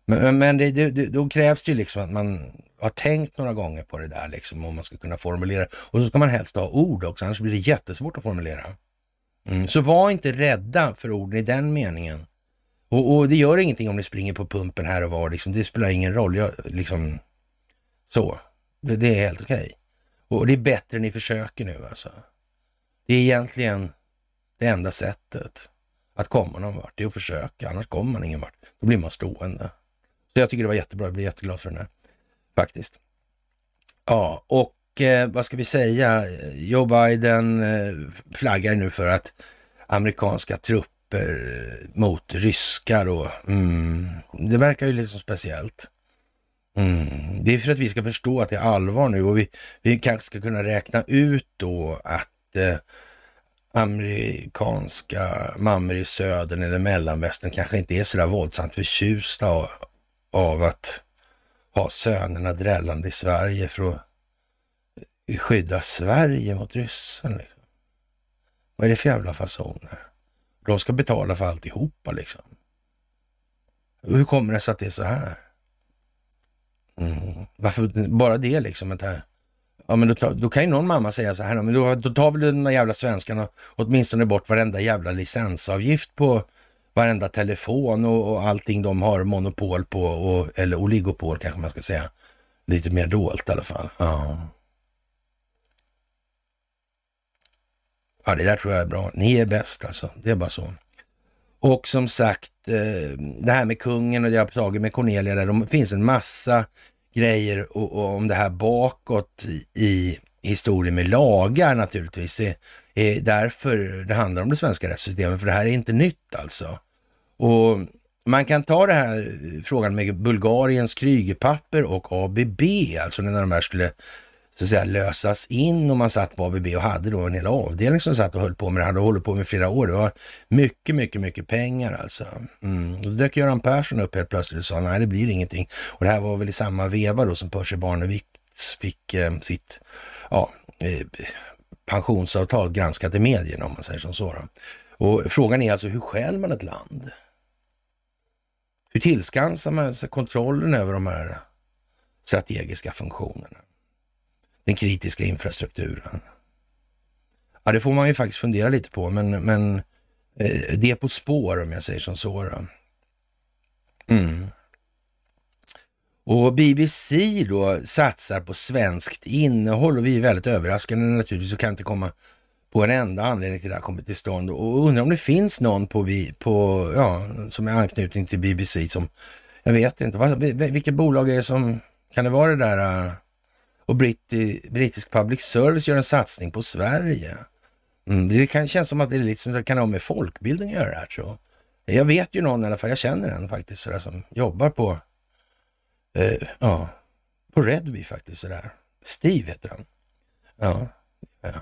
Men, men det, det, då krävs det ju liksom att man har tänkt några gånger på det där, liksom, om man ska kunna formulera. Och så ska man helst ha ord också, annars blir det jättesvårt att formulera. Mm. Så var inte rädda för orden i den meningen. Och, och, det gör ingenting om ni springer på pumpen här och var, liksom. det spelar ingen roll. Jag, liksom, så, det, det är helt okej. Okay. Och det är bättre ni försöker nu alltså. Det är egentligen det enda sättet att komma någon vart, det är att försöka, annars kommer man ingen vart. Då blir man stående. Så jag tycker det var jättebra, jag blir jätteglad för den här, faktiskt. Ja, och eh, vad ska vi säga? Joe Biden eh, flaggar nu för att amerikanska trupper eh, mot ryska då. Mm, det verkar ju liksom speciellt. Mm. Det är för att vi ska förstå att det är allvar nu och vi, vi kanske ska kunna räkna ut då att eh, amerikanska mammor i södern eller mellanvästern kanske inte är så där våldsamt förtjusta av, av att ha sönerna drällande i Sverige för att skydda Sverige mot ryssen. Liksom. Vad är det för jävla fasoner? De ska betala för alltihopa liksom. Hur kommer det sig att det är så här? Mm. Varför bara det liksom? Att här, ja, men då, då, kan ju någon mamma säga så här, men då, då tar väl de där jävla svenskarna åtminstone bort varenda jävla licensavgift på varenda telefon och, och allting de har monopol på, och, eller oligopol kanske man ska säga. Lite mer dolt i alla fall. Ja. ja, det där tror jag är bra. Ni är bäst alltså. Det är bara så. Och som sagt, eh, det här med kungen och det jag har tagit med Cornelia, där det finns en massa grejer och, och om det här bakåt i, historien med lagar naturligtvis. Det är därför det handlar om det svenska rättssystemet, för det här är inte nytt alltså. Och man kan ta den här eh, frågan med Bulgariens krygepapper och ABB, alltså när de här skulle så att säga lösas in och man satt på ABB och hade då en hel avdelning som satt och höll på med det, hade hållit på med flera år. Det var mycket, mycket, mycket pengar alltså. Mm. Då dök Göran Persson upp helt plötsligt och sa nej, det blir ingenting. Och det här var väl i samma veva då som Percy Barnevik fick eh, sitt ja, eh, pensionsavtal granskat i medierna om man säger som så. Då. Och frågan är alltså hur skäl man ett land? Hur tillskansar man sig kontrollen över de här strategiska funktionerna? Den kritiska infrastrukturen. Ja, det får man ju faktiskt fundera lite på, men, men eh, det är på spår om jag säger som så. Mm. Och BBC då satsar på svenskt innehåll och vi är väldigt överraskade naturligtvis och kan inte komma på en enda anledning till det här kommit till stånd och undrar om det finns någon på, på ja, som är anknytning till BBC som, jag vet inte, vilket bolag är det som, kan det vara det där eh, och britti, brittisk public service gör en satsning på Sverige. Mm, det kan kännas som att det, liksom, det kan ha med folkbildning att göra här tror jag. Jag vet ju någon i alla fall, jag känner en faktiskt sådär, som jobbar på, eh, ja, på Redby faktiskt. Sådär. Steve heter han. Ja, ja.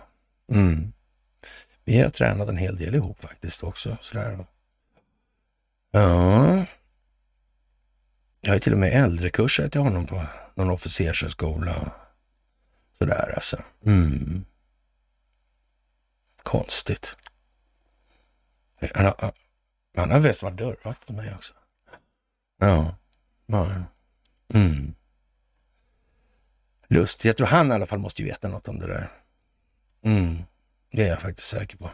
Mm. Vi har tränat en hel del ihop faktiskt också. Sådär. Ja. Jag har till och med äldrekurser till honom på någon officershögskola. Sådär alltså. Mm. Konstigt. Han har, han har väst varit dörrvakt till mig också. Ja. var Mm. Lustigt. Jag tror han i alla fall måste ju veta något om det där. Mm. Det är jag faktiskt säker på.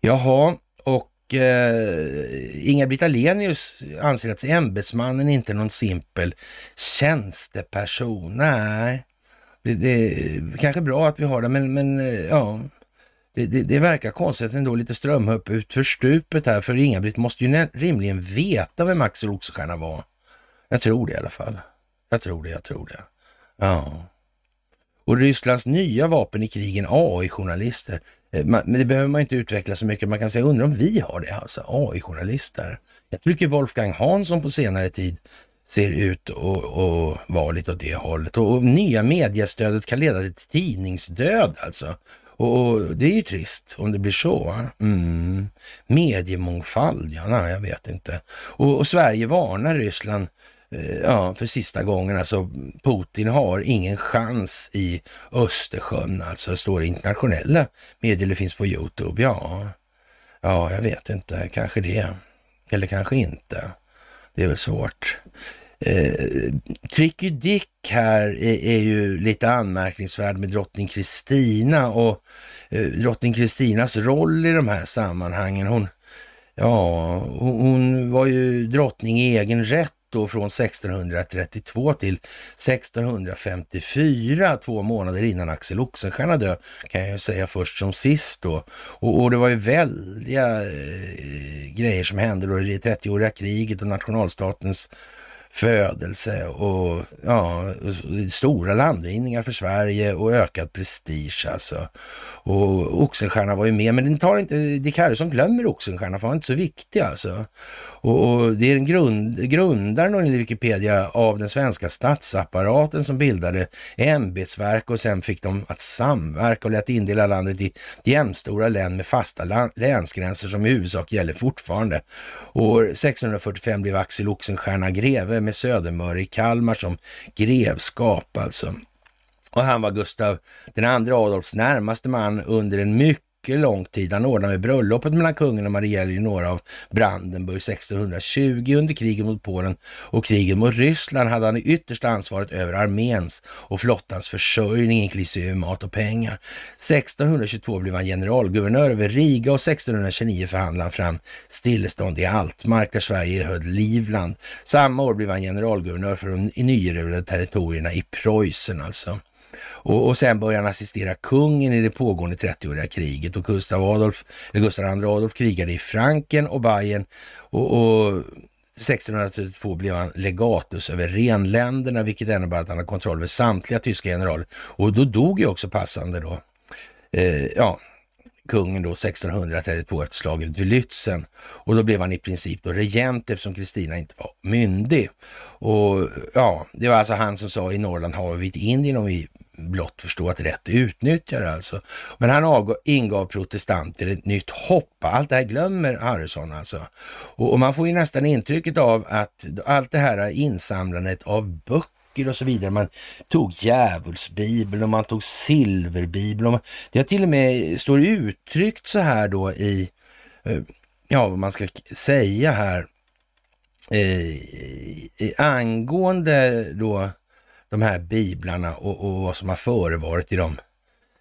Jaha, och eh, Inga-Britt Ahlenius anser att ämbetsmannen inte är någon simpel tjänsteperson. Nej, det, det är kanske bra att vi har det, men, men eh, ja, det, det, det, verkar konstigt ändå, lite strömhopp ut för stupet här, för Inga-Britt måste ju rimligen veta vem Axel Oxenstierna var. Jag tror det i alla fall. Jag tror det, jag tror det. Ja. Och Rysslands nya vapen i krigen, AI-journalister. Eh, men det behöver man inte utveckla så mycket. Man kan säga, undra om vi har det, alltså AI-journalister. Jag tycker Wolfgang Hansson på senare tid ser ut att vara lite åt det hållet. Och, och nya mediestödet kan leda till tidningsdöd alltså. Och, och, det är ju trist om det blir så. Mm. Mediemångfald, ja, nej, jag vet inte. Och, och Sverige varnar Ryssland eh, ja, för sista gången. Alltså Putin har ingen chans i Östersjön. Alltså står det internationella medier, det finns på Youtube. Ja, ja, jag vet inte, kanske det. Eller kanske inte. Det är väl svårt. Eh, Tricky Dick här är, är, ju lite anmärkningsvärd med drottning Kristina och eh, drottning Kristinas roll i de här sammanhangen. Hon, ja, hon, hon var ju drottning i egen rätt då från 1632 till 1654, två månader innan Axel Oxenstierna dö, kan jag ju säga först som sist då. Och, och det var ju väldiga eh, grejer som hände då i det 30-åriga kriget och nationalstatens födelse och ja, stora landvinningar för Sverige och ökad prestige alltså. Och Oxenstierna var ju med, men det tar inte, Dick Harrison glömmer Oxenstierna för han var inte så viktig alltså. Och, och det är en grund, grundaren enligt Wikipedia av den svenska statsapparaten som bildade ämbetsverk och sen fick de att samverka och lät indela landet i jämnstora län med fasta länsgränser som i huvudsak gäller fortfarande. År 1645 blev Axel Oxenstierna greve med Södermöre i Kalmar som grevskap alltså. Och han var Gustav den andra Adolfs närmaste man under en mycket mycket lång tid. Han ordnade med bröllopet mellan kungen och Maria Eleonora av Brandenburg 1620 under kriget mot Polen och kriget mot Ryssland hade han det yttersta ansvaret över arméns och flottans försörjning inklusive mat och pengar. 1622 blev han generalguvernör över Riga och 1629 förhandlade han fram stillestånd i Altmark där Sverige erhöll Livland. Samma år blev han generalguvernör för de nyerövrade territorierna i Preussen alltså. Och, och sen började han assistera kungen i det pågående 30-åriga kriget och Gustav Adolf, eller Gustav II Adolf krigade i Franken och Bayern och, och 1632 blev han legatus över renländerna, vilket innebar att han hade kontroll över samtliga tyska generaler. Och då dog ju också passande då, eh, ja, kungen då 1632 efter slaget vid Lützen. Och då blev han i princip då regent eftersom Kristina inte var myndig. Och ja, det var alltså han som sa i Norrland har vi ett Indien om vi blott förstå att rätt utnyttjar alltså. Men han ingav protestanter ett nytt hopp. Allt det här glömmer Harrison alltså. Och, och man får ju nästan intrycket av att allt det här insamlandet av böcker och så vidare. Man tog djävulsbibeln och man tog silverbibeln. Det har till och med står uttryckt så här då i, eh, ja vad man ska säga här, eh, angående då de här biblarna och, och vad som har förevarit i de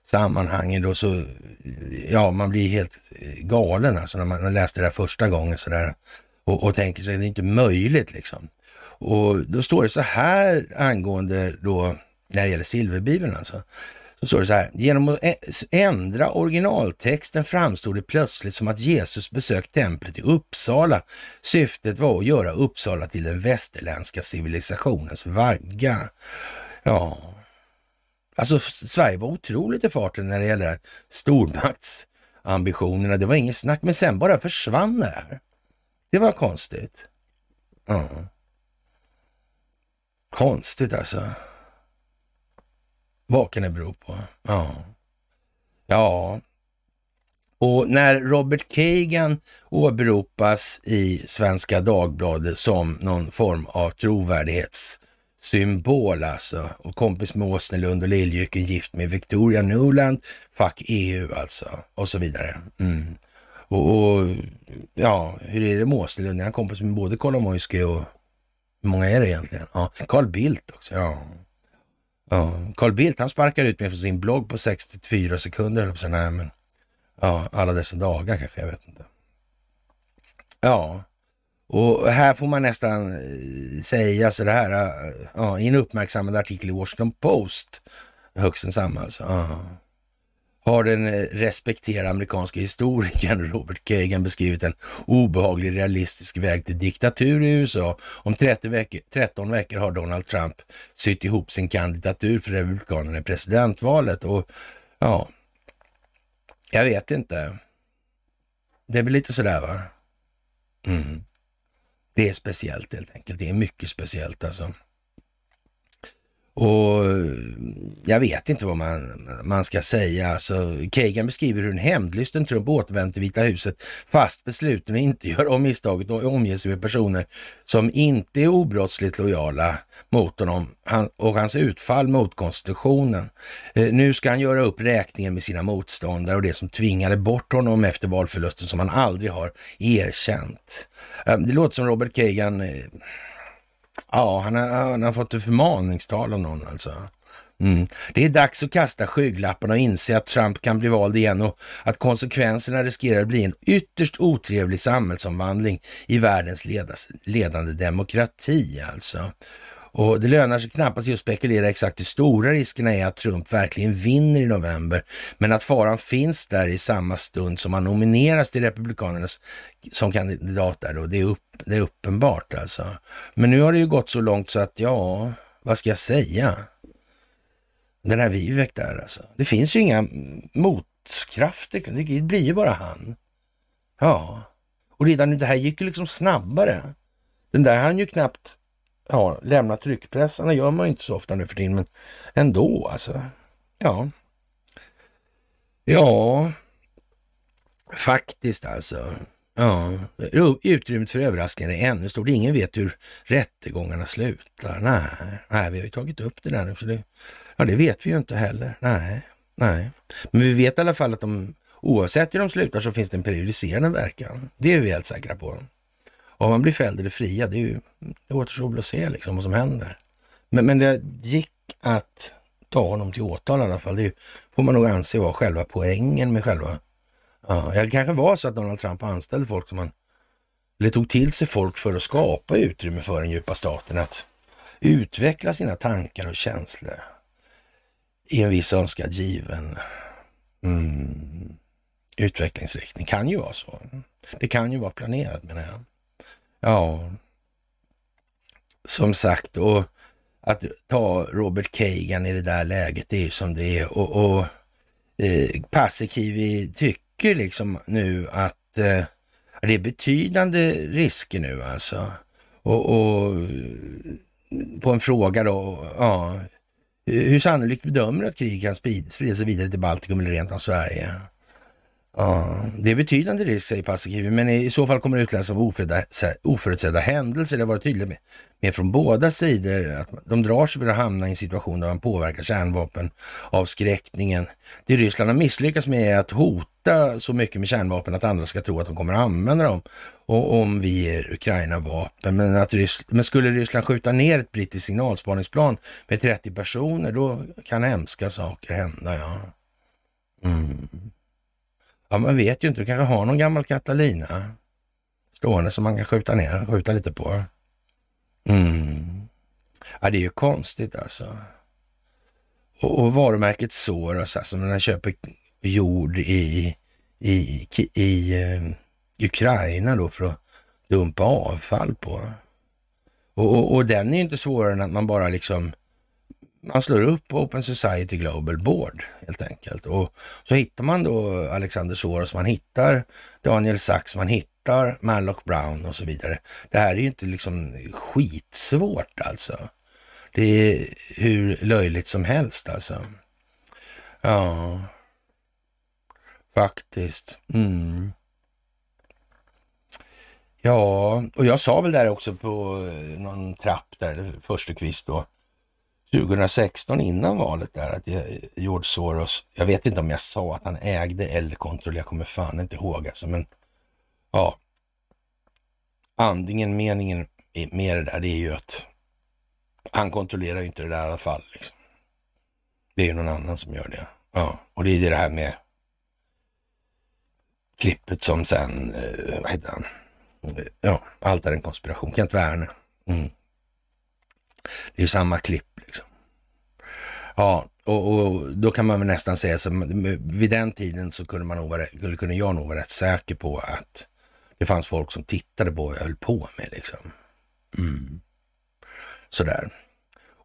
sammanhangen då så, ja man blir helt galen alltså när man läste det första gången sådär och, och tänker sig att det är inte möjligt liksom. Och då står det så här angående då, när det gäller silverbibeln alltså. Så står det så här, genom att ändra originaltexten framstod det plötsligt som att Jesus besökt templet i Uppsala. Syftet var att göra Uppsala till den västerländska civilisationens vagga. Ja, alltså Sverige var otroligt i farten när det gäller stormaktsambitionerna. Det var inget snack, men sen bara försvann det här. Det var konstigt. Ja. Konstigt alltså. Vad kan det bero på? Ja. Ja. Och när Robert Kagan åberopas i Svenska Dagbladet som någon form av trovärdighetssymbol alltså. Och kompis med Åsnelund och Liljecke, gift med Victoria Nuland, fuck EU alltså. Och så vidare. Mm. Och, och, ja, hur är det med Åsnelund? Är han kompis med både Kolomoisky och hur många är det egentligen? Ja, Carl Bildt också. Ja. Ja, Carl Bildt han sparkar ut mig från sin blogg på 64 sekunder. Eller så, nej, men, ja, alla dessa dagar kanske, jag vet inte. Ja, och här får man nästan eh, säga så det här, eh, ja, i en uppmärksammad artikel i Washington Post, högst densamma alltså. Ja har den eh, respekterade amerikanska historikern Robert Kagan beskrivit en obehaglig realistisk väg till diktatur i USA. Om 30 veckor, 13 veckor har Donald Trump sytt ihop sin kandidatur för Republikanerna i presidentvalet och ja, jag vet inte. Det är väl lite sådär va? Mm. Det är speciellt helt enkelt. Det är mycket speciellt alltså. Och jag vet inte vad man, man ska säga. Alltså, Kagan beskriver hur en hämndlysten Trump återvänder till Vita huset fast besluten att inte göra om misstaget och omger sig med personer som inte är obrottsligt lojala mot honom han, och hans utfall mot konstitutionen. Eh, nu ska han göra upp räkningen med sina motståndare och det som tvingade bort honom efter valförlusten som han aldrig har erkänt. Eh, det låter som Robert Kagan eh, Ja, han har, han har fått ett förmaningstal av någon alltså. Mm. Det är dags att kasta skygglapparna och inse att Trump kan bli vald igen och att konsekvenserna riskerar att bli en ytterst otrevlig samhällsomvandling i världens ledande demokrati alltså. Och det lönar sig knappast att spekulera exakt hur stora riskerna är att Trump verkligen vinner i november. Men att faran finns där i samma stund som han nomineras till Republikanernas som kandidat där då, det är, upp, det är uppenbart alltså. Men nu har det ju gått så långt så att ja, vad ska jag säga? Den här Vivek där alltså. Det finns ju inga motkrafter, det blir ju bara han. Ja, och redan nu, det här gick ju liksom snabbare. Den där han ju knappt ja, lämna tryckpressarna gör man inte så ofta nu för tiden, men ändå alltså. Ja. Ja, faktiskt alltså. Ja, utrymmet för överraskningar är ännu stort. Ingen vet hur rättegångarna slutar. Nej, nej vi har ju tagit upp det där nu, så det, ja, det vet vi ju inte heller. Nej, nej. Men vi vet i alla fall att de, oavsett hur de slutar så finns det en prejudicerande verkan. Det är vi helt säkra på. Om man blir fälld eller friad, det, är ju, det återstår väl att se liksom vad som händer. Men, men det gick att ta honom till åtal i alla fall. Det får man nog anse vara själva poängen med själva... Ja, det kanske var så att Donald Trump anställde folk som han Eller tog till sig folk för att skapa utrymme för den djupa staten att utveckla sina tankar och känslor i en viss önskad given mm, utvecklingsriktning. Kan ju vara så. Det kan ju vara planerat menar jag. Ja, som sagt, och att ta Robert Kagan i det där läget, det är ju som det är. Och, och eh, Paasikivi tycker liksom nu att eh, det är betydande risker nu alltså. Och, och på en fråga då, ja, hur sannolikt bedömer du att krig kan sprida sig vidare till Baltikum eller rent av Sverige? Ja, det är betydande risk, säger Paasikivi, men i så fall kommer det utlösas av oförutsedda händelser. Det har varit tydligt med, med från båda sidor att de drar sig för att hamna i en situation där man påverkar kärnvapenavskräckningen. Det Ryssland har misslyckats med är att hota så mycket med kärnvapen att andra ska tro att de kommer att använda dem och om vi ger Ukraina vapen. Men, att Ryss men skulle Ryssland skjuta ner ett brittiskt signalspaningsplan med 30 personer, då kan hemska saker hända. Ja. Mm. Ja, man vet ju inte. Du kanske har någon gammal Catalina stående som man kan skjuta ner, skjuta lite på. Mm. Ja, det är ju konstigt alltså. Och, och varumärket Soros, alltså när man köper jord i, i, i, i Ukraina då för att dumpa avfall på. Och, och, och, den är ju inte svårare än att man bara liksom man slår upp Open Society Global Board helt enkelt. Och så hittar man då Alexander Soros, man hittar Daniel Sachs, man hittar Malloch Brown och så vidare. Det här är ju inte liksom skitsvårt alltså. Det är hur löjligt som helst alltså. Ja, faktiskt. Mm. Ja, och jag sa väl där också på eh, någon trapp där, första kvist då, 2016 innan valet där att George Soros, jag vet inte om jag sa att han ägde eller kontrollerade, jag kommer fan inte ihåg alltså, men ja. Andningen, meningen med det där, det är ju att han kontrollerar ju inte det där i alla fall. Liksom. Det är ju någon annan som gör det. Ja, och det är det här med klippet som sen, eh, vad heter han? Eh, ja, allt är en konspiration. Kent Werner. Mm. Det är ju samma klipp Ja, och, och, då kan man väl nästan säga så vid den tiden så kunde, man nog vara, kunde jag nog vara rätt säker på att det fanns folk som tittade på vad jag höll på med. Liksom. Mm. Sådär.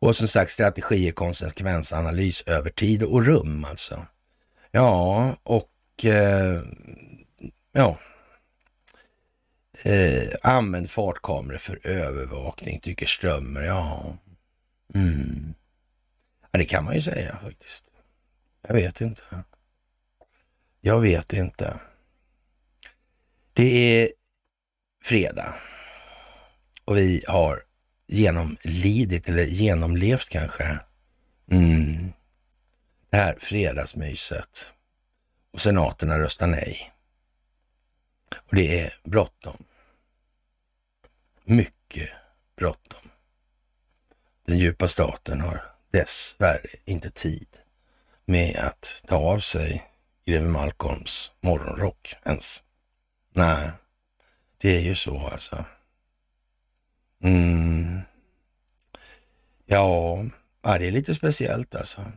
Och som sagt, strategi är konsekvensanalys över tid och rum alltså. Ja, och eh, ja. Eh, använd fartkameror för övervakning, tycker Strömmer. Ja. Mm. Ja, det kan man ju säga faktiskt. Jag vet inte. Jag vet inte. Det är fredag och vi har genomlidit eller genomlevt kanske mm. det här fredagsmyset och senaterna röstar nej. Och det är bråttom. Mycket bråttom. den djupa staten har dessvärre inte tid med att ta av sig greve Malcolms morgonrock ens. Nej, det är ju så alltså. Mm. Ja, det är lite speciellt alltså.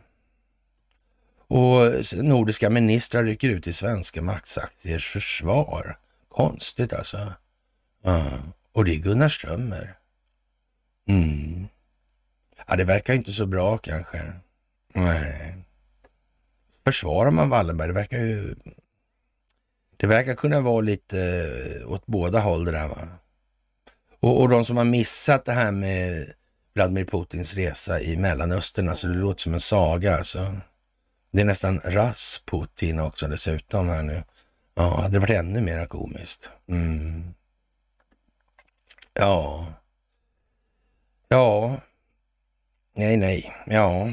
Och nordiska ministrar rycker ut i svenska maktaktiers försvar. Konstigt alltså. Mm. Och det är Gunnar Strömmer. Mm. Ja, det verkar inte så bra kanske. Nej. Försvarar man Wallenberg? Det verkar ju... Det verkar kunna vara lite eh, åt båda håll det där va. Och, och de som har missat det här med Vladimir Putins resa i Mellanöstern, alltså det låter som en saga alltså. Det är nästan Rasputin också dessutom här nu. Ja, hade det varit ännu mer komiskt. Mm. Ja. Ja. Nej, nej. Ja.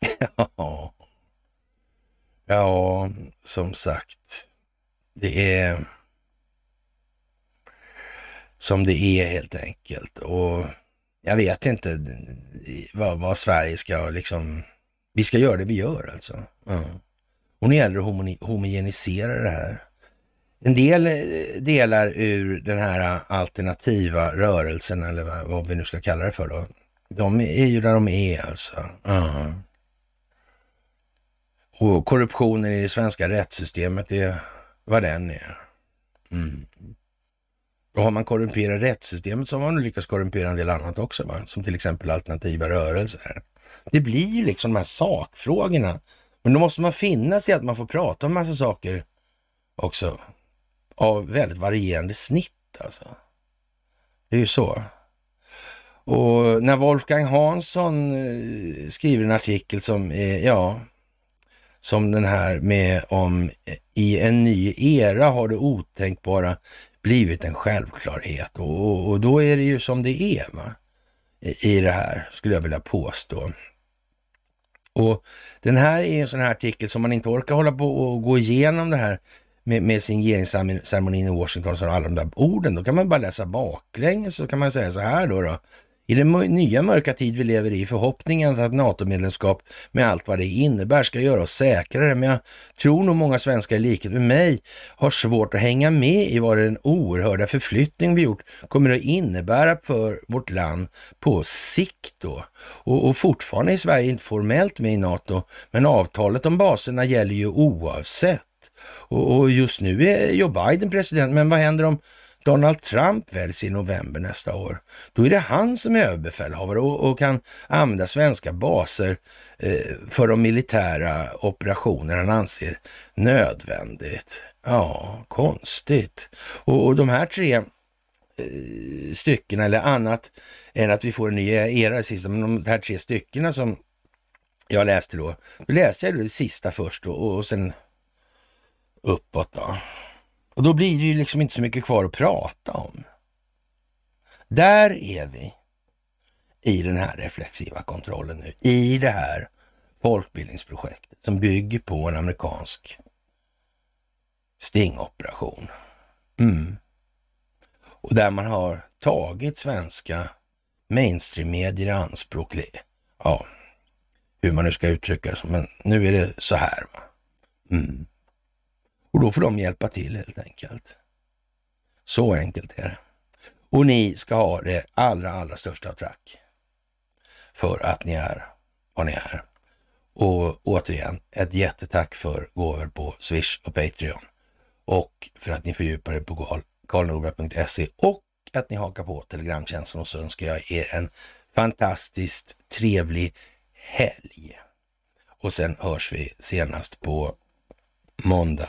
<laughs> Ja. Ja, som sagt. Det är som det är helt enkelt. Och jag vet inte vad, vad Sverige ska liksom... Vi ska göra det vi gör alltså. Ja. Och nu gäller det att homogenisera det här. En del eh, delar ur den här alternativa rörelsen, eller vad vi nu ska kalla det för då, de är ju där de är alltså. Ja. Och korruptionen i det svenska rättssystemet är vad den är. Mm. Och har man korrumperat rättssystemet så har man lyckats korrumpera en del annat också, va? som till exempel alternativa rörelser. Det blir ju liksom de här sakfrågorna. Men då måste man finna sig att man får prata om massa saker också av väldigt varierande snitt alltså. Det är ju så. Och när Wolfgang Hansson eh, skriver en artikel som är, ja, som den här med om i en ny era har det otänkbara blivit en självklarhet och, och, och då är det ju som det är va? I, i det här, skulle jag vilja påstå. Och den här är en sån här artikel som man inte orkar hålla på och gå igenom det här med, med signeringsceremonin i Washington och alla de där orden. Då kan man bara läsa baklänges så kan man säga så här då. då i den nya mörka tid vi lever i, förhoppningen att NATO-medlemskap med allt vad det innebär ska göra oss säkrare. Men jag tror nog många svenskar i likhet med mig har svårt att hänga med i vad den oerhörda förflyttning vi gjort kommer att innebära för vårt land på sikt då. Och, och fortfarande är Sverige inte formellt med i NATO, men avtalet om baserna gäller ju oavsett. Och, och just nu är Joe Biden president, men vad händer om Donald Trump väljs i november nästa år, då är det han som är överbefälhavare och, och kan använda svenska baser eh, för de militära operationer han anser nödvändigt. Ja, konstigt. Och, och de här tre eh, styckena, eller annat än att vi får en ny era i sista, men de här tre styckena som jag läste då, då läste jag det sista först och, och sen uppåt då. Och då blir det ju liksom inte så mycket kvar att prata om. Där är vi i den här reflexiva kontrollen nu, i det här folkbildningsprojektet som bygger på en amerikansk stingoperation. Mm. Och där man har tagit svenska mainstream-medier i anspråk. Ja, hur man nu ska uttrycka det, men nu är det så här. Va? Mm. Och då får de hjälpa till helt enkelt. Så enkelt är det. Och ni ska ha det allra, allra största tack för att ni är vad ni är. Och återigen, ett jättetack för gåvor på Swish och Patreon. Och för att ni fördjupar er på karlnorberg.se och att ni hakar på Telegramtjänsten och så önskar jag er en fantastiskt trevlig helg. Och sen hörs vi senast på måndag